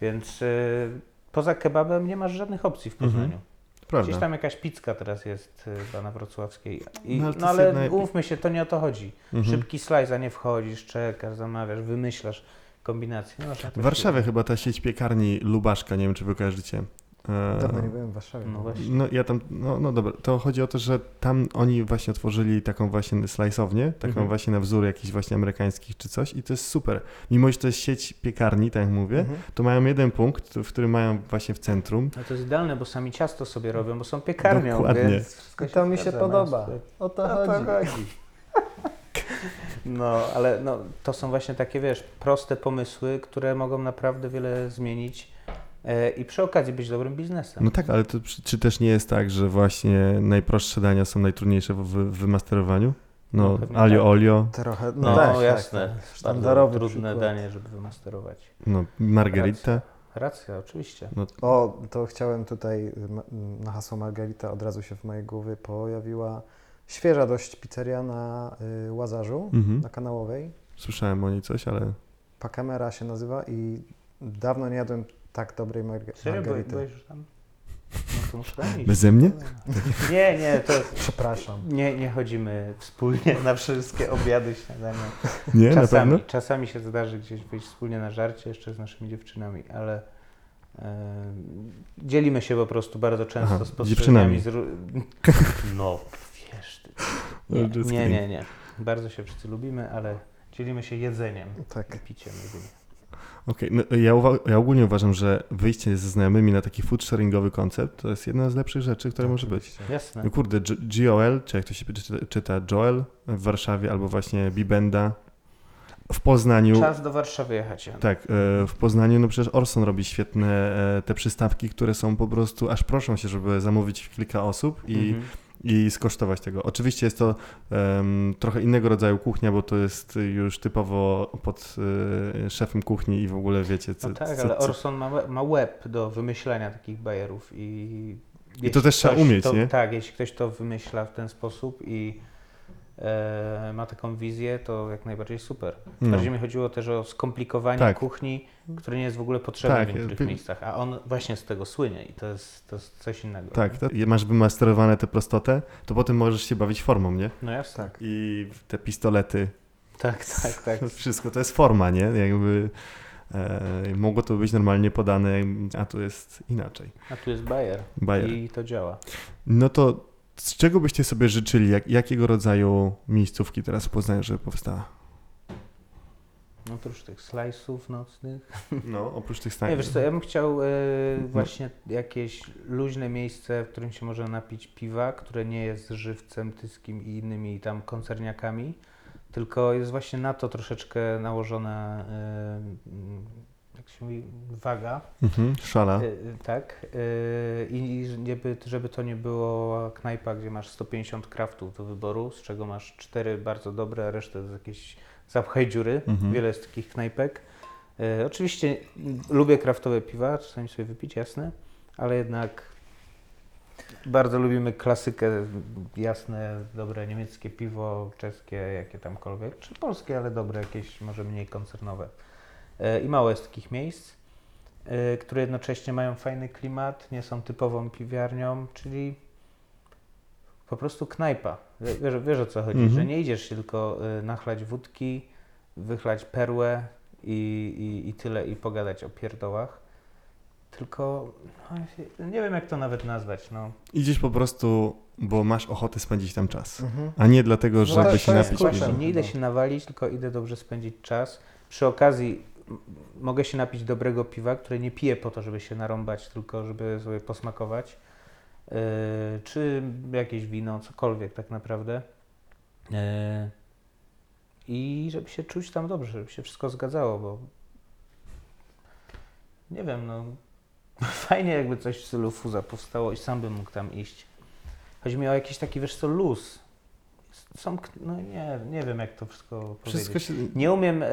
[SPEAKER 2] Więc y, poza kebabem nie masz żadnych opcji w Poznaniu.
[SPEAKER 1] Mhm. Prawda.
[SPEAKER 2] Gdzieś tam jakaś pizka teraz jest y, chyba na Wrocławskiej. I,
[SPEAKER 1] No,
[SPEAKER 2] no
[SPEAKER 1] ale
[SPEAKER 2] umówmy się, to nie o to chodzi.
[SPEAKER 1] Mhm.
[SPEAKER 2] Szybki slajd, a nie wchodzisz, czekasz, zamawiasz, wymyślasz kombinacje. No, się-
[SPEAKER 1] chyba ta sieć piekarni Lubaszka, nie wiem czy wy kojarzycie. E,
[SPEAKER 3] Dawno nie byłem w Warszawie.
[SPEAKER 2] No właśnie.
[SPEAKER 1] No ja tam, no, no dobra, to chodzi o to, że tam oni właśnie otworzyli taką właśnie slajsownię, taką
[SPEAKER 2] Mhm.
[SPEAKER 1] właśnie na wzór jakichś właśnie amerykańskich czy coś i to jest super. Mimo, że to jest sieć piekarni, tak jak mówię,
[SPEAKER 3] Mhm.
[SPEAKER 1] to mają jeden punkt, w którym mają właśnie w centrum.
[SPEAKER 2] No to jest idealne, bo sami ciasto sobie robią, bo są piekarnią,
[SPEAKER 1] Dokładnie.
[SPEAKER 2] więc wszystko
[SPEAKER 3] I to mi się
[SPEAKER 2] zgadza,
[SPEAKER 3] podoba. O to
[SPEAKER 2] O to
[SPEAKER 3] chodzi.
[SPEAKER 2] chodzi. No, ale no, to są właśnie takie, wiesz, proste pomysły, które mogą naprawdę wiele zmienić e, i przy okazji być dobrym biznesem.
[SPEAKER 1] No tak, ale to, czy, też nie jest tak, że właśnie najprostsze dania są najtrudniejsze w, wymasterowaniu?
[SPEAKER 2] No,
[SPEAKER 1] No, alio
[SPEAKER 2] tak.
[SPEAKER 1] olio,
[SPEAKER 3] Trochę,
[SPEAKER 2] No,
[SPEAKER 3] tak, tak,
[SPEAKER 2] jasne.
[SPEAKER 3] tak.
[SPEAKER 2] Bardzo
[SPEAKER 3] Sztandarowy
[SPEAKER 2] trudne
[SPEAKER 3] przykład.
[SPEAKER 2] danie, żeby wymasterować.
[SPEAKER 1] no, margarita.
[SPEAKER 2] Racja, oczywiście.
[SPEAKER 1] No,
[SPEAKER 3] O, to chciałem tutaj na hasło Margarita od razu się w mojej głowie pojawiła świeża dość pizzeria na y, Łazarzu,
[SPEAKER 1] mhm.
[SPEAKER 3] na Kanałowej.
[SPEAKER 1] Słyszałem o niej coś, ale
[SPEAKER 3] Pakamera się nazywa i dawno nie jadłem tak dobrej marga-
[SPEAKER 2] Serio, byłeś,
[SPEAKER 3] margarity.
[SPEAKER 2] byłeś już tam? No
[SPEAKER 1] beze mnie?
[SPEAKER 2] Nie, nie, to
[SPEAKER 3] Przepraszam.
[SPEAKER 2] nie, nie chodzimy wspólnie na wszystkie obiady, śniadania.
[SPEAKER 1] Nie, na
[SPEAKER 2] Czasami,
[SPEAKER 1] pewno?
[SPEAKER 2] czasami się zdarzy gdzieś wyjść wspólnie na żarcie jeszcze z naszymi dziewczynami, ale e, dzielimy się po prostu bardzo często
[SPEAKER 1] Aha,
[SPEAKER 2] z spostrzeżeniami. Z, no. Nie, nie, nie, nie. Bardzo się wszyscy lubimy, ale dzielimy się jedzeniem
[SPEAKER 3] Tak.
[SPEAKER 2] i piciem jedynie.
[SPEAKER 1] Okej, no ja, ja ogólnie uważam, że wyjście ze znajomymi na taki food sharingowy koncept to jest jedna z lepszych rzeczy, które może być.
[SPEAKER 2] Jasne.
[SPEAKER 1] No kurde, GOL, czy jak to się czyta, czyta Joel w Warszawie, albo właśnie Bibenda w Poznaniu.
[SPEAKER 2] Czas do Warszawy jechać. Jan.
[SPEAKER 1] Tak, e, w Poznaniu, no przecież Orson robi świetne e, te przystawki, które są po prostu, aż proszą się, żeby zamówić kilka osób i,
[SPEAKER 2] Mhm.
[SPEAKER 1] I skosztować tego. Oczywiście jest to em, trochę innego rodzaju kuchnia, bo to jest już typowo pod e, szefem kuchni i w ogóle wiecie, co,
[SPEAKER 2] No tak,
[SPEAKER 1] co,
[SPEAKER 2] ale Orson ma, ma web do wymyślania takich bajerów i...
[SPEAKER 1] to
[SPEAKER 2] jeśli
[SPEAKER 1] też trzeba umieć,
[SPEAKER 2] to,
[SPEAKER 1] nie?
[SPEAKER 2] Tak, jeśli ktoś to wymyśla w ten sposób i e, ma taką wizję, to jak najbardziej super.
[SPEAKER 1] no.
[SPEAKER 2] Bardziej mi chodziło też o skomplikowanie
[SPEAKER 1] Tak.
[SPEAKER 2] kuchni, które nie jest w ogóle potrzebne
[SPEAKER 1] Tak,
[SPEAKER 2] w niektórych miejscach, a on właśnie z tego słynie i to jest, to jest coś innego.
[SPEAKER 1] Tak. Jak masz wymasterowane tę prostotę, to potem możesz się bawić formą, nie?
[SPEAKER 2] No jasne.
[SPEAKER 3] Tak.
[SPEAKER 1] I te pistolety,
[SPEAKER 2] Tak, tak, tak.
[SPEAKER 1] wszystko to jest forma, nie? Jakby e, mogło to być normalnie podane, a tu jest inaczej.
[SPEAKER 2] A tu jest bajer
[SPEAKER 1] Bajer.
[SPEAKER 2] i to działa.
[SPEAKER 1] No to z czego byście sobie życzyli, jak, jakiego rodzaju miejscówki teraz w Poznaniu, żeby powstała?
[SPEAKER 2] No oprócz tych slajsów nocnych.
[SPEAKER 1] No, oprócz tych
[SPEAKER 2] Nie,
[SPEAKER 1] stań.
[SPEAKER 2] wiesz co, ja bym chciał
[SPEAKER 1] No.
[SPEAKER 2] właśnie jakieś luźne miejsce, w którym się można napić piwa, które nie jest żywcem tyskim i innymi tam koncerniakami, tylko jest właśnie na to troszeczkę nałożona, jak się mówi, waga.
[SPEAKER 1] Mhm, szala.
[SPEAKER 2] E, e, tak. E, I żeby, żeby to nie było knajpa, gdzie masz 150 kraftów do wyboru, z czego masz 4 bardzo dobre, a resztę to jakieś zapchaj dziury.
[SPEAKER 1] Mhm.
[SPEAKER 2] Wiele jest takich knajpek. Oczywiście lubię kraftowe piwa, czasami sobie wypić, jasne, ale jednak bardzo lubimy klasykę, jasne, dobre niemieckie piwo, czeskie, jakie tamkolwiek, czy polskie, ale dobre, jakieś może mniej koncernowe. E, I mało jest takich miejsc, e, które jednocześnie mają fajny klimat, nie są typową piwiarnią, czyli po prostu knajpa. Wie- Wiesz, wiesz o co chodzi,
[SPEAKER 1] Mhm.
[SPEAKER 2] że nie idziesz się tylko y, nachlać wódki, wychlać perłę i, i, i tyle i pogadać o pierdołach. Tylko no, nie wiem jak to nawet nazwać. No.
[SPEAKER 1] Idziesz po prostu, bo masz ochotę spędzić tam czas.
[SPEAKER 3] Mhm.
[SPEAKER 1] A nie dlatego,
[SPEAKER 3] No
[SPEAKER 1] żeby
[SPEAKER 3] to-
[SPEAKER 1] się napić
[SPEAKER 2] nie idę się nawalić, tylko idę dobrze spędzić czas. Przy okazji mogę się napić dobrego piwa, które nie piję po to, żeby się narąbać, tylko żeby sobie posmakować. Yy, czy jakieś wino, cokolwiek tak naprawdę. Yy, I żeby się czuć tam dobrze, żeby się wszystko zgadzało, bo nie wiem, no fajnie jakby coś w stylu fuza powstało i sam bym mógł tam iść. Chodzi mi o jakiś taki, wiesz co, luz. Są, no nie, nie wiem jak to wszystko
[SPEAKER 1] Wszystko
[SPEAKER 2] powiedzieć.
[SPEAKER 1] się...
[SPEAKER 2] Nie umiem e,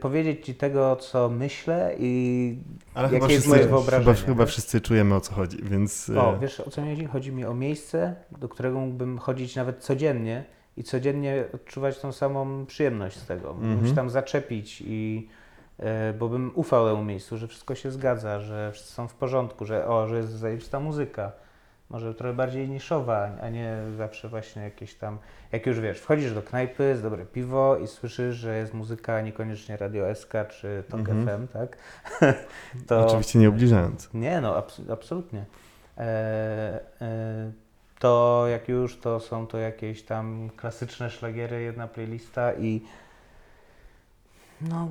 [SPEAKER 2] powiedzieć Ci tego, co myślę i
[SPEAKER 1] Ale
[SPEAKER 2] Jakie
[SPEAKER 1] chyba
[SPEAKER 2] jest
[SPEAKER 1] wszyscy,
[SPEAKER 2] moje
[SPEAKER 1] chyba,
[SPEAKER 2] wyobrażenie,
[SPEAKER 1] chyba
[SPEAKER 2] wiesz?
[SPEAKER 1] wszyscy czujemy o co chodzi, więc...
[SPEAKER 2] o,
[SPEAKER 1] e,
[SPEAKER 2] wiesz o co mi chodzi? Chodzi mi o miejsce, do którego mógłbym chodzić nawet codziennie i codziennie odczuwać tą samą przyjemność z tego. Mógłbym
[SPEAKER 1] Mhm.
[SPEAKER 2] się tam zaczepić i e, bo bym ufał temu miejscu, że wszystko się zgadza, że wszyscy są w porządku, że o, że jest zajebista muzyka. Może trochę bardziej niszowa, a nie zawsze właśnie jakieś tam, jak już wiesz, wchodzisz do knajpy, jest dobre piwo i słyszysz, że jest muzyka niekoniecznie Radio SK czy Tok
[SPEAKER 1] Mhm.
[SPEAKER 2] FM, tak? to...
[SPEAKER 1] Oczywiście nie obliżając.
[SPEAKER 2] Nie, no abs- absolutnie. E, e, to jak już, to są to jakieś tam klasyczne szlagiery, jedna playlista i no,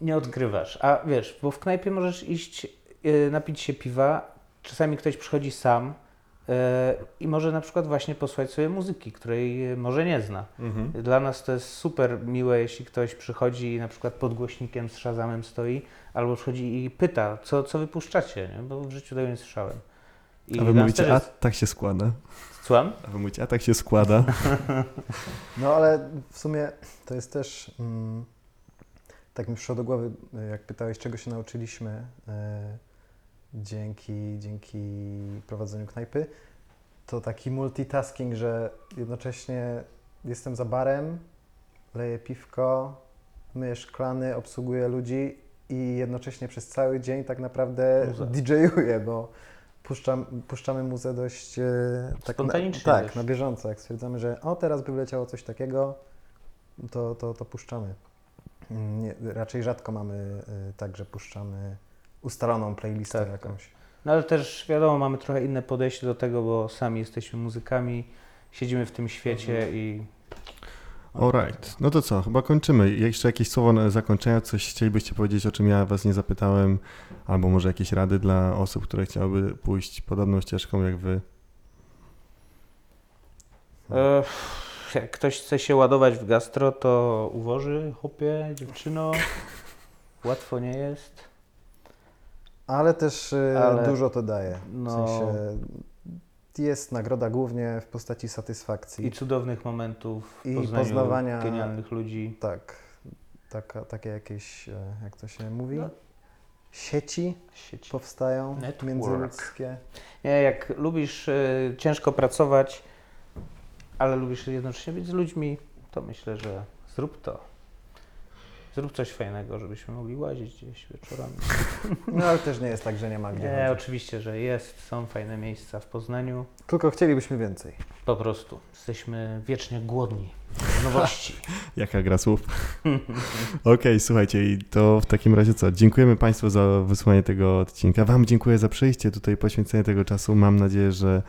[SPEAKER 2] nie odkrywasz. A wiesz, bo w knajpie możesz iść, e, napić się piwa, czasami ktoś przychodzi sam i może na przykład właśnie posłuchać sobie muzyki, której e, może nie zna.
[SPEAKER 1] Mhm.
[SPEAKER 2] Dla nas to jest super miłe, jeśli ktoś przychodzi i na przykład pod głośnikiem z Shazamem stoi, albo przychodzi i pyta, co, co wypuszczacie, nie? bo w życiu tego nie słyszałem. I
[SPEAKER 1] A wy mówicie,
[SPEAKER 2] też
[SPEAKER 1] a
[SPEAKER 2] jest...
[SPEAKER 1] tak się składa.
[SPEAKER 2] Słucham?
[SPEAKER 1] A wy mówicie, a tak się składa.
[SPEAKER 3] No ale w sumie to jest też, mm, tak mi przyszło do głowy, jak pytałeś, czego się nauczyliśmy y, dzięki, dzięki prowadzeniu knajpy, to taki multitasking, że jednocześnie jestem za barem, leję piwko, myję szklany, obsługuję ludzi i jednocześnie przez cały dzień tak naprawdę. DJ-uję, bo puszczam, puszczamy muzę dość e, tak, na,
[SPEAKER 2] Spontanicznie
[SPEAKER 3] tak, na bieżąco. Jak stwierdzamy, że o teraz by wleciało coś takiego, to, to, to puszczamy. Mm, Nie, raczej rzadko mamy e, tak, że puszczamy ustaloną playlistę
[SPEAKER 2] Tak,
[SPEAKER 3] jakąś.
[SPEAKER 2] No ale też wiadomo, mamy trochę inne podejście do tego, bo sami jesteśmy muzykami, siedzimy w tym świecie
[SPEAKER 1] Mhm.
[SPEAKER 2] i
[SPEAKER 1] Alright. No to co, chyba kończymy. Jeszcze jakieś słowo na zakończenia, coś chcielibyście powiedzieć, o czym ja was nie zapytałem, albo może jakieś rady dla osób, które chciałyby pójść podobną ścieżką jak wy.
[SPEAKER 2] e, jak ktoś chce się ładować w gastro, to uwoży, chłopie, dziewczyno. Łatwo nie jest.
[SPEAKER 3] Ale też e,
[SPEAKER 2] Ale-
[SPEAKER 3] dużo to daje. W
[SPEAKER 2] No.
[SPEAKER 3] sensie jest nagroda głównie w postaci satysfakcji.
[SPEAKER 2] I cudownych momentów w
[SPEAKER 3] I poznawania-
[SPEAKER 2] genialnych ludzi.
[SPEAKER 3] Tak, taka, takie jakieś, e, jak to się mówi,
[SPEAKER 2] No.
[SPEAKER 3] sieci
[SPEAKER 2] Sieć.
[SPEAKER 3] powstają
[SPEAKER 2] Network.
[SPEAKER 3] międzyludzkie.
[SPEAKER 2] Nie, jak lubisz y, ciężko pracować, ale lubisz jednocześnie być z ludźmi, to myślę, że zrób to. Zrób coś fajnego, żebyśmy mogli łazić gdzieś wieczorami.
[SPEAKER 3] No ale też nie jest tak, że nie ma gdzie
[SPEAKER 2] Nie,
[SPEAKER 3] chodzić.
[SPEAKER 2] oczywiście, że jest, są fajne miejsca w Poznaniu.
[SPEAKER 3] Tylko chcielibyśmy więcej.
[SPEAKER 2] Po prostu jesteśmy wiecznie głodni nowości.
[SPEAKER 1] Jaka gra słów? Okej, słuchajcie, i to w takim razie co? Dziękujemy Państwu za wysłanie tego odcinka. Wam dziękuję za przyjście tutaj, poświęcenie tego czasu. Mam nadzieję, że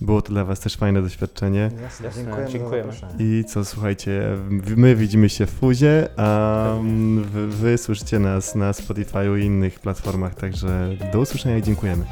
[SPEAKER 1] było to dla Was też fajne doświadczenie.
[SPEAKER 3] Jasne,
[SPEAKER 2] Jasne,
[SPEAKER 3] dziękujemy.
[SPEAKER 1] I co, słuchajcie, my widzimy się w Fuzie, a mm, wy, wy słyszycie nas na Spotify i innych platformach, także do usłyszenia i dziękujemy.